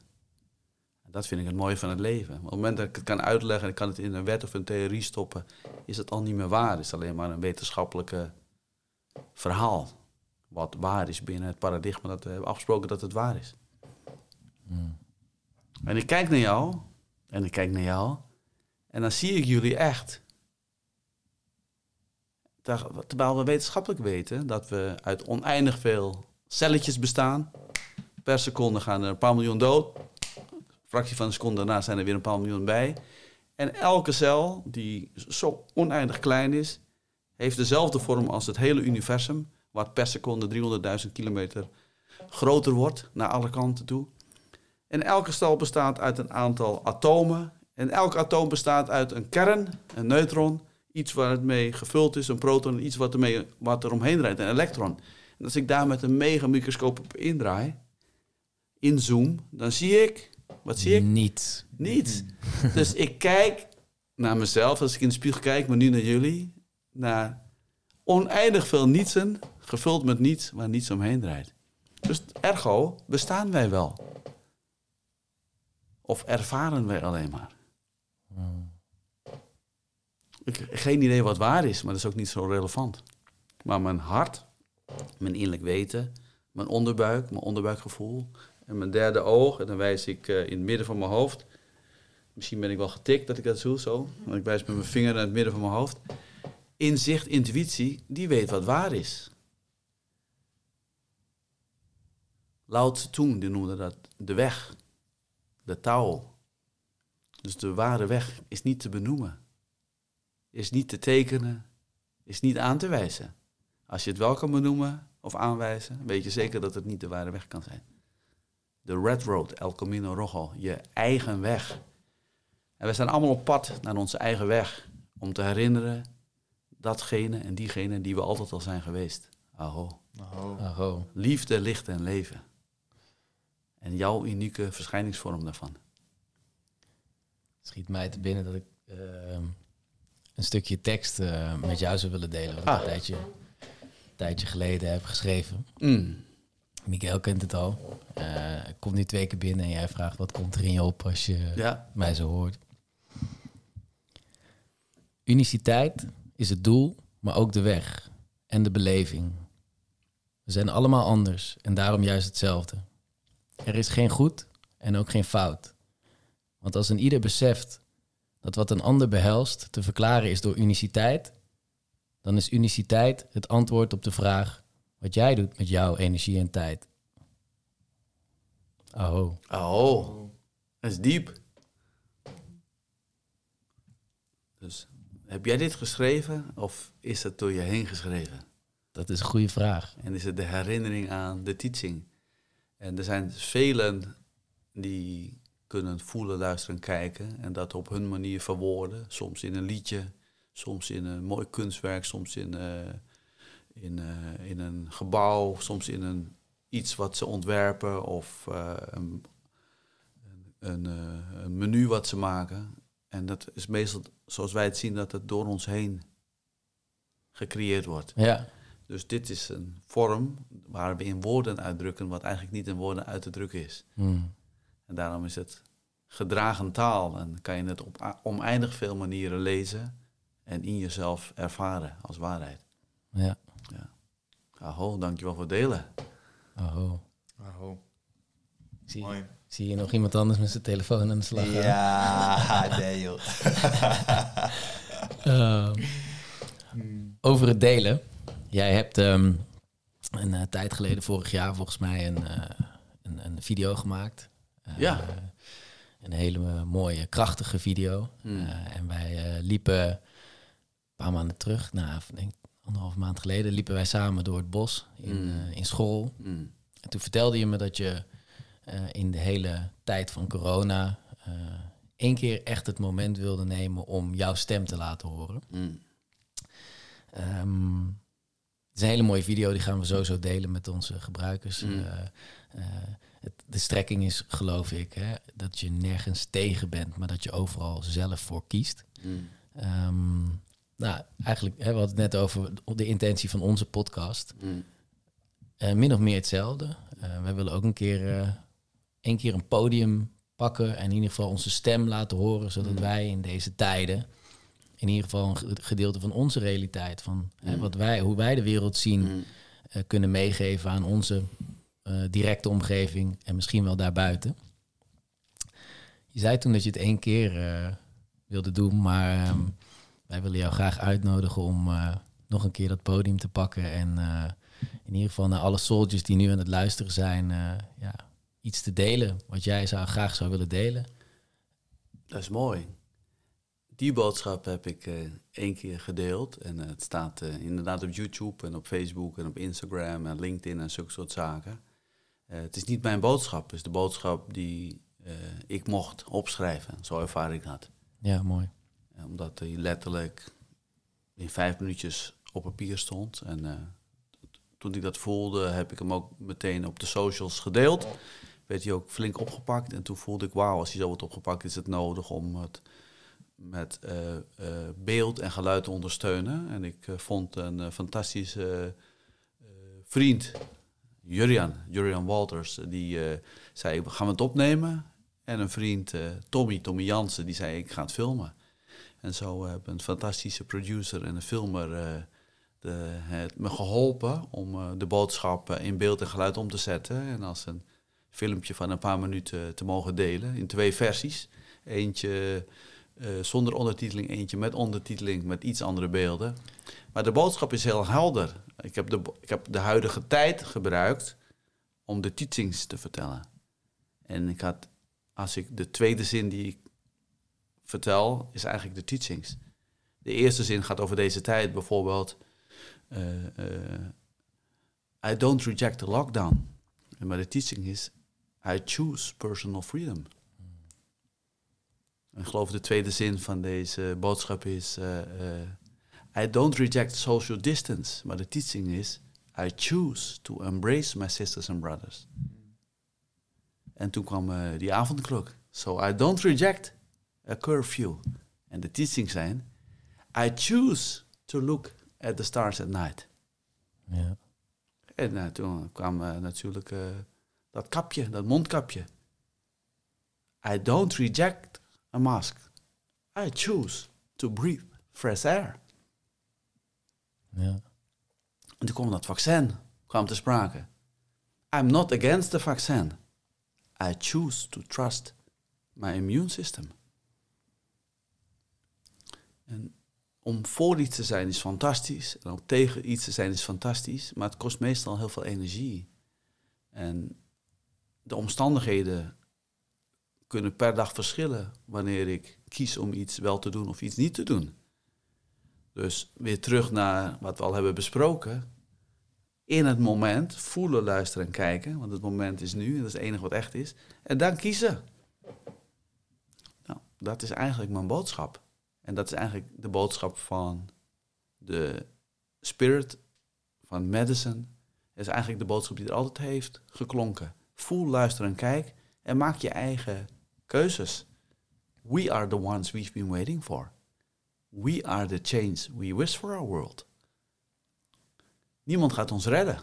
En dat vind ik het mooie van het leven. Op het moment dat ik het kan uitleggen en ik kan het in een wet of een theorie stoppen, is het al niet meer waar. Het is alleen maar een wetenschappelijke verhaal. Wat waar is binnen het paradigma dat we hebben afgesproken dat het waar is. En ik kijk naar jou en ik kijk naar jou en dan zie ik jullie echt. Ter- Terwijl we wetenschappelijk weten dat we uit oneindig veel celletjes bestaan. Per seconde gaan er een paar miljoen dood. Fractie van een seconde daarna zijn er weer een paar miljoen bij. En elke cel, die zo oneindig klein is, heeft dezelfde vorm als het hele universum, wat per seconde 300.000 kilometer groter wordt naar alle kanten toe. En elke cel bestaat uit een aantal atomen. En elk atoom bestaat uit een kern, een neutron, iets waar het mee gevuld is, een proton, iets wat, ermee, wat er omheen draait, een elektron. En als ik daar met een megamicroscoop op indraai, inzoom, dan zie ik, wat zie ik? Niets. Niets. Dus ik kijk naar mezelf, als ik in de spiegel kijk, maar nu naar jullie, naar oneindig veel nietsen, gevuld met niets waar niets omheen draait. Dus ergo bestaan wij wel. Of ervaren wij alleen maar. Geen idee wat waar is, maar dat is ook niet zo relevant. Maar mijn hart, mijn innerlijk weten, mijn onderbuik, mijn onderbuikgevoel en mijn derde oog, en dan wijs ik eh, in het midden van mijn hoofd. Misschien ben ik wel getikt dat ik dat doe, zo. Want ik wijs met mijn vinger naar het midden van mijn hoofd. Inzicht, intuïtie, die weet wat waar is. Lao Tse Tung, die noemde dat de weg, de touw. Dus de ware weg is niet te benoemen, is niet te tekenen, is niet aan te wijzen. Als je het wel kan benoemen of aanwijzen, weet je zeker dat het niet de ware weg kan zijn. De Red Road, El Camino Rojo, je eigen weg. En we zijn allemaal op pad naar onze eigen weg om te herinneren datgene en diegene die we altijd al zijn geweest. Aho. Oh. Aho. Liefde, licht en leven. En jouw unieke verschijningsvorm daarvan. Schiet mij te binnen dat ik eh, een stukje tekst eh, met jou zou willen delen. Wat ik Ah. een tijdje, een tijdje geleden heb geschreven. Mm. Miguel kent het al. Eh, ik kom nu twee keer binnen en jij vraagt wat komt er in je op als je Ja. mij zo hoort. Uniciteit is het doel, maar ook de weg en de beleving. We zijn allemaal anders en daarom juist hetzelfde. Er is geen goed en ook geen fout. Want als een ieder beseft dat wat een ander behelst te verklaren is door uniciteit, dan is uniciteit het antwoord op de vraag wat jij doet met jouw energie en tijd. Oh, Oh, dat is diep. Dus heb jij dit geschreven of is het door je heen geschreven? dat is een goede vraag. En is het de herinnering aan de teaching? En er zijn velen die kunnen voelen, luisteren, kijken en dat op hun manier verwoorden. Soms in een liedje, soms in een mooi kunstwerk, soms in, eh, in, eh, in een gebouw, soms in een, iets wat ze ontwerpen of eh, een, een, een menu wat ze maken. En dat is meestal, zoals wij het zien, dat het door ons heen gecreëerd wordt. Ja, Dus dit is een vorm waar we in woorden uitdrukken wat eigenlijk niet in woorden uit te drukken is. Hmm. En daarom is het gedragen taal en kan je het op oneindig veel manieren lezen en in jezelf ervaren als waarheid. ja. Aho, dankjewel voor het delen. Oh. Oh, Zie, mooi. zie je nog iemand anders met zijn telefoon aan de slag? gaan? Ja, nee joh. Ehm, over het delen. Jij hebt ehm, een eh, tijd geleden, vorig jaar volgens mij, een, eh, een, een video gemaakt. Eh, Ja. Een hele mooie, krachtige video. Hmm. En wij liepen een paar maanden terug, nou, denk anderhalf maand geleden, liepen wij samen door het bos in, Hmm. in school. Mm. En toen vertelde je me dat je in de hele tijd van corona één keer echt het moment wilde nemen om jouw stem te laten horen. Mm. Het is een hele mooie video, die gaan we sowieso delen met onze gebruikers. Mm. Eh, eh, het, de strekking is, geloof ik, hè, dat je nergens tegen bent, maar dat je overal zelf voor kiest. Mm. Ehm, nou, eigenlijk, hè, we hadden het net over de intentie van onze podcast. Mm. Eh, min of meer hetzelfde. Eh, wij willen ook een keer, eh een keer een podium pakken en in ieder geval onze stem laten horen, zodat Mm. wij in deze tijden in ieder geval een ge- gedeelte van onze realiteit, van hè, Mm. wat wij, hoe wij de wereld zien, Mm. eh, kunnen meegeven aan onze eh, directe omgeving en misschien wel daarbuiten. Je zei toen dat je het één keer eh, wilde doen, maar ehm, wij willen jou graag uitnodigen om nog een keer dat podium te pakken en in ieder geval naar alle soldiers die nu aan het luisteren zijn, ja, iets te delen wat jij zou, graag zou willen delen. Dat is mooi. Die boodschap heb ik eh, één keer gedeeld. En eh, het staat eh, inderdaad op YouTube en op Facebook en op Instagram en LinkedIn en zulke soort zaken. Het is niet mijn boodschap, het is de boodschap die ik mocht opschrijven. Zo ervaar ik dat. Ja, mooi. Omdat hij letterlijk in vijf minuutjes op papier stond. En toen ik dat voelde, heb ik hem ook meteen op de socials gedeeld. Werd hij ook flink opgepakt. En toen voelde ik, wauw, als hij zo wordt opgepakt, is het nodig om het met eh, eh, beeld en geluid te ondersteunen. En ik eh, vond een fantastische vriend, Jurian, Jurian Walters, die zei, gaan we het opnemen? En een vriend, Tommy, Tommy Jansen, die zei, ik ga het filmen. En zo heb een fantastische producer en een filmer eh, de, het me geholpen om de boodschap in beeld en geluid om te zetten. En als een filmpje van een paar minuten te mogen delen in twee versies. Eentje eh, zonder ondertiteling, eentje met ondertiteling, met iets andere beelden. Maar de boodschap is heel helder. Ik heb de, ik heb de huidige tijd gebruikt om de teachings te vertellen. En ik had, als ik de tweede zin die ik vertel, is eigenlijk de teachings. De eerste zin gaat over deze tijd, bijvoorbeeld. eh, eh, I don't reject the lockdown. Maar de teaching is, I choose personal freedom. En ik geloof de tweede zin van deze boodschap is, eh, eh, I don't reject social distance. Maar de teaching is, I choose to embrace my sisters and brothers. En toen kwam eh, die avondklok. So I don't reject a curfew. En de teaching zijn, I choose to look at the stars at night. Ja. En toen kwam natuurlijk dat kapje, dat mondkapje. I don't reject a mask. I choose to breathe fresh air. Ja. En toen kwam dat vaccin, kwam te sprake. I'm not against the vaccin. I choose to trust my immune system. En om voor iets te zijn is fantastisch. En om tegen iets te zijn is fantastisch. Maar het kost meestal heel veel energie. En de omstandigheden kunnen per dag verschillen wanneer ik kies om iets wel te doen of iets niet te doen. Dus weer terug naar wat we al hebben besproken. In het moment voelen, luisteren en kijken. Want het moment is nu, dat is het enige wat echt is. En dan kiezen. Nou, dat is eigenlijk mijn boodschap. En dat is eigenlijk de boodschap van de spirit, van medicine. Dat is eigenlijk de boodschap die er altijd heeft geklonken. Voel, luister en kijk. En maak je eigen keuzes. We are the ones we've been waiting for. We are the change we wish for our world. Niemand gaat ons redden.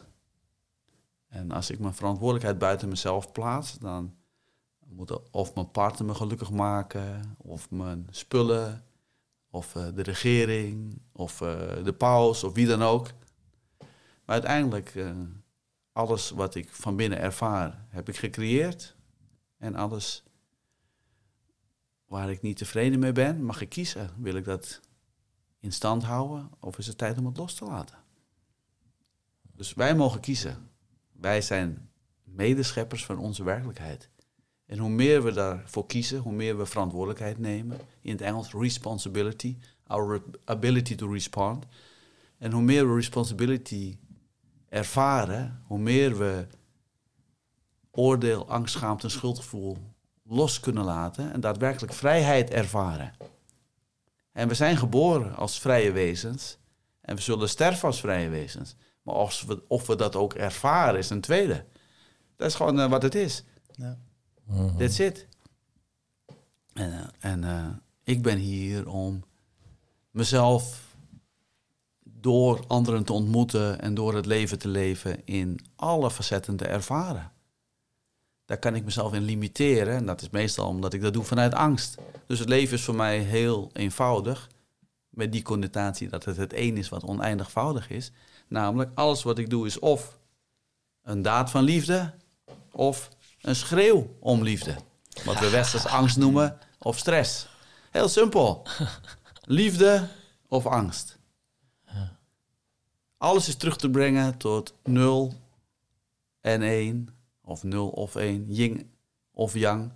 En als ik mijn verantwoordelijkheid buiten mezelf plaats, dan moet of mijn partner me gelukkig maken, of mijn spullen, of uh, de regering, of uh, de paus, of wie dan ook. Maar uiteindelijk, uh, alles wat ik van binnen ervaar, heb ik gecreëerd. En alles waar ik niet tevreden mee ben, mag ik kiezen. Wil ik dat in stand houden of is het tijd om het los te laten? Dus wij mogen kiezen. Wij zijn medescheppers van onze werkelijkheid. En hoe meer we daarvoor kiezen, hoe meer we verantwoordelijkheid nemen. In het Engels responsibility, our ability to respond. En hoe meer we responsibility ervaren, hoe meer we oordeel, angst, schaamte en schuldgevoel los kunnen laten en daadwerkelijk vrijheid ervaren. En we zijn geboren als vrije wezens en we zullen sterven als vrije wezens. Maar of we, of we dat ook ervaren is een tweede. Dat is gewoon uh, wat het is. Ja. Mm That's it. En, uh, en uh, ik ben hier om mezelf door anderen te ontmoeten en door het leven te leven in alle facetten te ervaren daar kan ik mezelf in limiteren. En dat is meestal omdat ik dat doe vanuit angst. Dus het leven is voor mij heel eenvoudig. Met die connotatie dat het het een is wat oneindigvoudig is. Namelijk, alles wat ik doe is of een daad van liefde of een schreeuw om liefde. Wat we westers angst noemen of stress. Heel simpel. Liefde of angst. Alles is terug te brengen tot nul en één of 0 of 1, yin of yang,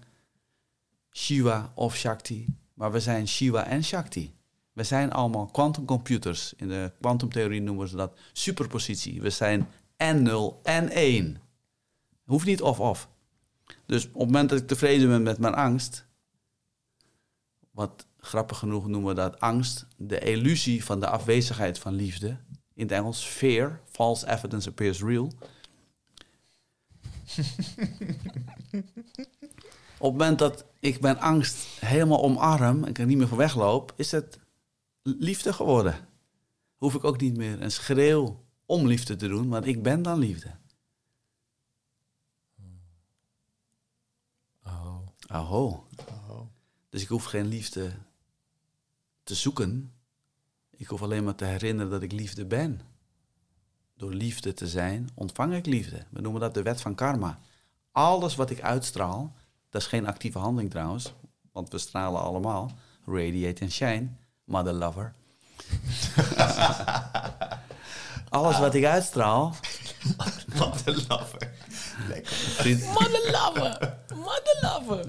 Shiva of Shakti. Maar we zijn Shiva en Shakti. We zijn allemaal quantumcomputers. In de kwantumtheorie noemen ze dat superpositie. We zijn en 0 en 1. Hoeft niet of-of. Dus op het moment dat ik tevreden ben met mijn angst, wat grappig genoeg noemen we dat angst, de illusie van de afwezigheid van liefde. In het Engels, fear, false evidence appears real. Op het moment dat ik mijn angst helemaal omarm en ik er niet meer van wegloop, is het liefde geworden. Hoef ik ook niet meer een schreeuw om liefde te doen, want ik ben dan liefde. Oh. Aho. Dus ik hoef geen liefde te zoeken. Ik hoef alleen maar te herinneren dat ik liefde ben door liefde te zijn, ontvang ik liefde. We noemen dat de wet van karma. Alles wat ik uitstraal, dat is geen actieve handeling trouwens, want we stralen allemaal. Radiate and shine, mother lover. Alles wat ik uitstraal. mother lover. Lekker. Mother lover. Mother lover.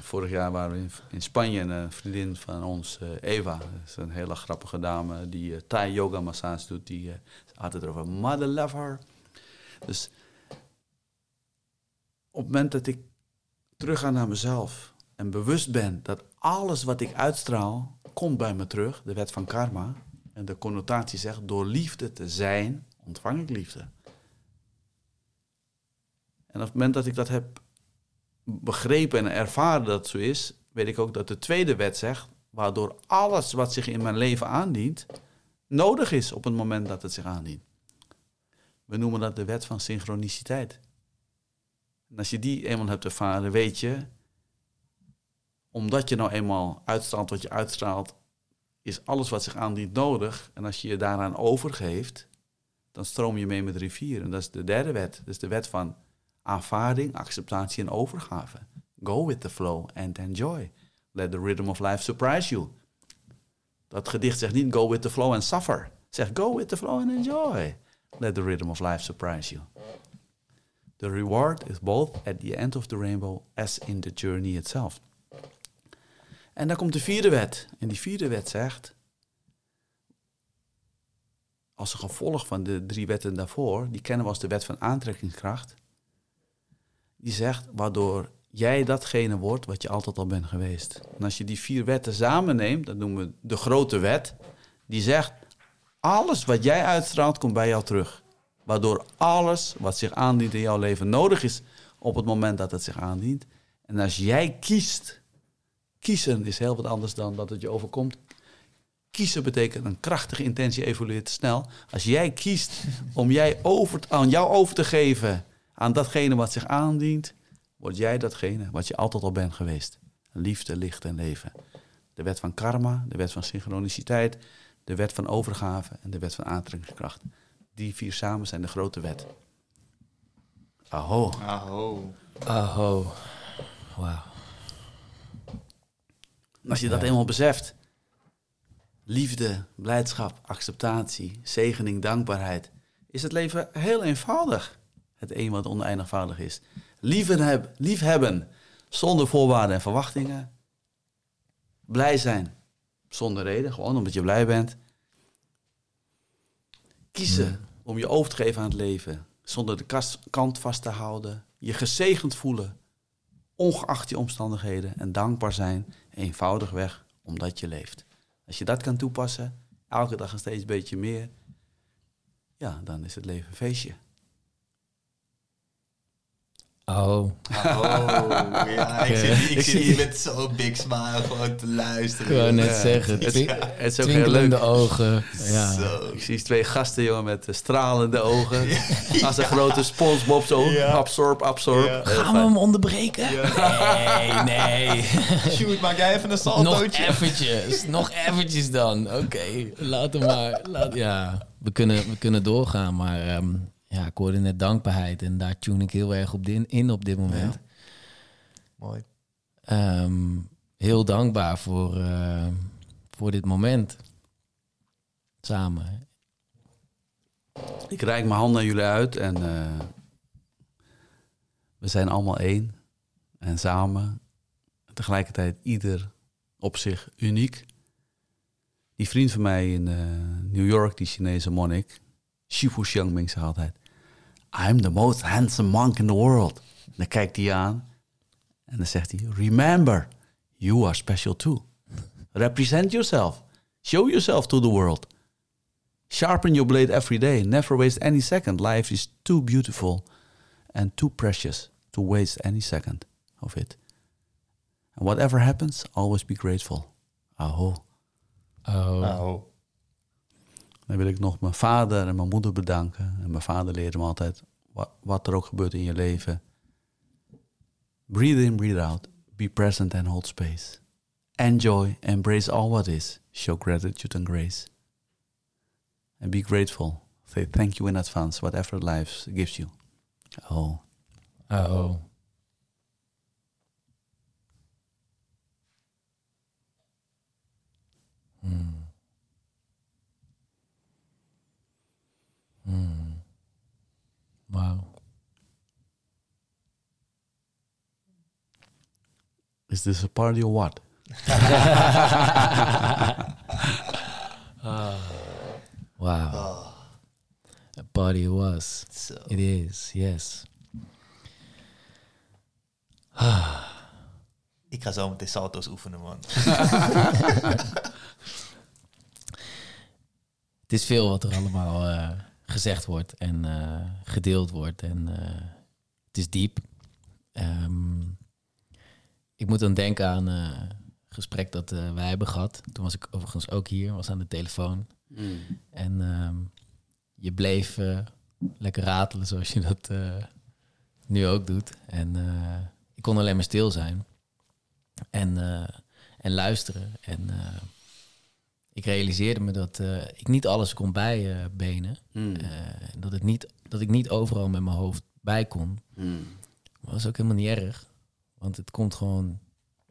Vorig jaar waren we in, in Spanje en een vriendin van ons, uh, Eva, dat is een hele grappige dame die uh, Thai yoga massage doet, die uh, had het erover mother lover. Dus op het moment dat ik terug ga naar mezelf en bewust ben dat alles wat ik uitstraal komt bij me terug, de wet van karma, en de connotatie zegt door liefde te zijn, ontvang ik liefde. En op het moment dat ik dat heb begrepen en ervaren dat het zo is, weet ik ook dat de tweede wet zegt, waardoor alles wat zich in mijn leven aandient, nodig is op het moment dat het zich aandient. We noemen dat de wet van synchroniciteit. En als je die eenmaal hebt ervaren, weet je, omdat je nou eenmaal uitstraalt wat je uitstraalt, is alles wat zich aandient nodig. En als je je daaraan overgeeft, dan stroom je mee met de rivier. En dat is de derde wet. Dat is de wet van aanvaarding, acceptatie en overgave. Go with the flow and enjoy. Let the rhythm of life surprise you. Dat gedicht zegt niet go with the flow and suffer. Zeg go with the flow and enjoy. Let the rhythm of life surprise you. The reward is both at the end of the rainbow as in the journey itself. En dan komt de vierde wet. En die vierde wet zegt, als een gevolg van de drie wetten daarvoor, die kennen we als de wet van aantrekkingskracht, die zegt waardoor jij datgene wordt wat je altijd al bent geweest. En als je die vier wetten samen neemt, dat noemen we de grote wet, die zegt alles wat jij uitstraalt komt bij jou terug. Waardoor alles wat zich aandient in jouw leven nodig is op het moment dat het zich aandient. En als jij kiest, kiezen is heel wat anders dan dat het je overkomt. Kiezen betekent een krachtige intentie evolueert snel. Als jij kiest om jij over, aan jou over te geven aan datgene wat zich aandient, word jij datgene wat je altijd al bent geweest. Liefde, licht en leven. De wet van karma, de wet van synchroniciteit, de wet van overgave en de wet van aantrekkingskracht. Die vier samen zijn de grote wet. Aho. Aho. Aho. Wauw. Als je dat eenmaal beseft, liefde, blijdschap, acceptatie, zegening, dankbaarheid, is het leven heel eenvoudig. Het een wat oneindigvoudig is. Liefhebben, heb, liefhebben zonder voorwaarden en verwachtingen. Blij zijn zonder reden, gewoon omdat je blij bent. Kiezen om je over te geven aan het leven, zonder de kast, kant vast te houden. Je gezegend voelen, ongeacht je omstandigheden. En dankbaar zijn, eenvoudigweg, omdat je leeft. Als je dat kan toepassen, elke dag een steeds beetje meer, ja, dan is het leven een feestje. Oh. Oh, ja, ik zit, ik zit hier met zo'n big smile gewoon te luisteren. Ik wou net Ja. zeggen. Het, is ook heel leuk. ogen. Ja. Zo. Ik zie twee gasten, jongen, met eh, stralende ogen. Als een grote Spongebob zo. Ja. Absorb, absorb. Gaan we hem onderbreken? Nee, nee. Shoot, maak jij even een Nog saltootje? eventjes. Nog eventjes dan. Oké, laat hem maar. Laat, ja, we kunnen, we kunnen doorgaan. Maar ehm, ja, ik hoorde net dankbaarheid. En daar tune ik heel erg op in, in op dit moment. Mooi. Ehm, heel dankbaar voor, eh, voor dit moment. Samen. Ik reik mijn handen aan jullie uit en eh, we zijn allemaal één. En samen, tegelijkertijd ieder op zich uniek. Die vriend van mij in eh, New York, die Chinese monnik, Shifu Xiangming, zegt altijd... I'm the most handsome monk in the world. En dan kijkt hij aan en dan zegt hij... Remember, you are special too. Represent yourself. Show yourself to the world. Sharpen your blade every day. Never waste any second. Life is too beautiful and too precious to waste any second of it. And whatever happens, always be grateful. Aho. Nou, Dan wil ik nog mijn vader en mijn moeder bedanken. En mijn vader leerde me altijd, wa- wat er ook gebeurt in je leven. Breathe in, breathe out. Be present and hold space. Enjoy, embrace all what is. Show gratitude and grace. And be grateful. Say thank you in advance, whatever life gives you. Oh. oh. Hmm. Wauw. Is this a party or what? Wow. A party it was. It is, yes. Ik ga zo meteen salto's oefenen, man. Het is veel wat er allemaal eh, gezegd wordt en eh, gedeeld wordt. En eh, het is diep. Ehm, ik moet dan denken aan eh, een gesprek dat eh, wij hebben gehad. Toen was ik overigens ook hier, was aan de telefoon. En ehm, je bleef eh, lekker ratelen zoals je dat eh, nu ook doet. En eh, ik kon alleen maar stil zijn. En, eh, en luisteren. En eh, ik realiseerde me dat eh, ik niet alles kon bijbenen. Mm. Eh, dat, het niet, dat ik niet overal met mijn hoofd bij kon. Mm. Maar dat is ook helemaal niet erg. Want het komt gewoon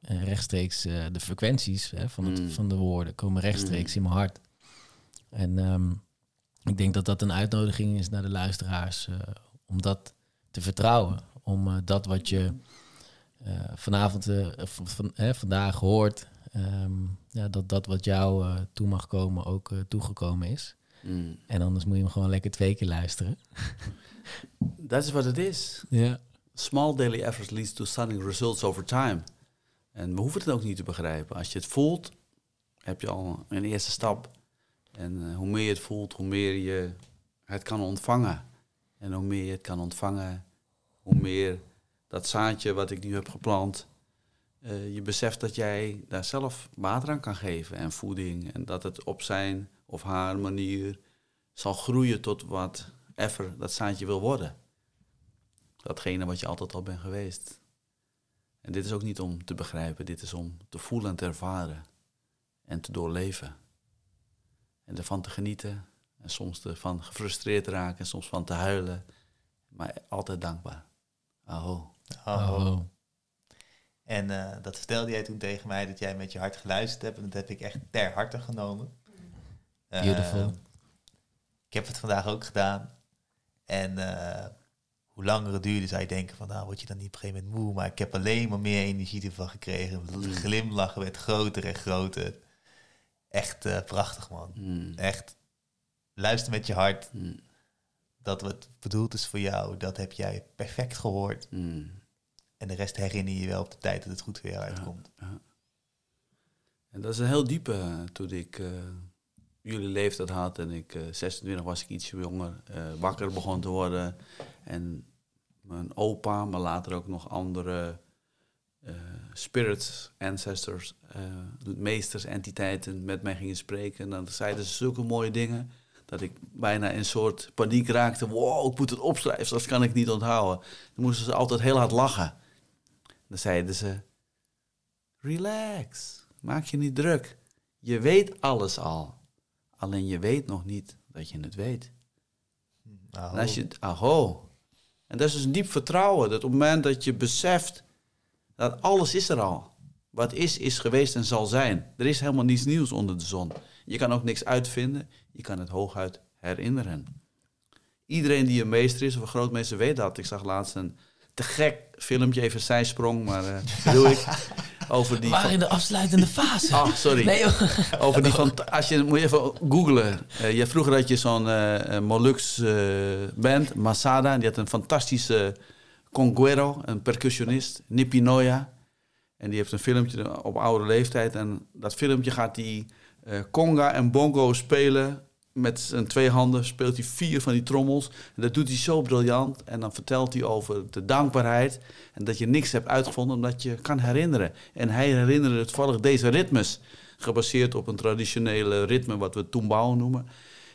eh, rechtstreeks, de frequenties hè, van, het, Mm. van de woorden komen rechtstreeks in mijn hart. En ehm, ik denk dat dat een uitnodiging is naar de luisteraars om dat te vertrouwen. Om dat wat je vanavond, van, vandaag hoort, ehm, ja, dat dat wat jou eh, toe mag komen ook eh, toegekomen is. Mm. En anders moet je hem gewoon lekker twee keer luisteren. Dat is wat het is. Ja. Small daily effort leads to stunning results over time. En we hoeven het ook niet te begrijpen. Als je het voelt, heb je al een eerste stap. En eh, hoe meer je het voelt, hoe meer je het kan ontvangen. En hoe meer je het kan ontvangen, hoe meer dat zaadje wat ik nu heb geplant, eh, je beseft dat jij daar zelf water aan kan geven en voeding. En dat het op zijn of haar manier zal groeien tot wat ever dat zaadje wil worden. Datgene wat je altijd al bent geweest. En dit is ook niet om te begrijpen, dit is om te voelen en te ervaren en te doorleven. En ervan te genieten en soms ervan gefrustreerd te raken en soms van te huilen, maar altijd dankbaar. Aho. Oh. Oh. En eh, dat vertelde jij toen tegen mij, dat jij met je hart geluisterd hebt. En dat heb ik echt ter harte genomen. Eh, Beautiful. ik heb het vandaag ook gedaan. En eh, hoe langer het duurde, zou je denken van, nou word je dan niet op een gegeven moment moe. Maar ik heb alleen maar meer energie ervan gekregen. De glimlach werd groter en groter. Echt eh, prachtig, man. Mm. Echt, luister met je hart. Mm. Dat wat bedoeld is voor jou, dat heb jij perfect gehoord. Mm. En de rest herinner je wel op de tijd dat het goed jou uitkomt. En dat is een heel diepe. eh, Toen ik eh, jullie leeftijd had en ik eh 26 was ik iets jonger, eh, wakker begon te worden. En mijn opa, maar later ook nog andere eh, spirits, ancestors, eh, meesters, entiteiten met mij gingen spreken. En dan zeiden ze zulke mooie dingen dat ik bijna in soort paniek raakte. Wow, ik moet het opschrijven, dat kan ik niet onthouden. Dan moesten ze altijd heel hard lachen. Dan zeiden ze, relax, maak je niet druk. Je weet alles al. Alleen je weet nog niet dat je het weet. Nou, En als je, aho. En dat is dus een diep vertrouwen. Dat op het moment dat je beseft dat alles is er al. Wat is, is geweest en zal zijn. Er is helemaal niets nieuws onder de zon. Je kan ook niks uitvinden. Je kan het hooguit herinneren. Iedereen die een meester is of een grootmeester weet dat. Ik zag laatst een te gek filmpje, even zijsprong, maar eh doe ik. Over die in de afsluitende fase. Ah, sorry. Nee. Over die van, als je moet je even googlen. Eh, je vroeger had je zo'n eh Molux band, Masada, die had een fantastische conguero, een percussionist, Nipi Noya. En die heeft een filmpje op oude leeftijd. En dat filmpje gaat eh, conga en bongo spelen. Met zijn twee handen speelt hij vier van die trommels. En dat doet hij zo briljant. En dan vertelt hij over de dankbaarheid. En dat je niks hebt uitgevonden omdat je kan herinneren. En hij herinnerde toevallig deze ritmes. Gebaseerd op een traditionele ritme wat we tumbao noemen.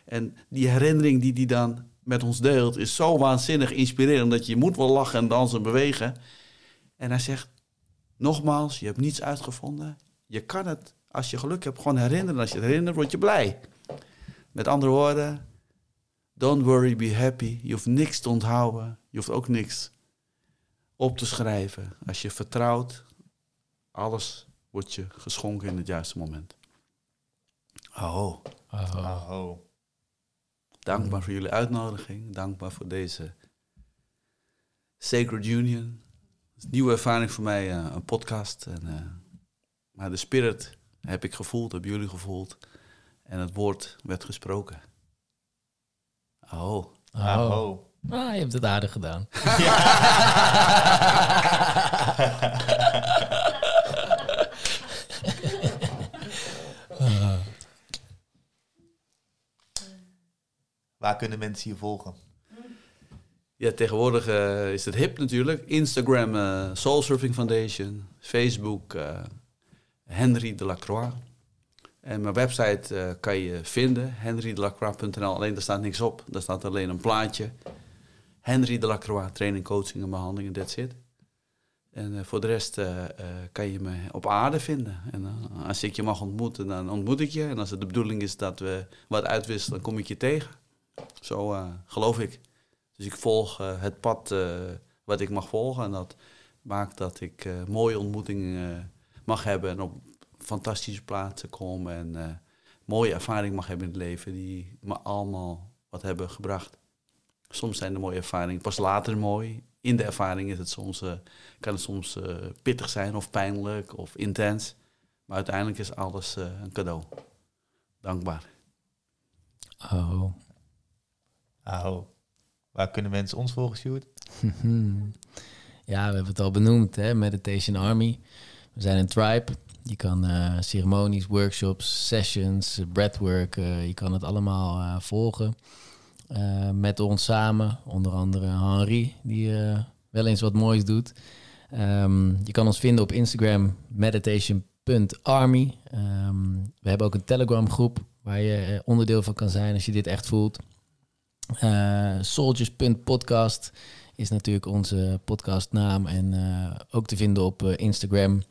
En die herinnering die hij dan met ons deelt is zo waanzinnig inspirerend. Dat je moet wel lachen en dansen en bewegen. En hij zegt, nogmaals, je hebt niets uitgevonden. Je kan het, als je geluk hebt, gewoon herinneren. Als je het herinnert, word je blij. Met andere woorden, don't worry, be happy. Je hoeft niks te onthouden. Je hoeft ook niks op te schrijven. Als je vertrouwt, alles wordt je geschonken in het juiste moment. Oh, Oh. Oh. dankbaar voor jullie uitnodiging. Dankbaar voor deze Sacred Union. Het is een nieuwe ervaring voor mij, eh, een podcast. En, eh, maar de spirit heb ik gevoeld, hebben jullie gevoeld. En het woord werd gesproken. Oh. Oh. Oh. Ah, je hebt het aardig gedaan. Waar kunnen mensen je volgen? Ja, tegenwoordig eh, is het hip natuurlijk. Instagram, eh Soul Surfing Foundation. Facebook, eh, Henry Delacroix. En mijn website eh, kan je vinden, henrydelacroix.nl. Alleen daar staat niks op. Daar staat alleen een plaatje. Henry Delacroix, training, coaching en behandeling, that's it. En eh, voor de rest eh, kan je me op aarde vinden. En als ik je mag ontmoeten, dan ontmoet ik je. En als het de bedoeling is dat we wat uitwisselen, dan kom ik je tegen. Zo geloof ik. Dus ik volg het pad wat ik mag volgen. En dat maakt dat ik mooie ontmoetingen mag hebben. En op fantastische plaatsen kom. En eh, mooie ervaring mag hebben in het leven. Die me allemaal wat hebben gebracht. Soms zijn de mooie ervaringen pas later mooi. In de ervaring is het soms, eh, kan het soms eh, pittig zijn of pijnlijk of intens. Maar uiteindelijk is alles eh, een cadeau. Dankbaar. Oh. Oh. Waar kunnen mensen ons volgen, Sjoerd? ja, we hebben het al benoemd, hè? Meditation Army. We zijn een tribe. Je kan eh, ceremonies, workshops, sessions, breathwork, eh, je kan het allemaal eh, volgen. Met ons samen, onder andere Henri, die wel eens wat moois doet. Ehm, je kan ons vinden op Instagram, meditation.army. Ehm, we hebben ook een Telegram groep waar je onderdeel van kan zijn als je dit echt voelt. Soldiers.podcast is natuurlijk onze podcastnaam en ook te vinden op Instagram.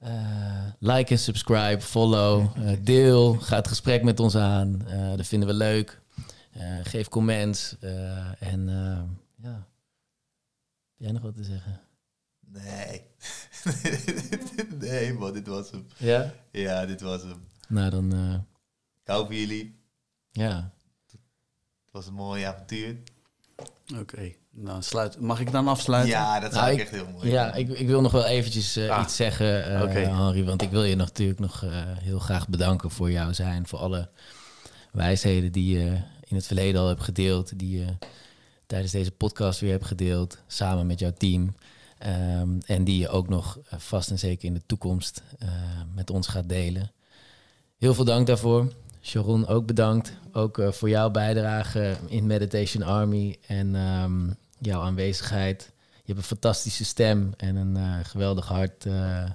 Eh, like en subscribe, follow, eh, deel, ga het gesprek met ons aan. Eh, dat vinden we leuk. Geef comments en ja. Heb jij nog wat te zeggen? Nee. nee, man, dit was hem. Ja? Ja, dit was hem. Nou dan, Ik hou van jullie. ja. Het was een mooi avontuur. Oké, dan sluit. Mag ik dan afsluiten? Ja, dat zou Nou, ik ik- echt heel mooi Ja, ik, ik wil nog wel eventjes eh, Ah. iets zeggen, eh Oké. Henri. Want ik wil je natuurlijk nog eh, heel graag bedanken voor jouw zijn. Voor alle wijsheden die je in het verleden al hebt gedeeld. Die je tijdens deze podcast weer hebt gedeeld. Samen met jouw team. Ehm, en die je ook nog vast en zeker in de toekomst eh, met ons gaat delen. Heel veel dank daarvoor. Sharon, ook bedankt. Ook eh, voor jouw bijdrage in Meditation Army en ehm, jouw aanwezigheid. Je hebt een fantastische stem en een eh, geweldig hart. eh,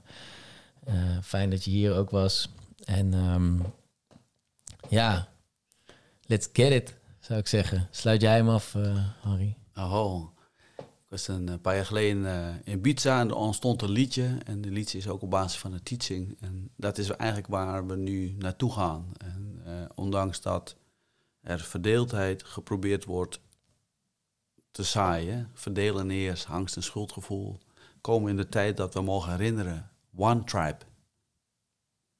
fijn dat je hier ook was. En ehm, ja, let's get it, zou ik zeggen. Sluit jij hem af, Harry? Oh, ik was een eh, paar jaar geleden eh, in Ibiza en er ontstond een liedje. En de liedje is ook op basis van een teaching. En dat is eigenlijk waar we nu naartoe gaan. En eh, ondanks dat er verdeeldheid geprobeerd wordt te zaaien, verdelen eerst angst en schuldgevoel, komen in de tijd dat we mogen herinneren. One tribe.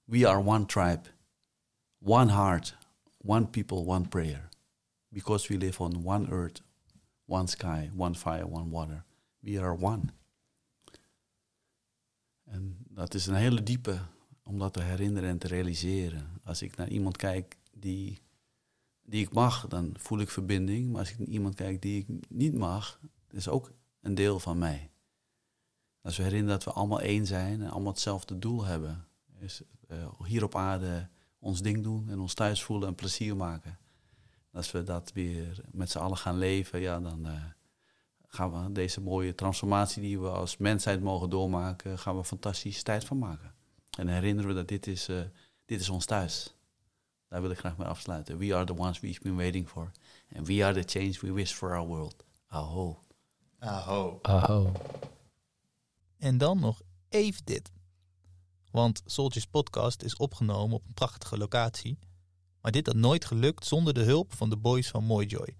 We are one tribe. One heart. One people, one prayer. Because we live on one earth, one sky, one fire, one water. We are one. En dat is een hele diepe om dat te herinneren en te realiseren. Als ik naar iemand kijk die, die ik mag, dan voel ik verbinding. Maar als ik naar iemand kijk die ik niet mag, is ook een deel van mij. Als we herinneren dat we allemaal één zijn en allemaal hetzelfde doel hebben. Is eh, hier op aarde ons ding doen en ons thuis voelen en plezier maken. Als we dat weer met z'n allen gaan leven, ja, dan eh, gaan we deze mooie transformatie die we als mensheid mogen doormaken, gaan we een fantastische tijd van maken. En herinneren we dat dit is, eh, dit is ons thuis. Daar wil ik graag mee afsluiten. We are the ones we've been waiting for. And we are the change we wish for our world. Aho. Aho. Oh, En dan nog even dit. Want Soldiers Podcast is opgenomen op een prachtige locatie. Maar dit had nooit gelukt zonder de hulp van de boys van Moyjoy.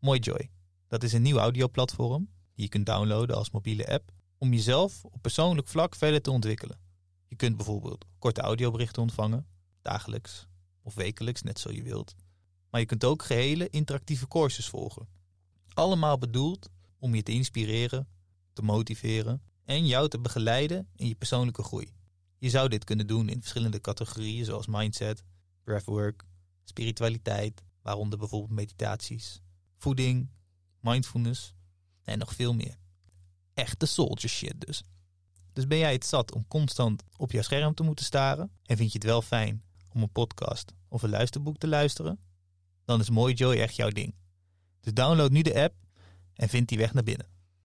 Moyjoy, dat is een nieuw audioplatform die je kunt downloaden als mobiele app om jezelf op persoonlijk vlak verder te ontwikkelen. Je kunt bijvoorbeeld korte audioberichten ontvangen, dagelijks of wekelijks, net zo je wilt. Maar je kunt ook gehele interactieve courses volgen. Allemaal bedoeld om je te inspireren, te motiveren en jou te begeleiden in je persoonlijke groei. Je zou dit kunnen doen in verschillende categorieën zoals mindset, breathwork, spiritualiteit, waaronder bijvoorbeeld meditaties, voeding, mindfulness en nog veel meer. Echte soldier shit dus. Dus ben jij het zat om constant op jouw scherm te moeten staren en vind je het wel fijn om een podcast of een luisterboek te luisteren? Dan is Mooi Joy echt jouw ding. Dus download nu de app en vind die weg naar binnen.